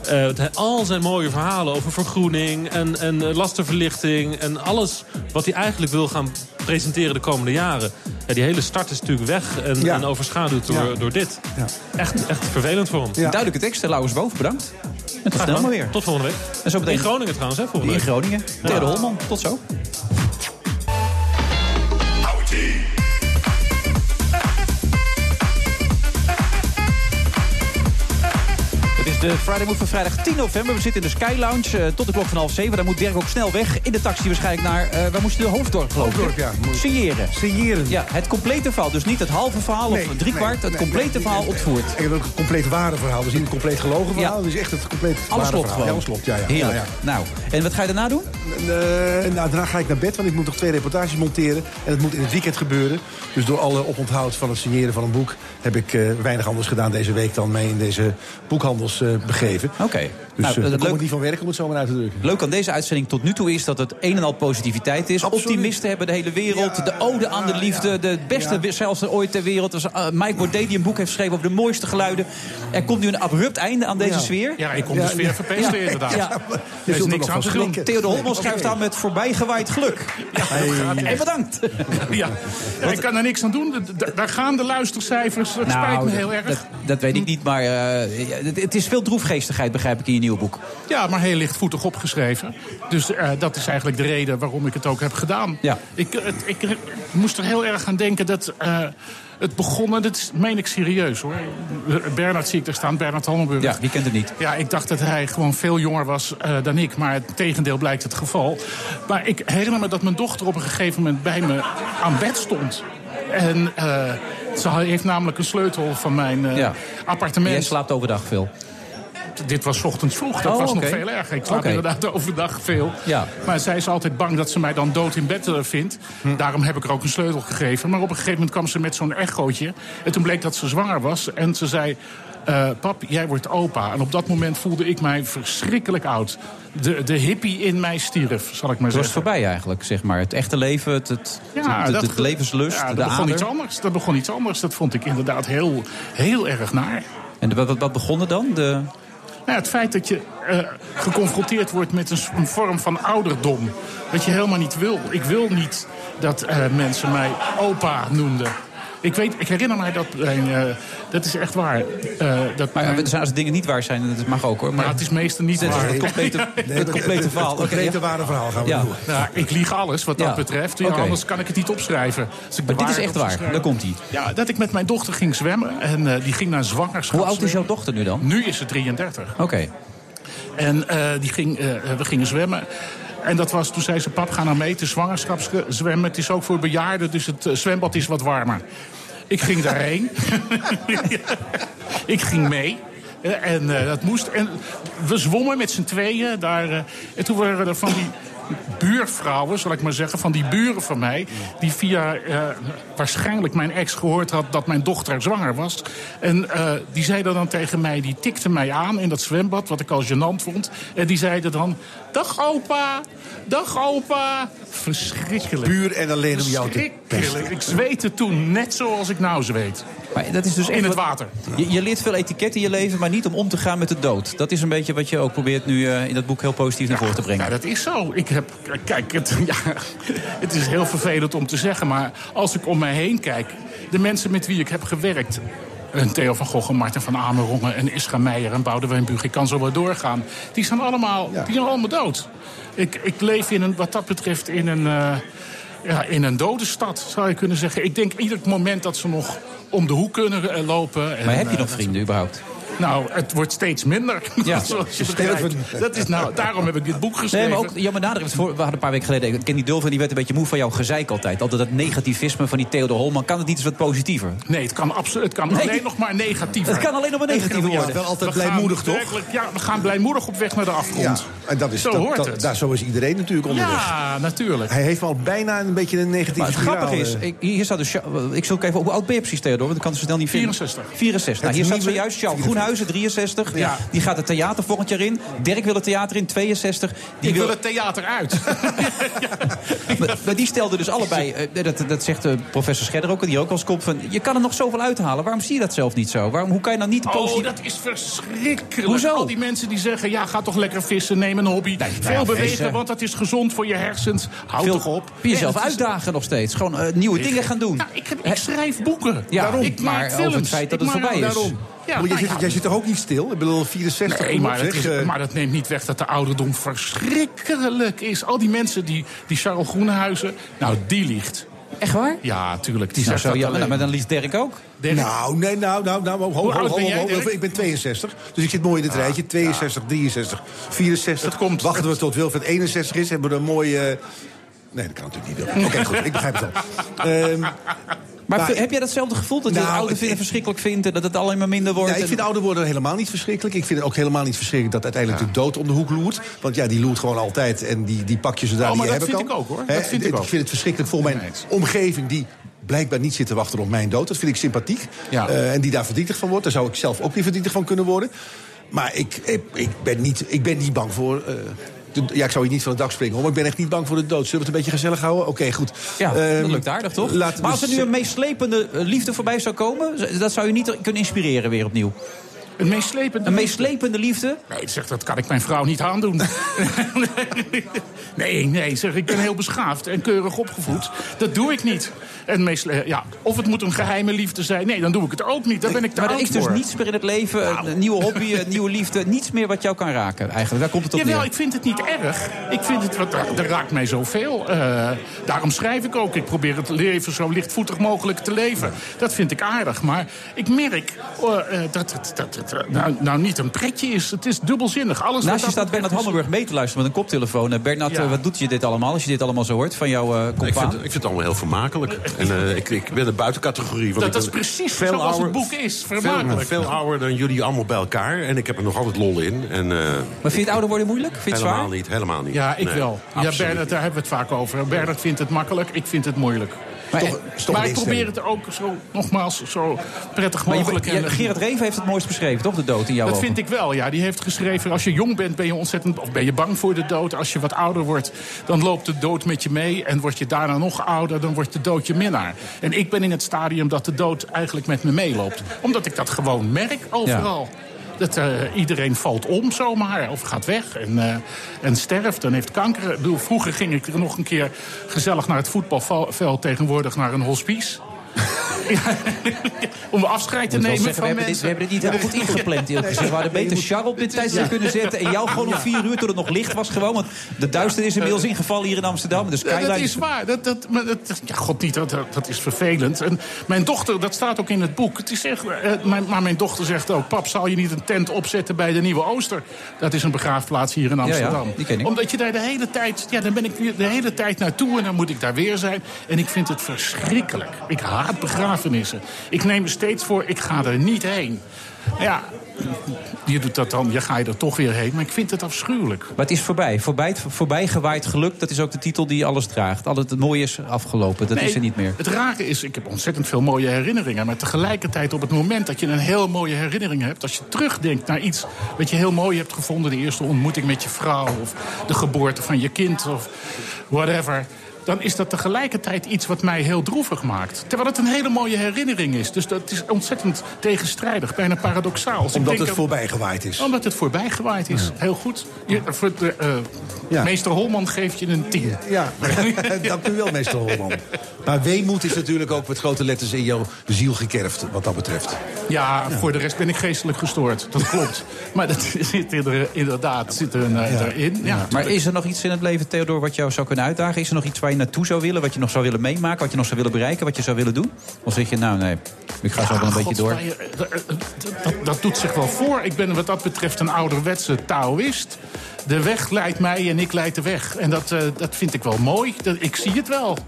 Eh, het- al zijn mooie verhalen over vergroening en, en eh, lastenverlichting... en alles wat hij eigenlijk wil gaan presenteren de komende jaren. Ja, die hele start is natuurlijk weg en, Ja. en overschaduwd door, Ja. door dit. Ja. Echt, echt vervelend voor hem. Duidelijke tekst. Lauwers Boven, bedankt. En tot snel weer. Tot volgende week. En zo meteen In Groningen trouwens, hè, volgende in. Groningen. Theo de Holman. Tot zo. De Friday Move van vrijdag 10 november. We zitten in de Sky Lounge eh, tot de klok van half zeven. Daar moet Dirk ook snel weg. In de taxi waarschijnlijk naar... eh waar moest je de Hoofddorp geloof? Hoofddorp, ja. Signeren. Signeren. Ja, het complete verhaal. Dus niet het halve verhaal Nee, of driekwart. nee, het nee, complete verhaal ontvoerd. Ik heb ook een compleet ware verhaal. Dus niet een compleet gelogen verhaal. Ja. Dus echt het compleet Alles klopt verhaal. gewoon. Ja, alles klopt, ja. ja. Heerlijk. Ja, ja. Nou, en wat ga je daarna doen? Eh, nou, daarna ga ik naar bed, want ik moet nog twee reportages monteren. En het moet in het weekend gebeuren. Dus door alle oponthoud van het signeren van een boek... heb ik weinig anders gedaan deze week dan mij in deze boekhandels begeven. Oké. Dus Nou, eh, dat daar kom leuk- ik niet van werken, om het zo maar uit te drukken. Leuk aan deze uitzending tot nu toe is dat het een en al positiviteit is. Absoluut. Optimisten hebben de hele wereld. de ode aan de liefde. De beste Ja. zelfs ooit ter wereld. Dus, eh, Mike Baudet die een boek heeft geschreven over de mooiste geluiden. Er komt nu een abrupt einde aan deze Ja. sfeer. Ja, ik kom de sfeer verpesten inderdaad. Ja. Er is niks aan te doen. Theodor Holmel schrijft aan met voorbijgewaaid geluk. En bedankt. Ja, ik kan er niks aan doen. Daar gaan de luistercijfers. Het spijt me heel erg. Nou, Dat, dat weet ik niet, maar eh, het is veel droefgeestigheid, begrijp ik, in je nieuwe boek. Ja, maar heel lichtvoetig opgeschreven. Dus eh, dat is eigenlijk de reden waarom ik het ook heb gedaan. Ja. Ik, eh, het- ik, moest er heel erg aan denken dat eh, het begon... en dat meen ik serieus hoor. Bernard zie ik er staan, Bernard Hammelburg. Ja, wie kent het niet? Ja, ik dacht dat hij gewoon veel jonger was dan ik. Maar het tegendeel blijkt het geval. Maar ik herinner me dat mijn dochter op een gegeven moment bij me aan bed stond. En ze heeft namelijk een sleutel van mijn Ja. appartement. Jij slaapt overdag veel. Dit was ochtends vroeg, dat Oh, was nog veel erger. Ik slaap inderdaad overdag veel. Ja. Maar zij is altijd bang dat ze mij dan dood in bed eh, vindt. Hm. Daarom heb ik er ook een sleutel gegeven. Maar op een gegeven moment kwam ze met zo'n echootje. En toen bleek dat ze zwanger was. En ze zei, eh, pap, jij wordt opa. En op dat moment voelde ik mij verschrikkelijk oud. De, de hippie in mij stierf, zal ik maar Het was zeggen. voorbij eigenlijk, zeg maar. Het echte leven, het, het, het, levenslust, ja, de dat begon ader. iets anders. Dat begon iets anders. Dat vond ik inderdaad heel, heel erg naar. En wat, wat, wat begon er dan? De... Nou, het feit dat je eh, geconfronteerd wordt met een, een vorm van ouderdom. Dat je helemaal niet wil. Ik wil niet dat eh, mensen mij opa noemden. Ik, weet, ik herinner mij dat... eh, dat is echt waar. eh, dat Maar mijn- als dingen niet waar zijn, dat mag ook hoor. Maar Ja, het is meestal niet waar. Het complete, het complete verhaal. Het complete ware verhaal gaan we Ja. doen. Nou, ik lieg alles wat dat Ja. betreft. Ja. Anders kan ik het niet opschrijven. Ik de Maar dit is echt waar. Daar komt hij. Ja, dat ik met mijn dochter ging zwemmen. En eh, die ging naar zwangerschap. Hoe oud is jouw dochter nu dan? Nu is ze 33. Oké. En die ging, we gingen zwemmen. En dat was, toen zei ze, pap, ga nou mee. Het is zwangerschapszwemmen. Het is ook voor bejaarden, dus het eh, zwembad is wat warmer. Ik ging daarheen. ik ging mee. Eh, En eh, dat moest. En we zwommen met z'n tweeën daar. en toen waren er van die buurvrouwen, zal ik maar zeggen, van die buren van mij... die via waarschijnlijk mijn ex gehoord had dat mijn dochter zwanger was. En die zeiden dan tegen mij, die tikten mij aan in dat zwembad... wat ik al gênant vond. En die zeiden dan, dag opa, dag opa. Verschrikkelijk. Puur en alleen om jou te Verschrikkelijk. Ik zweette toen net zoals ik nou zweet. Maar dat is dus In het wat- water. Je, je leert veel etiket in je leven, maar niet om om te gaan met de dood. Dat is een beetje wat je ook probeert nu eh, in dat boek heel positief naar voren te brengen. Ja, dat is zo. Ik heb, kijk, het, ja, het is heel vervelend om te zeggen, maar als ik om mij heen kijk, de mensen met wie ik heb gewerkt. Een Theo van Gogh, en Martin van Amerongen, en Isra Meijer en Boudewijn Buug. Ik kan zo wel doorgaan. Die zijn allemaal, die zijn allemaal dood. Ik, ik leef in een, wat dat betreft in een, eh, ja, in een dode stad, zou je kunnen zeggen. Ik denk ieder moment dat ze nog om de hoek kunnen eh, lopen. En, Maar heb je eh, nog vrienden überhaupt? Nou, het wordt steeds minder. Ja. zoals je begrijpt. Dat is nou, daarom heb ik dit boek geschreven. Nee, maar ook Jan Nader, we hadden een paar weken geleden... Ik ken die Dulver, die werd een beetje moe van jouw gezeik altijd. Altijd dat negativisme van die Theodor Holman. Kan het niet eens wat positiever? Nee, het kan, absoluut, het kan Nee. alleen nog maar negatief Het kan alleen nog maar negatief Ja, worden. Wel altijd we gaan blijmoedig, toch? Ja, we gaan blijmoedig op weg naar de Ja, afgrond. en dat is, Zo dat, hoort dat- het. Daar, zo is iedereen natuurlijk onderweg. Ja, natuurlijk. Hij heeft al bijna een beetje een negatieve Maar het grappige is, eh. ik, hier staat dus... Ik zoek even, hoe oud ben je precies, Theodor? Want ik kan het zo snel niet vinden. 64. 64. Nou, hier staat zojuist Charles Groenhuizen, 63. Ja. Die gaat het theater volgend jaar in. Dirk wil het theater in, 62. Die ik wil het theater uit. Maar, maar die stelde dus allebei, eh, dat, dat zegt eh, professor Scherder ook, die ook als kop van... je kan er nog zoveel uithalen, waarom zie je dat zelf niet zo? Waarom, hoe kan je dan niet Oh, positief... dat is verschrikkelijk. Hoezo? Al die mensen die zeggen, ja, ga toch lekker vissen, neem een hobby. Veel ja, bewegen, vissen. want dat is gezond voor je hersens. Houd Veel- toch op. Jezelf is- uitdagen nog steeds. Gewoon eh, nieuwe dingen gaan doen. Ik, heb, ik schrijf boeken. Ja, daarom. ik- maak maar films. over het feit dat Ik het voorbij is. Daarom. Ja, Maar jij, nou zit, ja. jij zit toch ook niet stil? Ik bedoel, 64 Nee, kom op, maar, dat zeg, is, eh. maar dat neemt niet weg dat de ouderdom verschrikkelijk is. Al die mensen, die, die Charles Groenhuizen, nou, die liegt. Echt waar? Ja, tuurlijk. Die Nou, zegt zo, dat ja, alleen. maar, maar dan liest Dirk ook. Nou, nee, nou, nou, nou, ho, ho, Hoe ho, ben? Ik ben 62, dus ik zit mooi in het rijtje. 62, 63, 64. komt. Wachten we tot Wilfred 61 is, hebben we een mooie... Nee, dat kan natuurlijk niet. Oké, goed, ik begrijp het al. Ehm, Maar, Maar- heb jij datzelfde gevoel dat je Nou, het ouder vinden verschrikkelijk vindt... en dat het alleen maar minder wordt? Ja, ik en- vind ouder worden helemaal niet verschrikkelijk. Ik vind het ook helemaal niet verschrikkelijk dat uiteindelijk de dood om de hoek loert. Want ja, die loert gewoon altijd en die, die pak je zodra Oh, die maar je dat hebben vind kan. ik ook, hoor. Dat vind ik ik ook. vind het verschrikkelijk voor mijn omgeving die blijkbaar niet zit te wachten op mijn dood. Dat vind ik sympathiek. Ja. Eh, en die daar verdrietig van wordt. Daar zou ik zelf ook weer verdrietig van kunnen worden. Maar ik, ik, ik, ben, niet, ik ben niet bang voor... eh, ja, ik zou je niet van het dak springen, hoor, maar ik ben echt niet bang voor de dood. Zullen we het een beetje gezellig houden? Oké, goed. Ja, Ehm, dat lukt aardig, toch? Maar als er dus- nu een meeslepende eh, liefde voorbij zou komen... dat zou je niet kunnen inspireren weer opnieuw? Een meeslepende Een meeslepende liefde? Nee, zeg, dat kan ik mijn vrouw niet aandoen. nee, nee, zeg, ik ben heel beschaafd en keurig opgevoed. Dat doe ik niet. En meesle- ja, of het moet een geheime liefde zijn. Nee, dan doe ik het ook niet. Daar ben ik te Maar er is dus voor. niets meer in het leven, een nieuwe hobby, een nieuwe liefde... niets meer wat jou kan raken, eigenlijk. Daar komt het op Jawel, neer. ik vind het niet erg. Ik vind het, wat, er raakt mij zoveel. Eh daarom schrijf ik ook. Ik probeer het leven zo lichtvoetig mogelijk te leven. Dat vind ik aardig. Maar ik merk eh, eh, dat het dat, het, nou, nou niet een pretje is. Het is dubbelzinnig. Alles Naast je dat staat Bernard Hammelburg mee te luisteren met een koptelefoon. Eh, Bernard, Ja. eh, wat doet je dit allemaal als je dit allemaal zo hoort van jouw eh Ik compaan? vind, ik vind het allemaal heel vermakelijk. En eh, ik, ik ben de buitencategorie. Want Dat ik ben is precies veel zoals ouder- het boek is. Veel, Vermakelijk. veel ouder dan jullie allemaal bij elkaar. En ik heb er nog altijd lol in. En, eh, Maar vind je het ouder worden moeilijk? Vind je het helemaal zwaar? niet, helemaal niet. Ja, ik Nee, wel. Ja, Bernard, daar hebben we het vaak over. Bernard vindt het makkelijk, ik vind het moeilijk. Maar, Toch- is toch maar ik probeer instelling. het ook zo, nogmaals, zo prettig je- mogelijk. je- en- Gerard Reven heeft het mooist beschreven, toch? De dood in jouw Dat ogen. vind ik wel, ja. Die heeft geschreven, als je jong bent ben je ontzettend... of ben je bang voor de dood. Als je wat ouder wordt, dan loopt de dood met je mee. En word je daarna nog ouder, dan wordt de dood je minnaar. En ik ben in het stadium dat de dood eigenlijk met me meeloopt. Omdat ik dat gewoon merk overal. Dat, eh, iedereen valt om zomaar, of gaat weg en, eh, en sterft en heeft kanker. Bedoel, vroeger ging ik er nog een keer gezellig naar het voetbalveld... tegenwoordig naar een hospice. Ja, om afscheid te nemen zeggen, we van hebben, dit, mensen. we hebben dit niet heel goed ingepland. eerlijk gezegd. We hadden beter Charles op dit tijdstip kunnen zetten. En jou gewoon om vier uur toen het nog licht was gewoon. Want de duister is inmiddels ingevallen hier in Amsterdam. Ja, skyline dat is waar. Dat, dat, maar dat, ja, god niet, dat, dat is vervelend. En mijn dochter, dat staat ook in het boek. Het is echt, eh, mijn, maar mijn dochter zegt ook... pap, zal je niet een tent opzetten bij de Nieuwe Ooster? Dat is een begraafplaats hier in ja, Amsterdam. die ken ik. Omdat je daar de hele tijd... Ja, dan ben ik de hele tijd naartoe en dan moet ik daar weer zijn. En ik vind het verschrikkelijk. Ik haat begrafenissen. Ik neem me steeds voor, ik ga er niet heen. Ja, je doet dat dan, je ga je er toch weer heen. Maar ik vind het afschuwelijk. Maar het is voorbij. voorbij. Voorbij gewaaid geluk, dat is ook de titel die alles draagt. Al het mooie is afgelopen, dat Nee, is er niet meer. Het rare is, ik heb ontzettend veel mooie herinneringen. Maar tegelijkertijd op het moment dat je een heel mooie herinnering hebt... als je terugdenkt naar iets wat je heel mooi hebt gevonden... de eerste ontmoeting met je vrouw of de geboorte van je kind of whatever... dan is dat tegelijkertijd iets wat mij heel droevig maakt. Terwijl het een hele mooie herinnering is. Dus dat is ontzettend tegenstrijdig, bijna paradoxaal. Dus ik Omdat het dat- voorbij gewaaid is. Omdat het voorbij gewaaid is. Heel goed. Je, voor de, eh, Ja. Meester Holman geeft je een tien. Ja, dank u wel, meester Holman. Maar weemoed is natuurlijk ook met grote letters in jouw ziel gekerfd, wat dat betreft. Ja, voor de rest ben ik geestelijk gestoord. Dat klopt. maar dat zit er, inderdaad zit er, erin. Ja, Maar is er nog iets in het leven, Theodor, wat jou zou kunnen uitdagen? Is er nog iets waar je naartoe zou willen? Wat je nog zou willen meemaken? Wat je nog zou willen bereiken? Wat je zou willen doen? Of zeg je, nou nee, ik ga zo wel een beetje door. Godsvrije, eh, eh, dat, dat doet zich wel voor. Ik ben wat dat betreft een ouderwetse Taoïst. De weg leidt mij en ik leid de weg. En dat, eh, dat vind ik wel mooi. Dat, ik zie het wel,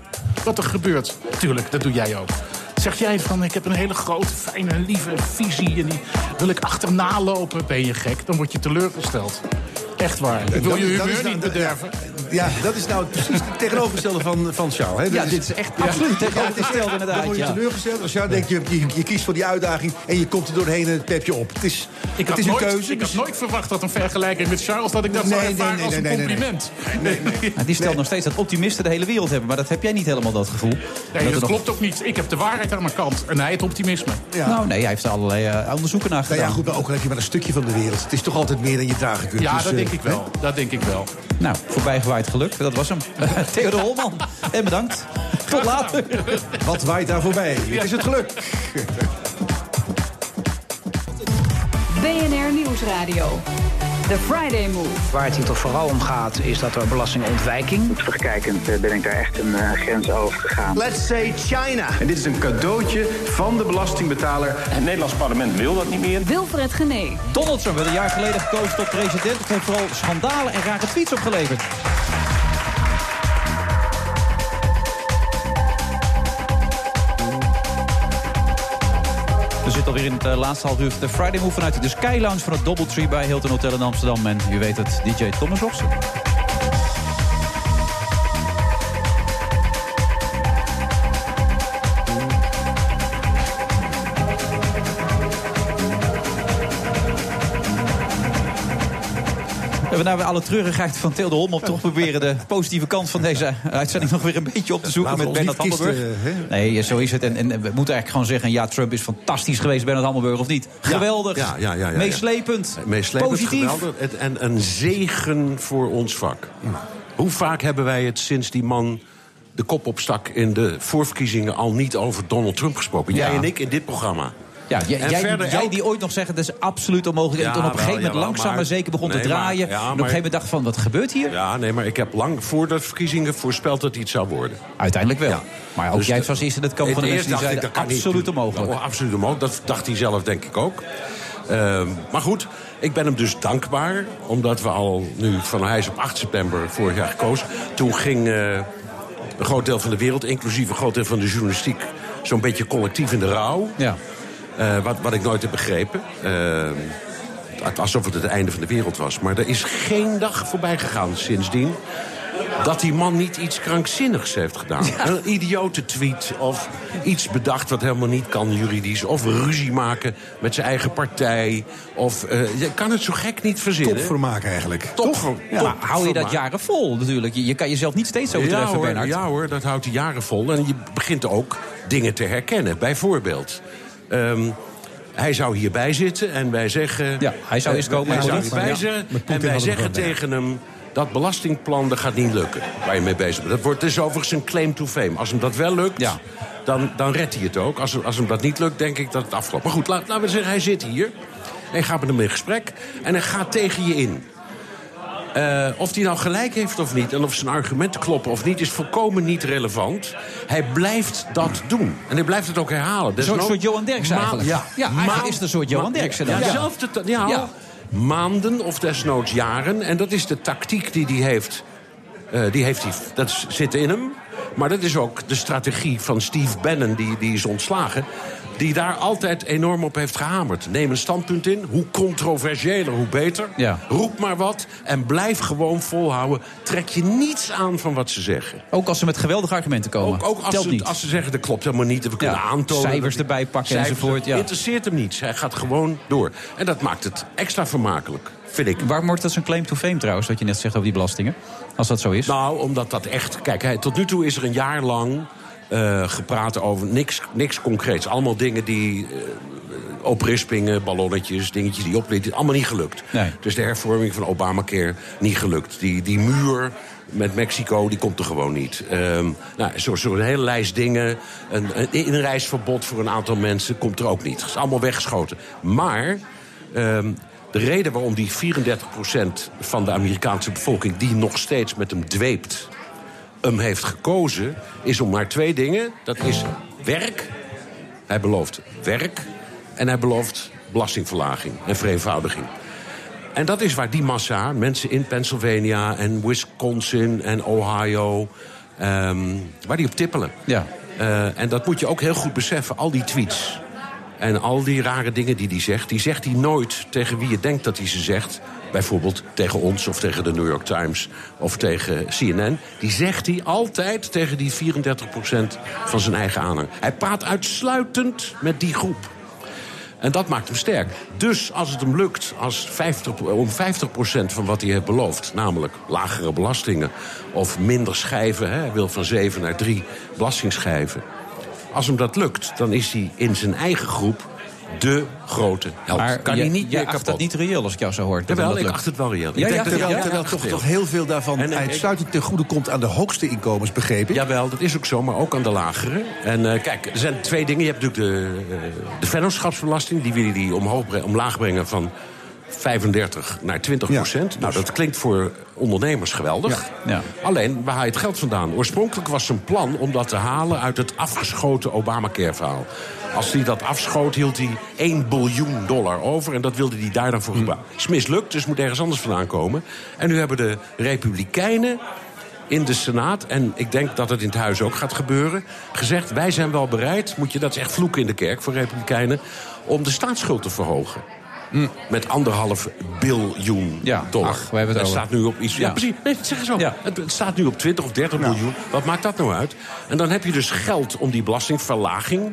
wat er gebeurt. Tuurlijk, dat doe jij ook. Zeg jij van, ik heb een hele grote, fijne, lieve visie... en die wil ik achterna lopen. Ben je gek, dan word je teleurgesteld. Echt waar. Ik wil Dat- je humeur nou- niet dat- bederven. Ja, dat is nou precies het tegenovergestelde van, van Charles. Hè? Ja, dit is echt absoluut tegenovergesteld Dan inderdaad. word je Ja. teleurgesteld als Charles denkt, je, je, je kiest voor die uitdaging... en je komt er doorheen en het pep je op. Het is, Ik het is een nooit, keuze. ik dus- had nooit verwacht dat een vergelijking met Charles... dat ik dat zou Nee, nee, ervaren nee, als een nee, nee, nee. compliment. Ja, die stelt nog steeds dat optimisten de hele wereld hebben. Maar dat heb jij niet helemaal, dat gevoel. Nee, dat nog- klopt ook niet. Ik heb de waarheid aan mijn kant. En hij het optimisme. Ja. Nou nee, hij heeft er allerlei eh, onderzoeken naar Nou gedaan. ja, goed, maar ook al heb je maar een stukje van de wereld. Het is toch altijd meer dan je dragen kunt. Ja, Dus, dat eh, denk ik wel. Dat denk ik wel. Nou, voorbijgewaaid geluk, dat was hem. Theodor Holman. En bedankt. Tot later. Wat waait daar voorbij? Het is het geluk. BNR Nieuwsradio. The Friday Move. Waar het hier toch vooral om gaat, is dat er belastingontwijking. Terugkijkend eh, ben ik daar echt een eh, grens over gegaan. Let's say China. En dit is een cadeautje van de belastingbetaler. Het Nederlands parlement wil dat niet meer. Wilfred Genee. Donald Trump werd een jaar geleden gekozen tot president. Het heeft vooral schandalen en rare tweets opgeleverd. Zitten alweer in het eh, laatste half uur. De Friday Move vanuit de Sky Lounge van het Doubletree bij Hilton Hotel in Amsterdam. En u weet het, DJ Thomas Robson. We nou weer alle treurigheid van Theo de Holm op toch proberen de positieve kant van deze uitzending nog weer een beetje op te zoeken met Bernard Hammelburg. Nee, zo is het. En, en we moeten eigenlijk gewoon zeggen, ja, Trump is fantastisch geweest, Bernard Hammelburg, of niet? Geweldig, Ja, ja, ja, meeslepend, Meeslepend, positief. geweldig. En, en een zegen voor ons vak. Hoe vaak hebben wij het sinds die man de kop opstak in de voorverkiezingen al niet over Donald Trump gesproken? Jij en ik in dit programma. Ja, jij, En jij, verder jij elk- die ooit nog zeggen, dat is absoluut onmogelijk. En toen op een wel, gegeven moment langzaam maar maar- zeker begon te Nee, draaien. en op een gegeven moment dacht van, wat gebeurt hier? Ja, nee, maar ik heb lang voor de verkiezingen voorspeld dat het zou worden. Uiteindelijk wel. Maar ook Dus jij was eerst in het kamp van de mensen die zeiden, ik, absoluut onmogelijk. Oh, absoluut onmogelijk. Dat dacht hij zelf denk ik ook. Ehm, maar goed, ik ben hem dus dankbaar. Omdat we al nu, van hij is op 8 september vorig jaar gekozen. Toen ging eh, een groot deel van de wereld, inclusief een groot deel van de journalistiek... zo'n beetje collectief in de rouw. Ja. Eh, wat, wat ik nooit heb begrepen. Eh, het- alsof het het einde van de wereld was. Maar er is geen dag voorbij gegaan sindsdien... dat die man niet iets krankzinnigs heeft gedaan. Een idiote tweet of iets bedacht wat helemaal niet kan juridisch... of ruzie maken met zijn eigen partij. Of, eh, je kan het zo gek niet verzinnen. Topvermaak eigenlijk. Top, top Maar hou je dat jaren vol natuurlijk? Je, je kan jezelf niet steeds Ja overtreffen, hoor, Bernard. ja hoor, dat houdt hij jaren vol. En je begint ook dingen te herkennen. Bijvoorbeeld, ehm, hij zou hierbij zitten en wij zeggen... Ja, hij zou eens komen, Hij zou niet. hierbij zitten en wij zeggen tegen hem... dat belastingplan, dat gaat niet lukken, waar je mee bezig bent. Dat wordt dus overigens een claim to fame. Als hem dat wel lukt, Ja. dan, dan redt hij het ook. Als, als hem dat niet lukt, denk ik dat het afloopt. Maar goed, laat- laten we zeggen, hij zit hier... en gaat met hem in gesprek en hij gaat tegen je in. Eh, of hij nou gelijk heeft of niet, en of zijn argumenten kloppen of niet, is volkomen niet relevant. Hij blijft dat doen. En hij blijft het ook herhalen. Een soort, soort Johan Derksen eigenlijk. Ja, ja eigenlijk is het een soort Johan Derksen dan. Ja, zelfde ja, Ja. Maanden of desnoods jaren. En dat is de tactiek die hij heeft. Eh, die heeft hij, dat zit in hem. Maar dat is ook de strategie van Steve Bannon, die, die is ontslagen. Die daar altijd enorm op heeft gehamerd. Neem een standpunt in. Hoe controversiëler, hoe beter. Ja. Roep maar wat. En blijf gewoon volhouden. Trek je niets aan van wat ze zeggen. Ook als ze met geweldige argumenten komen. Ook, ook als, Telt ze, niet. als ze zeggen dat klopt helemaal niet. We kunnen Ja, aantonen. cijfers erbij pakken cijfers- enzovoort, ja. Interesseert hem niets. Hij gaat gewoon door. En dat maakt het extra vermakelijk, vind ik. Waarom wordt dat zo'n claim to fame trouwens, wat je net zegt over die belastingen? Als dat zo is. Nou, omdat dat echt... Kijk, hij, tot nu toe is er een jaar lang eh, gepraat over niks, niks concreets. Allemaal dingen die... eh, oprispingen, ballonnetjes, dingetjes die oplitten. Allemaal niet gelukt. Nee. Dus de hervorming van Obamacare niet gelukt. Die, die muur met Mexico, die komt er gewoon niet. Ehm nou, Zo'n zo hele lijst dingen. Een, een inreisverbod voor een aantal mensen komt er ook niet. Dat is allemaal weggeschoten. Maar... ehm, de reden waarom die 34% van de Amerikaanse bevolking... die nog steeds met hem dweept, hem heeft gekozen... is om maar twee dingen. Dat is werk. Hij belooft werk. En hij belooft belastingverlaging en vereenvoudiging. En dat is waar die massa, mensen in Pennsylvania en Wisconsin en Ohio... ehm, waar die op tippelen. Ja. Eh, en dat moet je ook heel goed beseffen, al die tweets. En al die rare dingen die hij zegt, die zegt hij nooit tegen wie je denkt dat hij ze zegt. Bijvoorbeeld tegen ons of tegen de New York Times of tegen CNN. Die zegt hij altijd tegen die 34% van zijn eigen aanhang. Hij praat uitsluitend met die groep. En dat maakt hem sterk. Dus als het hem lukt als 50, om 50% van wat hij heeft beloofd... namelijk lagere belastingen of minder schijven... Hè, hij wil van 7 naar 3 belastingschijven... als hem dat lukt, dan is hij in zijn eigen groep de grote held. Maar kan je, hij niet jij meer acht kapot. dat niet reëel als ik jou zo hoor. dat Jawel, dat ik acht het wel reëel. Ik Ja, denk ja, Terwijl, ja, terwijl ja, toch, heel veel daarvan En, uitsluitend ten goede komt aan de hoogste inkomens, begrepen? Jawel, dat is ook zo, maar ook aan de lagere. En eh, kijk, er zijn twee dingen. Je hebt natuurlijk de, eh, de vennootschapsbelasting. Die willen die omhoog omlaag brengen van 35 naar 20 procent. Nou, dat klinkt voor ondernemers geweldig. Ja. Alleen, waar haal je het geld vandaan? Oorspronkelijk was zijn plan om dat te halen uit het afgeschoten Obamacare-verhaal. Als hij dat afschoot, hield hij 1 biljoen dollar over. En dat wilde hij daar dan voor gebruiken. Is mislukt, dus moet ergens anders vandaan komen. En nu hebben de Republikeinen in de Senaat, en ik denk dat het in het huis ook gaat gebeuren, gezegd: wij zijn wel bereid, moet je, dat is echt vloeken in de kerk voor Republikeinen, om de staatsschuld te verhogen. Met anderhalf biljoen dollar. ach, we hebben het dat over. staat nu op iets. Ja, Ja. precies. Nee, zeg eens zo. Het, het staat nu op 20 of 30 miljoen. Wat maakt dat nou uit? En dan heb je dus geld om die belastingverlaging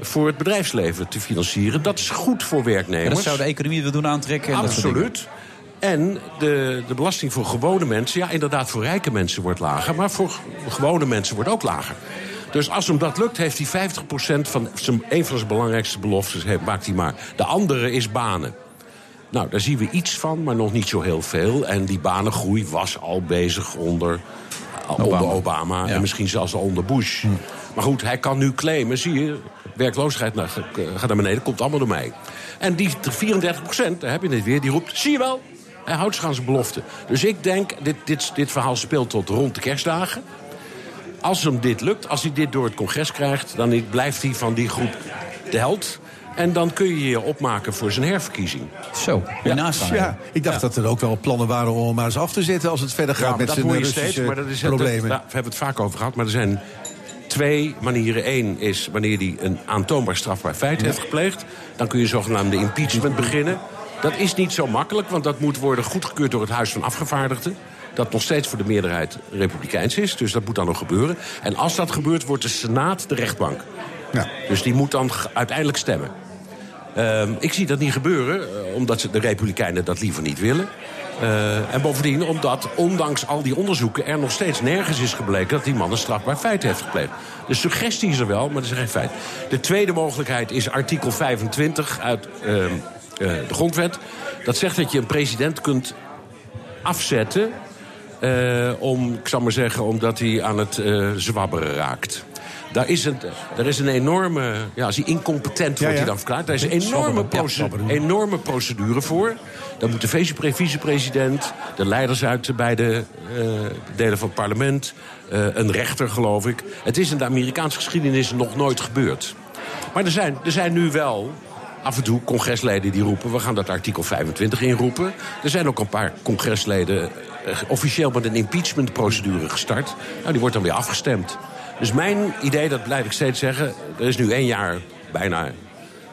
voor het bedrijfsleven te financieren. Dat is goed voor En werknemers. dat zou de economie weer doen aantrekken. En. Absoluut. En de, de belasting voor gewone mensen, ja, inderdaad, voor rijke mensen wordt lager, maar voor gewone mensen wordt ook lager. Dus als hem dat lukt, heeft hij 50% van zijn, een van zijn belangrijkste beloftes, maakt hij maar. De andere is banen. Nou, daar zien we iets van, maar nog niet zo heel veel. En die banengroei was al bezig onder Obama, onder Obama en misschien zelfs al onder Bush. Maar goed, hij kan nu claimen, zie je, werkloosheid nou, gaat naar beneden, komt allemaal door mij. En die 34 procent, daar heb je het weer, die roept, zie je wel, hij houdt zich aan zijn belofte. Dus ik denk, dit, dit, dit verhaal speelt tot rond de kerstdagen. Als hem dit lukt, als hij dit door het congres krijgt... dan blijft hij van die groep de held. En dan kun je je opmaken voor zijn herverkiezing. Zo, ja. Ja, ik dacht dat er ook wel plannen waren om hem maar eens af te zetten... als het verder gaat Ja, met dat zijn je Russische steeds, maar dat is het- problemen. nou, we hebben het vaak over gehad, maar er zijn twee manieren. Eén is wanneer hij een aantoonbaar strafbaar feit heeft gepleegd. Dan kun je zogenaamde impeachment beginnen. Dat is niet zo makkelijk, want dat moet worden goedgekeurd door het Huis van Afgevaardigden. Dat nog steeds voor de meerderheid republikeins is, dus dat moet dan nog gebeuren. En als dat gebeurt, wordt de Senaat de rechtbank. Dus die moet dan uiteindelijk stemmen. Ehm, ik zie dat niet gebeuren, eh, omdat de Republikeinen dat liever niet willen. Eh, en bovendien omdat, ondanks al die onderzoeken... er nog steeds nergens is gebleken dat die man een strafbaar feit heeft gepleegd. De suggestie is er wel, maar dat is geen feit. De tweede mogelijkheid is artikel 25 uit ehm, eh, de grondwet. Dat zegt dat je een president kunt afzetten... eh, om, ik zal maar zeggen, omdat hij aan het eh, zwabberen raakt. Daar is, een, daar is een enorme... Ja, als hij incompetent wordt, ja. hij dan verklaard. Daar is een enorme, Zwabberen, ja, proce- zwabberen. enorme procedure voor. Dan moet de vice- vicepresident, de leiders uit de beide eh, delen van het parlement... een rechter, geloof ik. Het is in de Amerikaanse geschiedenis nog nooit gebeurd. Maar er zijn, er zijn nu wel af en toe congresleden die roepen... we gaan dat artikel 25 inroepen. Er zijn ook een paar congresleden officieel met een impeachmentprocedure gestart. Nou, die wordt dan weer afgestemd. Dus mijn idee, dat blijf ik steeds zeggen... er is nu één jaar bijna...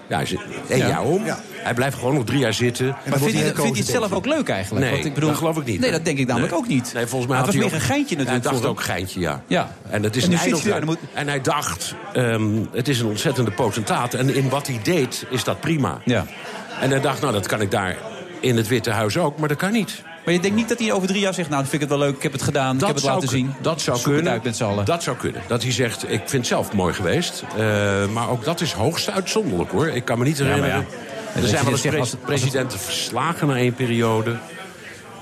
Ja, één Ja. jaar om. Hij blijft gewoon nog drie jaar zitten. Maar vindt hij, vindt hij het zelf ook leuk eigenlijk? Nee, Want ik bedoel, dat geloof ik niet. Nee, dat denk ik namelijk Nee. ook niet. Nee, volgens mij had het was hij meer ook- een geintje natuurlijk Hij dacht voor ook geintje, ja. Ja. En het is En een hij moet- En hij dacht, ehm, het is een ontzettende potentaat. En in wat hij deed, is dat prima. Ja. En hij dacht, nou, dat kan ik daar in het Witte Huis ook. Maar dat kan niet. Maar je denkt niet dat hij over drie jaar zegt... nou, vind ik het wel leuk, ik heb het gedaan, ik heb het laten zien. Dat zou Zoek het kunnen. uit met z'n allen. Dat zou kunnen. Dat hij zegt, ik vind het zelf mooi geweest. Eh, maar ook dat is hoogst uitzonderlijk, hoor. Ik kan me niet herinneren. ja. Er zijn wel eens dit zegt pre- als het- als het- presidenten verslagen na één periode.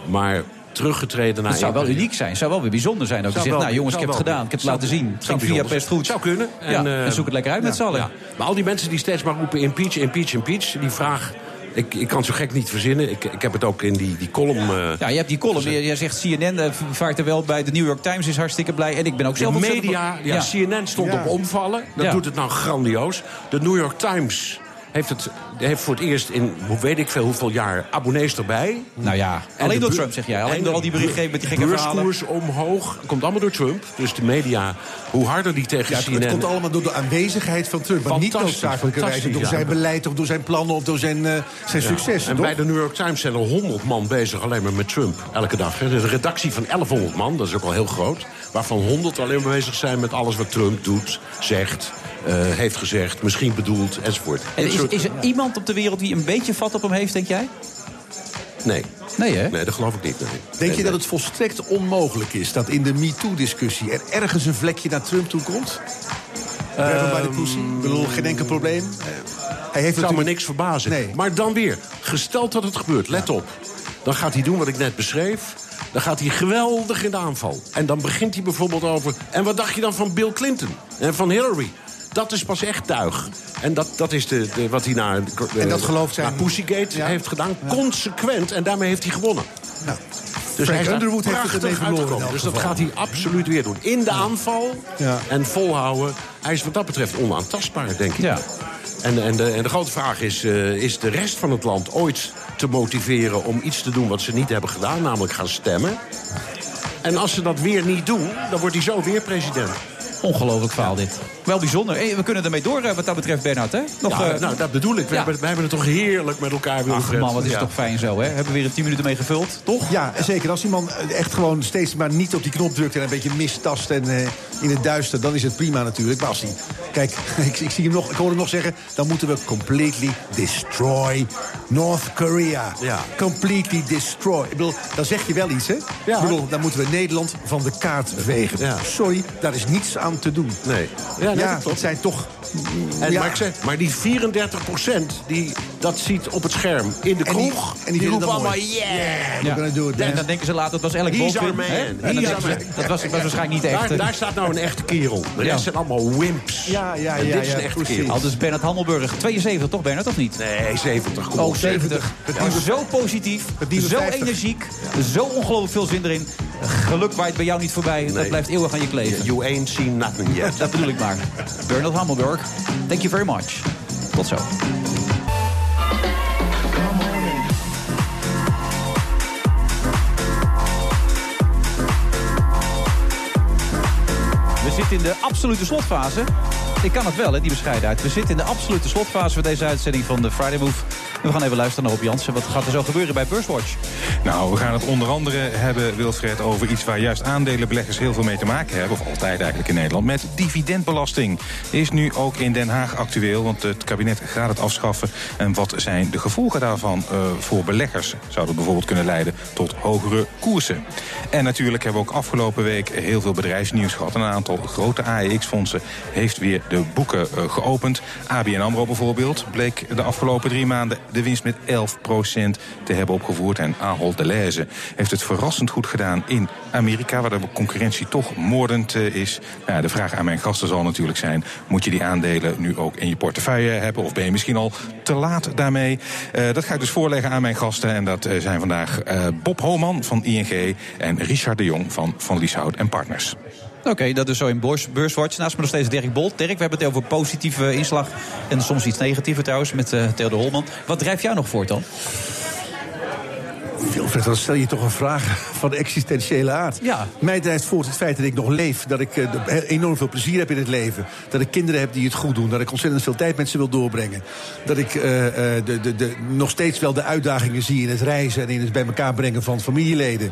Maar teruggetreden na Het zou wel periode. uniek zijn, zou wel weer bijzonder zijn. Ook je zegt, nou jongens, ik heb het gedaan, ik heb het laten zien. Het ging via best goed. Zou kunnen. ja, eh, en zoek het lekker uit met z'n allen. ja. Maar al die mensen die steeds maar roepen impeach, impeach, impeach... die vraag, ik, ik kan het zo gek niet verzinnen. Ik, ik heb het ook in die, die column... eh, Ja, je hebt die column. Je- Jij zegt CNN eh, vaart er wel bij. De New York Times is hartstikke blij. En ik ben ook De zelf ontzettend- media, ja, CNN stond Ja. op omvallen. Dat Ja. doet het nou grandioos. De New York Times heeft, het, heeft voor het eerst in, hoe weet ik veel, hoeveel jaar abonnees erbij. Nou ja, En alleen de door Trump zeg jij. Alleen en door al die de berichtgeving met die gekke verhalen. Beurskoers omhoog. Komt allemaal door Trump. Dus de media, hoe harder die tegen Ja, het, CNN... het komt allemaal door de aanwezigheid van Trump. Maar niet Fantastisch, noodzakelijkerwijze door zijn beleid... of door zijn plannen of door zijn, eh, zijn Ja. succes. En toch? bij de New York Times zijn er 100 man bezig alleen maar met Trump. Elke dag. hè. De redactie van 1100 man, dat is ook al heel groot. Waarvan 100 alleen maar bezig zijn met alles wat Trump doet, zegt, heeft gezegd, misschien bedoeld, enzovoort. En is, is er iemand op de wereld die een beetje vat op hem heeft, denk jij? Nee. Nee, hè? Nee, dat geloof ik niet. Nee. Denk Nee, je nee. dat het volstrekt onmogelijk is dat in de MeToo-discussie... er ergens een vlekje naar Trump toe komt? Hem bij de pussy? Ik bedoel, geen enkel probleem. Eh, Hij heeft zou me niks verbazen. Nee. Maar dan weer, gesteld dat het gebeurt, let op. Dan gaat hij doen wat ik net beschreef. Dan gaat hij geweldig in de aanval. En dan begint hij bijvoorbeeld over... en wat dacht je dan van Bill Clinton en van Hillary? Dat is pas echt tuig. En dat, dat is de, de- wat hij naar, En dat gelooft zijn- Pussygate heeft gedaan. Consequent. En daarmee heeft hij gewonnen. Nou, Dus Frank hij Underwood heeft het ermee verloren Dus dat gaat hij absoluut weer doen. In de aanval Ja. en volhouden. Hij is wat dat betreft onaantastbaar, denk ik. En, en, de, en de grote vraag is, eh, is de rest van het land ooit te motiveren... om iets te doen wat ze niet hebben gedaan, namelijk gaan stemmen? En als ze dat weer niet doen, dan wordt hij zo weer president. Ongelooflijk verhaal dit. Wel bijzonder. Hey, we kunnen ermee door eh, wat dat betreft, Bernhard. Hè? Nog, ja, eh, nou, dat bedoel ik. We, ja. hebben, we hebben het toch heerlijk met elkaar willen Ach man, wat is het Ja. toch fijn zo, hè? Hebben we weer een 10 minuten mee gevuld, toch? Ja, zeker. Als iemand echt gewoon steeds maar niet op die knop drukt... en een beetje mistast en eh, in het duister, dan is het prima natuurlijk. Maar als hij... Kijk, ik, ik, zie hem nog, ik hoor hem nog zeggen... dan moeten we completely destroy North Korea. Ja. Completely destroy. Ik bedoel, dan zeg je wel iets, hè? Ja. Ik bedoel, dan moeten we Nederland van de kaart vegen. Ja. Sorry, daar is niets aan te doen. Nee. Ja, Ja, dat dat zijn toch... En, ja. maar, ik zeg, maar die 34 procent die dat ziet op het scherm in de En die- kroeg... en die die, vinden roepen dat allemaal yeah! we're gonna do it, En dan denken ze later, dat was Alec He's Baldwin. En man. dat was, was waarschijnlijk niet echt. Daar, daar staat nou een echte kerel. De rest zijn allemaal wimps. Ja, ja, En ja, dit is ja, een echte precies. kerel. Al dus Bernard Handelburg, 72 toch Bernard, of niet? Nee, 70. Kom Oh, op. 70. Maar zo positief, zo 50. energiek, zo ongelooflijk veel zin erin. Geluk waait bij jou niet voorbij, dat Nee. blijft eeuwig aan je kleven. You ain't seen nothing yet. Dat bedoel ik maar. Bernard Hammelburg, thank you very much. Tot zo. We zitten in de absolute slotfase. Ik kan het wel, hè, die bescheidenheid. We zitten in de absolute slotfase van deze uitzending van de Friday Move. We gaan even luisteren naar Rob Jansen. Wat gaat er zo gebeuren bij Beurswatch? Nou, we gaan het onder andere hebben, Wilfred, over iets waar juist aandelenbeleggers heel veel mee te maken hebben. Of altijd eigenlijk in Nederland. Met dividendbelasting. Is nu ook in Den Haag actueel, want het kabinet gaat het afschaffen. En wat zijn de gevolgen daarvan eh, voor beleggers? Zou dat bijvoorbeeld kunnen leiden tot hogere koersen? En natuurlijk hebben we ook afgelopen week heel veel bedrijfsnieuws gehad. Een aantal grote AEX-fondsen heeft weer de boeken eh, geopend. ABN AMRO bijvoorbeeld bleek de afgelopen drie maanden de winst met 11% te hebben opgevoerd. En Ahold Delhaize heeft het verrassend goed gedaan in Amerika... waar de concurrentie toch moordend eh, is. Nou, de vraag aan mijn gasten zal natuurlijk zijn... moet je die aandelen nu ook in je portefeuille hebben... of ben je misschien al te laat daarmee? Eh, dat ga ik dus voorleggen aan mijn gasten. En dat eh, zijn vandaag Bob Homan van ING... en Richard de Jong van Van Lieshout en Partners. Oké, dat is zo in beurs, Beurswatch. Naast me nog steeds Dirk Bolt. Dirk, we hebben het over positieve inslag. En soms iets negatiever trouwens, met uh, Theodor Holman. Wat drijft jou nog voort dan? Wilfred, dan stel je toch een vraag van de existentiële aard. Ja. Mij drijft voort het feit dat ik nog leef. Dat ik uh, enorm veel plezier heb in het leven. Dat ik kinderen heb die het goed doen. Dat ik ontzettend veel tijd met ze wil doorbrengen. Dat ik uh, de, de, de, nog steeds wel de uitdagingen zie in het reizen... en in het bij elkaar brengen van familieleden.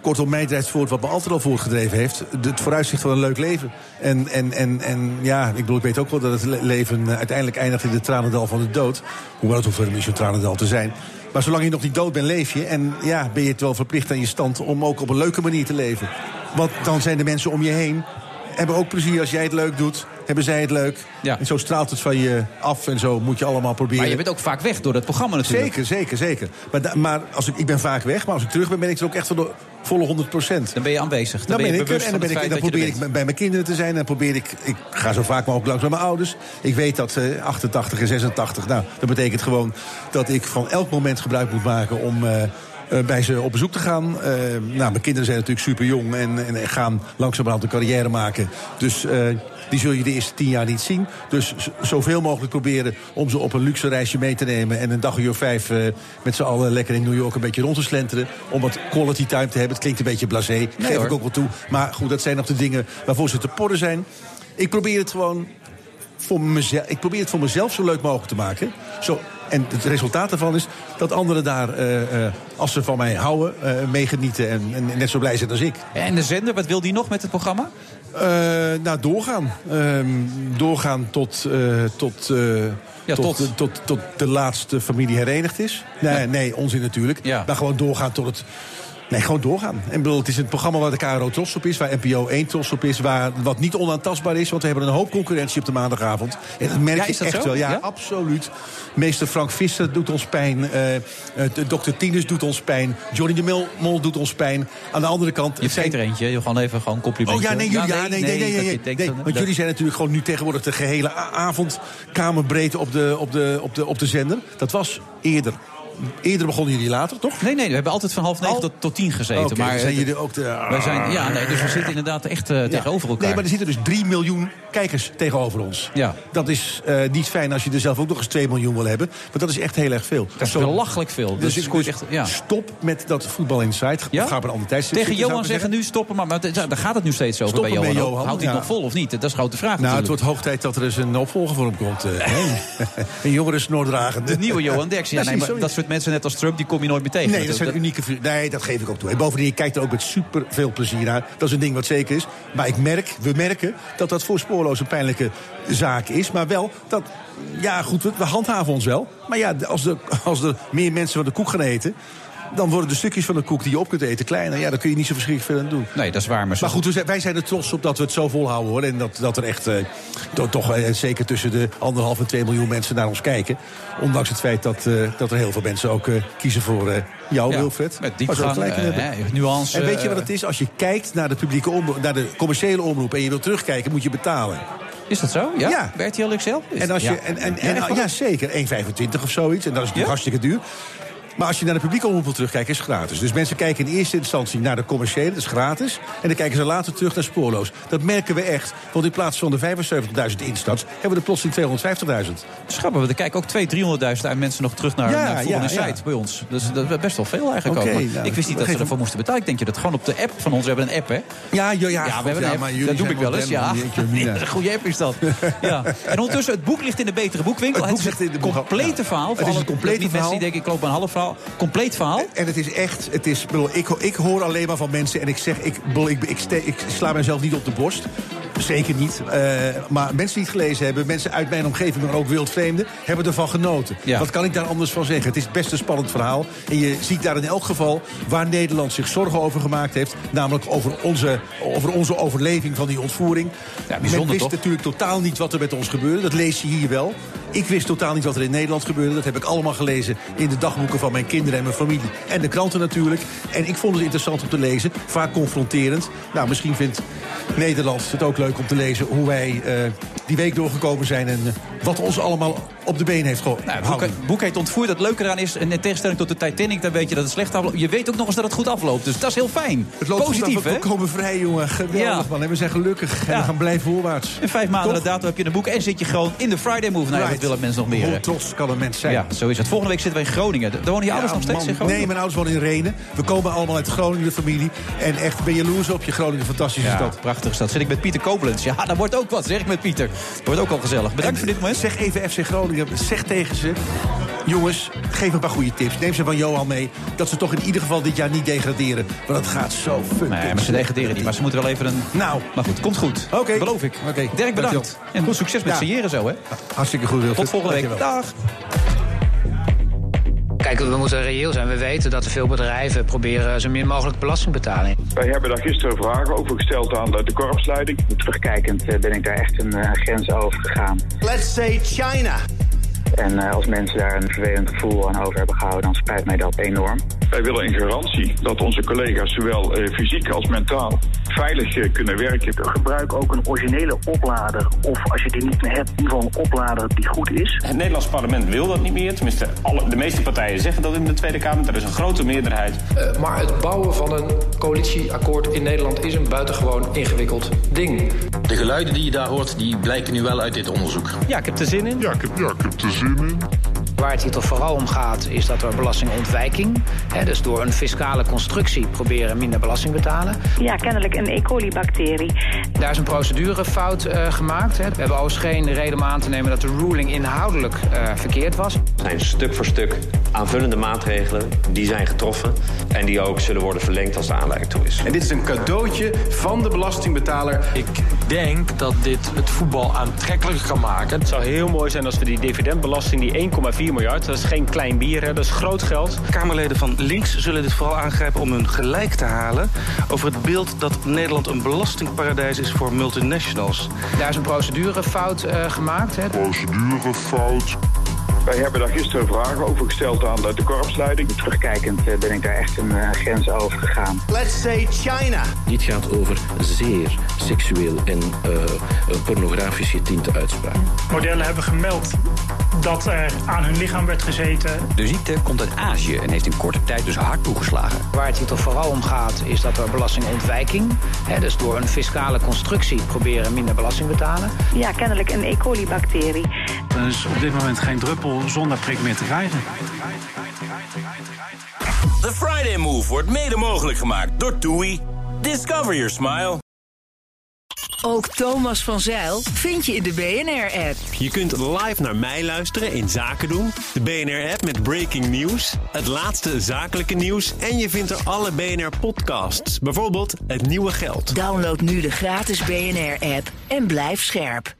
Kortom, mij drijft voort wat me altijd al voortgedreven heeft. Het vooruitzicht van een leuk leven. En, en, en, en ja, ik, bedoel, ik weet ook wel dat het leven uiteindelijk eindigt in de tranendal van de dood. Hoewel het hoeft helemaal niet zo'n tranendal te zijn. Maar zolang je nog niet dood bent, leef je. En ja, ben je het wel verplicht aan je stand om ook op een leuke manier te leven. Want dan zijn de mensen om je heen hebben ook plezier als jij het leuk doet. Hebben zij het leuk. Ja. En zo straalt het van je af en zo moet je allemaal proberen. Maar je bent ook vaak weg door dat programma natuurlijk. Zeker, zeker, zeker. Maar, maar als ik, ik ben vaak weg, maar als ik terug ben, ben ik er ook echt voor de volle 100 procent. Dan ben je aanwezig. Dan, Dan ben ik er en dan, ben ik, dan je probeer er ik bij mijn kinderen te zijn. En dan probeer ik, ik ga zo vaak mogelijk langs bij mijn ouders. Ik weet dat uh, 88 en 86, nou, dat betekent gewoon dat ik van elk moment gebruik moet maken om... Uh, uh, bij ze op bezoek te gaan. Uh, nou, mijn kinderen zijn natuurlijk super jong en, en gaan langzamerhand een carrière maken. Dus uh, die zul je de eerste tien jaar niet zien. Dus zoveel mogelijk proberen om ze op een luxe reisje mee te nemen. En een dag uur vijf uh, met z'n allen lekker in New York een beetje rond te slenteren. Om wat quality time te hebben. Het klinkt een beetje blasé, nee, geef hoor. ik ook wel toe. Maar goed, dat zijn nog de dingen waarvoor ze te porren zijn. Ik probeer het gewoon voor mezelf, ik probeer het voor mezelf zo leuk mogelijk te maken. Zo, en het resultaat daarvan is dat anderen daar, uh, uh, als ze van mij houden, uh, meegenieten en, en, net zo blij zijn als ik. En de zender, wat wil die nog met het programma? nou, doorgaan. doorgaan tot, tot, ja, tot, tot, tot, tot, de laatste familie herenigd is. Nee, nee onzin natuurlijk. Ja. Maar gewoon doorgaan tot het Nee, gewoon doorgaan. En bedoel, het is een programma waar de KRO trots op is, waar NPO 1 trots op is, waar wat niet onaantastbaar is, want we hebben een hoop concurrentie op de maandagavond. En dat merk Ja, is dat echt zo? wel. Ja, Ja? absoluut. Meester Frank Visser doet ons pijn. eh eh, Dr. Tinus doet ons pijn. Johnny de Mol, doet ons pijn. Aan de andere kant. Je vergeet er eentje. Je gewoon even gewoon een complimentje. Oh ja, nee, jullie, ja, nee, nee, nee, nee, nee, nee, Want jullie zijn natuurlijk gewoon nu tegenwoordig de gehele avond kamerbreedte op de, op, de, op, de, op de zender. Dat was eerder. Eerder begonnen jullie later, toch? Nee, nee, we hebben altijd van half negen tot, tot tien gezeten. Oké, maar zijn eh, jullie ook de... wij zijn, ja, nee, dus we zitten inderdaad echt eh, tegenover elkaar. Nee, maar er zitten dus 3 miljoen kijkers tegenover ons. Ja. Dat is eh, niet fijn als je er zelf ook nog eens 2 miljoen wil hebben. Maar dat is echt heel erg veel. Dat is belachelijk veel. Dus, dus scoort echt, ja. stop met dat voetbal inside. Ja? Of ga op een ander tijdstip Tegen Johan zeggen nu stoppen, maar, maar daar gaat het nu steeds over Stoppen bij Johan. Johan, Houdt hij ja. nog vol of niet? Dat is grote vraag Nou, het wordt hoog tijd dat er eens een opvolger voor hem komt. een jongere snoordragende. De nieuwe Johan Derksen. Ja, nee, maar dat soort mensen net als Trump, die kom je nooit meer tegen. Nee, dat zijn unieke. Nee, dat geef ik ook toe. En bovendien, je kijkt er ook met super veel plezier naar. Dat is een ding wat zeker is. Maar ik merk, we merken dat dat voor spoorloos een pijnlijke zaak is. Maar wel dat, ja goed, we, we handhaven ons wel. Maar ja, als er, als er meer mensen van de koek gaan eten... dan worden de stukjes van de koek die je op kunt eten kleiner. Ja, daar kun je niet zo verschrikkelijk veel aan doen. Nee, dat is waar. Maar, zo- Maar goed, wij zijn er trots op dat we het zo volhouden hoor. En dat, dat er echt eh, to- toch eh, zeker tussen de anderhalf en twee miljoen mensen naar ons kijken. Ondanks het feit dat, eh, dat er heel veel mensen ook eh, kiezen voor eh, jou, Ja, Wilfred. met in eh, nuance, En weet je wat het is? Als je kijkt naar de publieke omroep, naar de commerciële omroep en je wilt terugkijken, moet je betalen. Is dat zo? Ja? Ja. Al Excel? Is- En als je, ja. en, en, Ja, en, waar? ja, zeker. 1,25 of zoiets. En dat is natuurlijk Ja? hartstikke duur. Maar als je naar de publieke omroep wil terugkijken, is het gratis. Dus mensen kijken in eerste instantie naar de commerciële, dat is gratis. En dan kijken ze later terug naar spoorloos. Dat merken we echt. Want in plaats van de 75.000 instarts, hebben we er plots in 250.000. Schappig, want er kijken ook 200.000, 300.000 mensen nog terug naar, Ja, naar de volgende ja, ja. site bij ons. Dus dat is best wel veel eigenlijk Oké, ook. Nou, ik wist niet dat ze ervoor moesten betalen. Ik denk je dat gewoon op de app van ons, we hebben een app hè? Ja, ja, ja. Ja, we hebben een app. Dat doe ik wel eens, ja. een goede app is dat. ja. En ondertussen, het boek ligt in de betere boekwinkel. Het Het, boek is ligt in het de boek- complete verhaal. Het is een complete mensen verhaal. die denken, ik loop een half verhaal. Compleet verhaal. En het is echt, het is, ik ik, hoor alleen maar van mensen en ik zeg, ik, ik, ik, ste- ik sla mezelf niet op de borst. Zeker niet. Eh, maar mensen die het gelezen hebben, mensen uit mijn omgeving, maar ook wildvreemden, hebben ervan genoten. Ja. Wat kan ik daar anders van zeggen? Het is best een spannend verhaal. En je ziet daar in elk geval waar Nederland zich zorgen over gemaakt heeft. Namelijk over onze, over onze overleving van die ontvoering. Ja, bijzonder, Men wist toch? natuurlijk totaal niet wat er met ons gebeurde. Dat lees je hier wel. Ik wist totaal niet wat er in Nederland gebeurde. Dat heb ik allemaal gelezen in de dagboeken van mijn kinderen en mijn familie. En de kranten natuurlijk. En ik vond het interessant om te lezen. Vaak confronterend. Nou, misschien vindt Nederland het ook leuk om te lezen... hoe wij eh, die week doorgekomen zijn... en eh, wat ons allemaal op de been heeft gehouden. Nou, het boek, boek heet Ontvoerd. Het leuke eraan is, en in tegenstelling tot de Titanic... dan weet je dat het slecht afloopt. Je weet ook nog eens dat het goed afloopt. Dus dat is heel fijn. Het loopt Positief, hè? We komen vrij, jongen. Geweldig, Ja. man. En we zijn gelukkig. En we gaan blijven voorwaarts. In vijf maanden de datum heb je een boek en zit je gewoon in de Friday Move. Nou, ja, dat willen mensen nog meer. Hoe trots kan een mens zijn? Ja, zo is het. Volgende week zitten we in Groningen. Daar wonen je ouders nog steeds man. in Groningen? Nee, mijn ouders wonen in Renen. We komen allemaal uit Groningen, de familie. En echt, ben jaloers op je Groningen, fantastische stad. prachtige stad. Zit ik met Pieter Koblenz. Ja, dat wordt ook wat, zeg ik met Pieter. Dat wordt ook al gezellig. Bedankt voor dit moment. Zeg even FC Groningen, zeg tegen ze... jongens, geef een paar goede tips. Neem ze van Johan mee. Dat ze toch in ieder geval dit jaar niet degraderen. Want het gaat zo fucking Nee, maar ze degraderen niet. Maar ze moeten wel even een... Nou. Maar goed, komt goed. Oké. Beloof ik. Oké, Dirk, bedankt. En goed succes met Ja. signeren zo, hè. Hartstikke goed, Wilfred. Tot volgende week. Dag. Kijk, we moeten reëel zijn. We weten dat er veel bedrijven proberen zo min mogelijk belasting te betalen. Wij hebben daar gisteren vragen over gesteld aan de, de korpsleiding. Terugkijkend eh, ben ik daar echt een eh, grens over gegaan. Let's say China. En eh, als mensen daar een vervelend gevoel aan over hebben gehouden, dan spijt mij dat enorm. Wij willen een garantie dat onze collega's zowel eh, fysiek als mentaal veilig eh, kunnen werken. Gebruik ook een originele oplader. Of als je die niet meer hebt, in ieder geval een oplader die goed is. Het Nederlands parlement wil dat niet meer. Tenminste, alle, de meeste partijen zeggen dat in de Tweede Kamer. Er is een grote meerderheid. Uh, maar het bouwen van een coalitieakkoord in Nederland is een buitengewoon ingewikkeld ding. De geluiden die je daar hoort, die blijken nu wel uit dit onderzoek. Ja, ik heb er zin in. Ja, ik heb, ja, ik heb er zin in. streaming Waar het hier toch vooral om gaat, is dat er belastingontwijking... Hè, dus door een fiscale constructie proberen minder belasting te betalen. Ja, kennelijk een E. coli-bacterie. Daar is een procedurefout uh, gemaakt. Hè. We hebben overigens geen reden om aan te nemen dat de ruling inhoudelijk uh, verkeerd was. Er zijn stuk voor stuk aanvullende maatregelen die zijn getroffen... en die ook zullen worden verlengd als de aanleiding toe is. En dit is een cadeautje van de belastingbetaler. Ik denk dat dit het voetbal aantrekkelijker kan maken. Het zou heel mooi zijn als we die dividendbelasting, die 1,4 4 miljard. Dat is geen klein bier, hè. dat is groot geld. Kamerleden van links zullen dit vooral aangrijpen om hun gelijk te halen... over het beeld dat Nederland een belastingparadijs is voor multinationals. Daar is een procedurefout uh, gemaakt. Hè. Procedurefout. Wij hebben daar gisteren vragen over gesteld aan de korpsleiding. Terugkijkend ben ik daar echt een uh, grens over gegaan. Let's say China. Dit gaat over zeer seksueel en uh, pornografisch getinte uitspraken. Modellen hebben gemeld dat er aan hun lichaam werd gezeten. De ziekte komt uit Azië en heeft in korte tijd dus hard toegeslagen. Waar het hier toch vooral om gaat is dat er belastingontwijking... Hè, dus door een fiscale constructie proberen minder belasting betalen. Ja, kennelijk een E. coli-bacterie. Er is op dit moment geen druppel zonder prik meer te krijgen. The Friday Move wordt mede mogelijk gemaakt door TUI. Discover your smile. Ook Thomas van Zeil vind je in de BNR-app. Je kunt live naar mij luisteren in Zaken doen. De BNR-app met breaking news, het laatste zakelijke nieuws... en je vindt er alle BNR-podcasts, bijvoorbeeld Het Nieuwe Geld. Download nu de gratis BNR-app en blijf scherp.